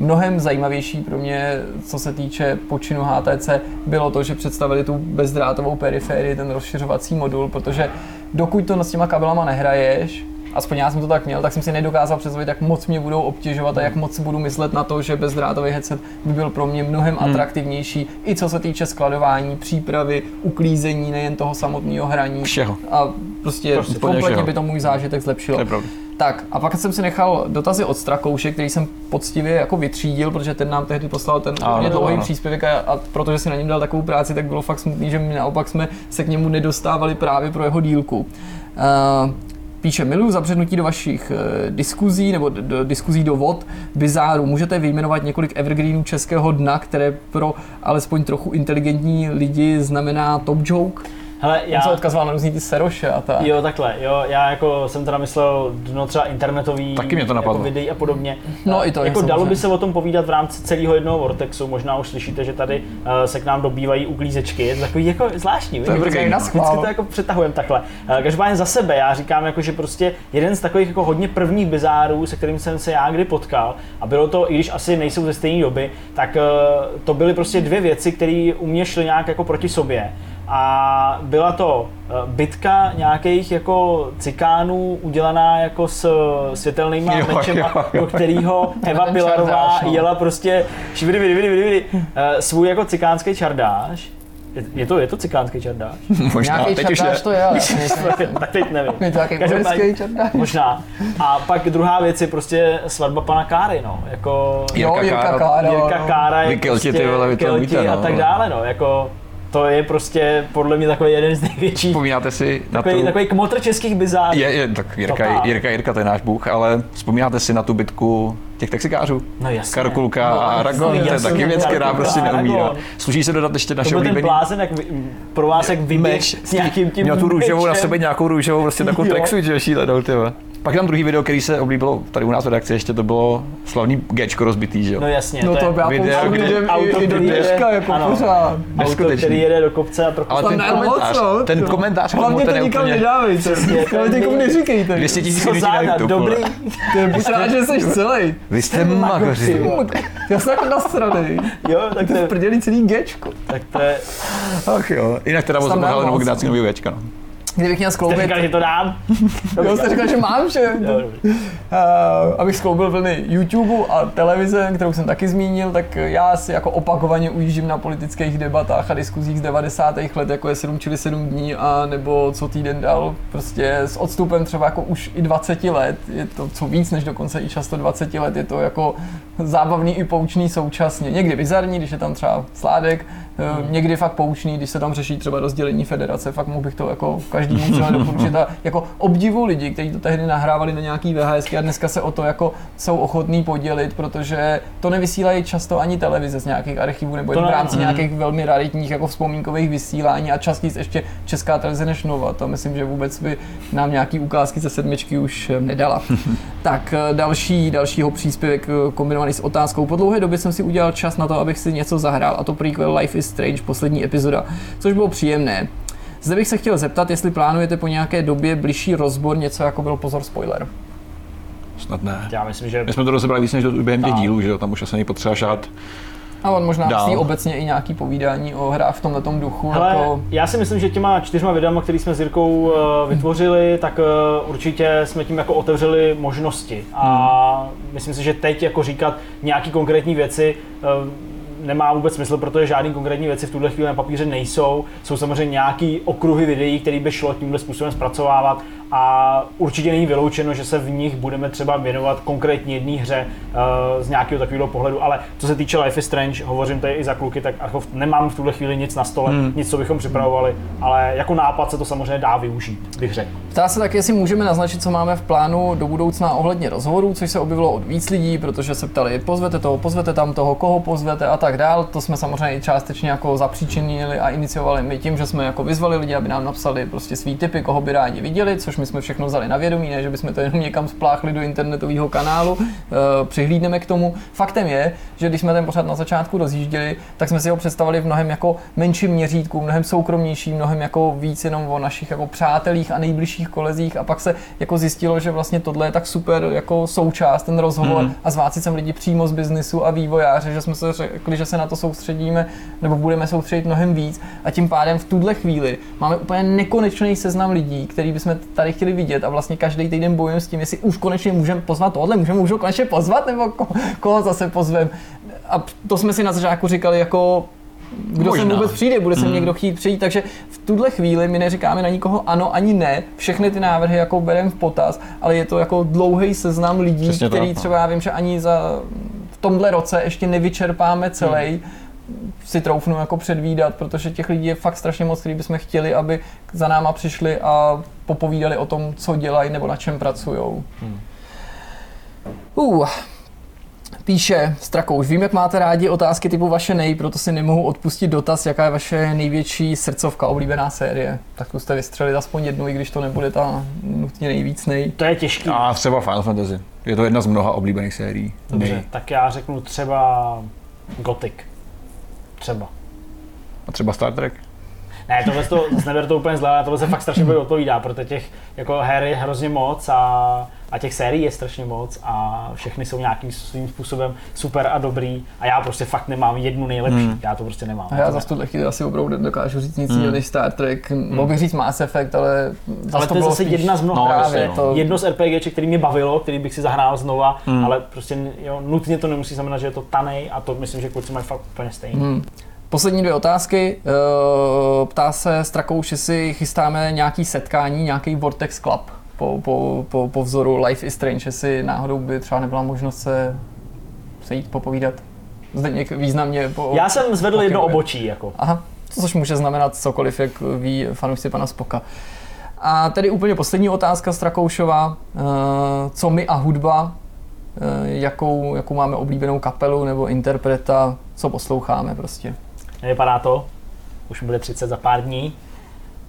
Mnohem zajímavější pro mě, co se týče počinu HTC, bylo to, že představili tu bezdrátovou periférii, ten rozšiřovací modul, protože dokud to s těma kabelama nehraješ, aspoň já jsem to tak měl, tak jsem si nedokázal představit, jak moc mě budou obtěžovat a jak moc budu myslet na to, že bezdrátový headset by byl pro mě mnohem hmm. atraktivnější, i co se týče skladování, přípravy, uklízení nejen toho samotného hraní. Všeho. A prostě, prostě kompletně by to můj zážitek zlepšilo. To je tak a pak jsem si nechal dotazy od Strakouše, který jsem poctivě jako vytřídil, protože ten nám tehdy poslal ten úplně dlouhý příspěvek a, a protože si na něm dal takovou práci, tak bylo fakt smutný, že my naopak jsme se k němu nedostávali právě pro jeho dílku. Uh, Píše, miluju zabřednutí do vašich e, diskuzí nebo do diskuzí do vod bizáru. Můžete vyjmenovat několik evergreenů českého dna, které pro alespoň trochu inteligentní lidi znamená top joke? Hele, já... On se odkazoval na různý ty seroše a tak. Jo, takhle, jo, já jako jsem teda myslel dno třeba internetový Taky mě to napadlo. Jako videí a podobně. No, i to je Jako dalo samozřejmě. by se o tom povídat v rámci celého jednoho Vortexu, možná už slyšíte, že tady uh, se k nám dobývají uklízečky, je to takový jako zvláštní, To na no. schvál. Vždycky to jako přetahujeme takhle. Uh, každopádně za sebe, já říkám, jako, že prostě jeden z takových jako hodně prvních bizárů, se kterým jsem se já kdy potkal, a bylo to, i když asi nejsou ze stejné doby, tak uh, to byly prostě dvě věci, které u mě šly nějak jako proti sobě. A byla to eh, bitka nějakých jako cikánů udělaná jako s světelnýma Jo, mečema, jo, jo. do kterého Eva Pilarová no. jela prostě šividi, vidi, vidi, vidi, vidi, eh, svůj jako cikánský čardáš. Je, to, je to cikánský čardáš? Možná, Nějaký teď už čardáš ne. to je, ale tak teď nevím. je to nějaký čardáš. Možná. A pak druhá věc je prostě svatba pana Káry, no. Jako Jo, Jirka Jirka Kára. Kára. Jirka no. Kára je Vy prostě ty vole, vy to umíte, a no. tak dále, no. Jako, to je prostě podle mě takový jeden z největších, Vzpomínáte si na takový, tu... takový kmotr českých bizárů. Je, je, tak Jirka, Totál. Jirka, Jirka, to je náš bůh, ale vzpomínáte si na tu bitku těch taxikářů? No jasně. Karkulka No, a Aragon, to je taky věc, která prostě neumírá. Sluší se dodat ještě To naše byl ten oblíbený blázen, jak vy, pro vás, jak vyběh meč s nějakým tím Měl tu růžovou na sebe nějakou růžovou, prostě takovou tracksuit, že šílenou, ty vole. Pak tam druhý video, který se oblíbilo tady u nás v redakci, ještě to bylo slavný Gčko rozbitý, že jo? No jasně, No to je video, pouštím kde- lidem auto, i, i do dneška, jako ano. pořád. auto, který jede do kopce a trochu Ale Tam ten moc, komentář, no. ten komentář Hlavně ten to je nikam úplně- nedávejte. Přesně, to Ale je nikomu neříkejte. 200 tisíc Co lidí na YouTube. dobrý. To je buď že jsi celý. Vy jste magoři. Já jsem jako nasranej. Jo, tak To to, je je, v prdělí celý Gčko. tak to je, Ach jo. Jinak teda moc nebo moc. generáci nový Gčka, no. Kdybych měl jste skloubit, říkal, že to dám? jo, jste říkal, že mám, Jo, dobrý. Uh, abych skloubil vlny YouTube a televize, kterou jsem taky zmínil, tak já si jako opakovaně ujíždím na politických debatách a diskuzích z 90. let, jako je 7 čili 7 dní, a nebo co týden dal, prostě s odstupem třeba jako už i 20 let, je to co víc než dokonce i často 20 let, je to jako zábavný i poučný současně. Někdy bizarní, když je tam třeba sládek, hmm. někdy fakt poučný, když se tam řeší třeba rozdělení federace, fakt mohl bych to jako každému třeba doporučit a jako obdivu lidi, kteří to tehdy nahrávali na nějaký VHS a dneska se o to jako jsou ochotní podělit, protože to nevysílají často ani televize z nějakých archivů nebo v rámci Mhm. nějakých velmi raritních jako vzpomínkových vysílání a častěji ještě česká televize než Nova. To myslím, že vůbec by nám nějaký ukázky ze sedmičky už eh, nedala. tak eh, další, dalšího příspěvek eh, kombinovaný s otázkou. Po dlouhé době jsem si udělal čas na to, abych si něco zahrál a to prequel Life is Strange, poslední epizoda, což bylo příjemné. Zde bych se chtěl zeptat, jestli plánujete po nějaké době bližší rozbor něco jako byl pozor spoiler. Snad ne. Já myslím, že My jsme to rozebrali víc než do, během těch dílů, že jo? Tam už asi není potřeba šát. A on možná Dál. myslí obecně i nějaký povídání o hrách v tomhle duchu. Hele, jako... já si myslím, že těma čtyřma videama, které jsme s Jirkou uh, vytvořili, tak uh, určitě jsme tím jako otevřeli možnosti. A myslím si, že teď jako říkat nějaký konkrétní věci uh, nemá vůbec smysl, protože žádný konkrétní věci v tuhle chvíli na papíře nejsou. Jsou samozřejmě nějaký okruhy videí, které by šlo tímhle způsobem zpracovávat a určitě není vyloučeno, že se v nich budeme třeba věnovat konkrétně jedné hře uh, z nějakého takového pohledu, ale co se týče Life is Strange, hovořím tady i za kluky, tak jako nemám v tuhle chvíli nic na stole, hmm. nic, co bychom připravovali, ale jako nápad se to samozřejmě dá využít, bych řekl. Ptá se tak, jestli můžeme naznačit, co máme v plánu do budoucna ohledně rozhovorů, což se objevilo od víc lidí, protože se ptali, pozvete toho, pozvete tam toho, koho pozvete a tak dál. To jsme samozřejmě i částečně jako zapříčinili a iniciovali my tím, že jsme jako vyzvali lidi, aby nám napsali prostě svý typy, koho by rádi viděli, což my jsme všechno vzali na vědomí, ne, že bychom to jenom někam spláchli do internetového kanálu, e, přihlídneme k tomu. Faktem je, že když jsme ten pořád na začátku rozjížděli, tak jsme si ho představili v mnohem jako menším měřítku, mnohem soukromnější, mnohem jako víc jenom o našich jako přátelích a nejbližších kolezích a pak se jako zjistilo, že vlastně tohle je tak super jako součást, ten rozhovor mm. a zvát si sem lidi přímo z biznisu a vývojáře, že jsme se řekli, že se na to soustředíme nebo budeme soustředit mnohem víc a tím pádem v tuhle chvíli máme úplně nekonečný seznam lidí, který bychom tady chtěli vidět a vlastně každý týden bojujeme s tím, jestli už konečně můžeme pozvat tohle, můžeme už konečně pozvat nebo ko, koho zase pozvem. A to jsme si na začátku říkali jako kdo Možná. sem vůbec přijde, bude sem mm. někdo chtít přijít, takže v tuhle chvíli my neříkáme na nikoho ano ani ne, všechny ty návrhy jako bereme v potaz, ale je to jako dlouhý seznam lidí, Přesně který tak, no. třeba já vím, že ani za v tomhle roce ještě nevyčerpáme celý. Si troufnu jako předvídat, protože těch lidí je fakt strašně moc, který bychom chtěli, aby za náma přišli a popovídali o tom, co dělají nebo na čem pracují. Hmm. Uh, Píše Strakouš, vím, jak máte rádi otázky typu vaše nej, proto si nemohu odpustit dotaz, jaká je vaše největší srdcovka, oblíbená série. Tak zkuste vystřelit aspoň jednu, i když to nebude ta nutně nejvíc nej. To je těžký. A třeba Final Fantasy. Je to jedna z mnoha oblíbených sérií. Dobře, nej. tak já řeknu třeba Gothic. Třeba. A třeba Star Trek? Ne, tohle to, neber to úplně zle, ale tohle se fakt strašně odpovídá, protože těch jako her je hrozně moc a a těch sérií je strašně moc a všechny jsou nějakým svým způsobem super a dobrý a já prostě fakt nemám jednu nejlepší, hmm. já to prostě nemám. A já za tuhle chvíli asi opravdu dokážu říct nic hmm. než Star Trek, hmm. mohl bych říct Mass Effect, ale ale to, je zase spíš... jedna z mnoha, no, právě no. to... jedno z RPG, který mě bavilo, který bych si zahrál znova, hmm. ale prostě jo, nutně to nemusí znamenat, že je to tanej a to myslím, že kluci mají fakt úplně stejný. Hmm. Poslední dvě otázky. Eh, ptá se Strakouš, jestli chystáme nějaký setkání, nějaký Vortex Club po, po, po, po vzoru Life is Strange, jestli náhodou by třeba nebyla možnost se sejít, popovídat. Zdeněk významně po, Já jsem zvedl po jedno obočí. Jako. Aha, což může znamenat cokoliv, jak ví fanoušci pana Spoka. A tedy úplně poslední otázka z Rakoušova. Eh, co my a hudba? Eh, jakou, jakou máme oblíbenou kapelu nebo interpreta? Co posloucháme prostě? Nevypadá to. Už bude 30 za pár dní.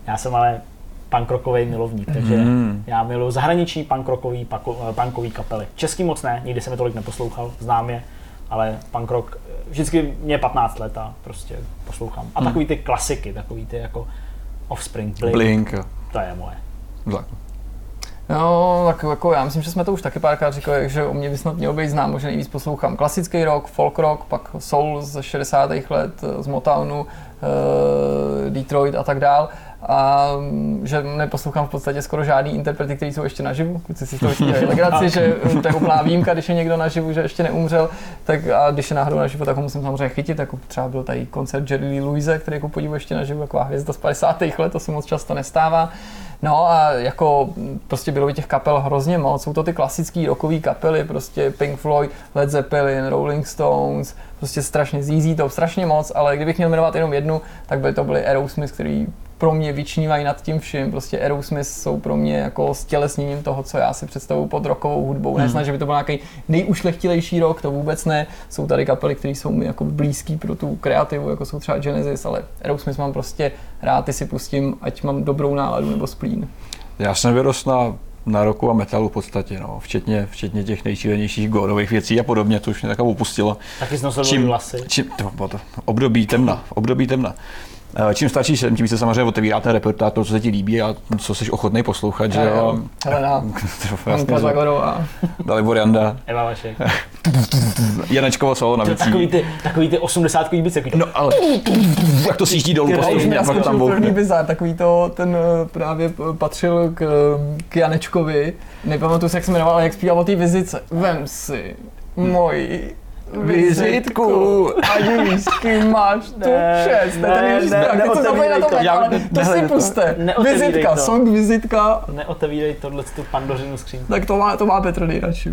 Já jsem ale punkrockový milovník, takže mm. já miluji zahraniční punkrockový, eh, punkový kapely. Český moc ne, nikdy jsem je tolik neposlouchal, znám je, ale punkrock, eh, vždycky mě 15 let a prostě poslouchám. A mm. takový ty klasiky, takový ty jako Offspring, Blink, Blink. to je moje. Tak. No, tak jako já myslím, že jsme to už taky párkrát říkali, že o mě by snad mělo být znám, že nejvíc poslouchám klasický rock, folk rock, pak soul ze 60. let, z Motownu, eh, Detroit a tak dál a mm, že neposlouchám v podstatě skoro žádný interprety, kteří jsou ještě naživu. Kluci si z toho ještě legraci, že to je úplná výjimka, když je někdo naživu, že ještě neumřel, tak a když je náhodou naživu, tak ho musím samozřejmě chytit, jako třeba byl tady koncert Jerry Louise, který jako podívu ještě naživu, taková hvězda z 50. let, to se moc často nestává. No a jako prostě bylo by těch kapel hrozně moc. Jsou to ty klasické rockové kapely, prostě Pink Floyd, Led Zeppelin, Rolling Stones, prostě strašně zízí to strašně moc, ale kdybych měl jmenovat jenom jednu, tak by to byly Aerosmith, který pro mě vyčnívají nad tím vším. Prostě Aerosmith jsou pro mě jako stělesněním toho, co já si představuji pod rokovou hudbou. Hmm. Nesnažím, že by to byl nějaký nejušlechtilejší rok, to vůbec ne. Jsou tady kapely, které jsou mi jako blízký pro tu kreativu, jako jsou třeba Genesis, ale Aerosmith mám prostě rád, ty si pustím, ať mám dobrou náladu nebo splín. Já jsem vyrostl na na roku a metalu v podstatě, no, včetně, včetně těch nejšílenějších górových věcí a podobně, to už mě takovou upustilo. Taky znosil čím, vlasy. Čím, to, to, období temna, období temna. Eh, čím starší jsem, tím se samozřejmě otevírá ten repertoár, to, co se ti líbí a co jsi ochotný poslouchat, že jo. Helena, Hanka Zagorová. Dalibor Janda. Eva Vašek. Janečkovo solo na věcí. Takový ty, takový ty 80 bice. No ale, jak to sjíždí dolů postupně a pak tam první bizar, takový to, ten eh, právě patřil k, k Janečkovi. Nepamatuji se, jak se jmenoval, ale jak zpíval o té vizice. Vem si moji vizitku a víš, kým máš tu čest. Ne, ne, ne, ne, ne, to na to, to, ale to si puste. Vizitka, song vizitka. Neotevírej tohle tu pandořinu skřínku. Tak to má, to má Petr nejradši.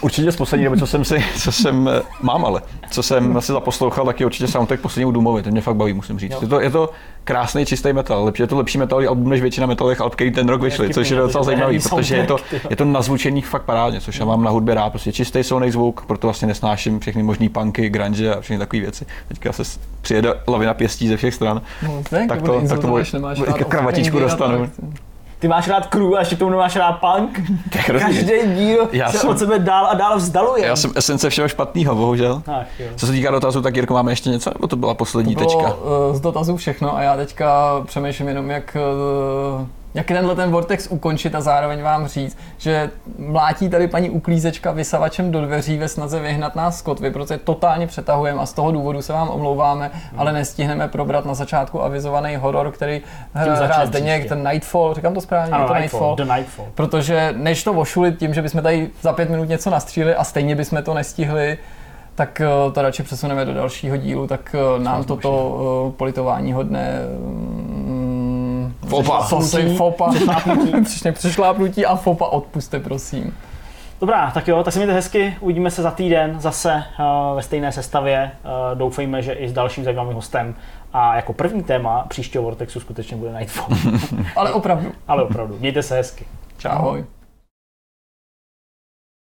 Určitě z poslední doby, co jsem si, co jsem, eh, mám ale, co jsem si zaposlouchal, tak je určitě soundtrack posledního Doomovi, ten mě fakt baví, musím říct. Je to, je to krásný čistý metal, lepší, je to lepší metalový album než většina metalových alb, který ten rok vyšly, což je docela zajímavý, protože je to, je to na zvučení fakt parádně, což já mám na hudbě rád, prostě čistý silný zvuk, proto vlastně nesnáším všechny možný punky, grunge a všechny takové věci. Teďka se přijede lavina pěstí ze všech stran, no, tak, to, tak to, tak to kravatičku dostanu. Ty máš rád crew a ještě k tomu máš rád punk. Každý díl já se jsem, od sebe dál a dál vzdaluje. Já jsem esence všeho špatného, bohužel. Ach, jo. Co se týká dotazů, tak Jirko, máme ještě něco, nebo to byla poslední to bylo, tečka? Uh, z dotazů všechno a já teďka přemýšlím jenom, jak uh, jak tenhle ten vortex ukončit a zároveň vám říct, že mlátí tady paní uklízečka vysavačem do dveří ve snaze vyhnat nás z kotvy, protože totálně přetahujeme a z toho důvodu se vám omlouváme, hmm. ale nestihneme probrat na začátku avizovaný horor, který hrál Zdeněk, ten Nightfall, říkám to správně, ano, to Nightfall, Nightfall. Nightfall. Protože než to ošulit tím, že bychom tady za pět minut něco nastříli a stejně bychom to nestihli, tak eh, to radši přesuneme do dalšího dílu, tak eh, nám toto eh, politování hodné Fopa. Fopa. Fopa. Přešlápnutí a fopa odpuste, prosím. Dobrá, tak jo, tak se mějte hezky, uvidíme se za týden zase uh, ve stejné sestavě. Uh, doufejme, že i s dalším zajímavým hostem. A jako první téma příštího Vortexu skutečně bude Nightfall. Ale opravdu. Ale opravdu. Mějte se hezky. Čau. Ahoj.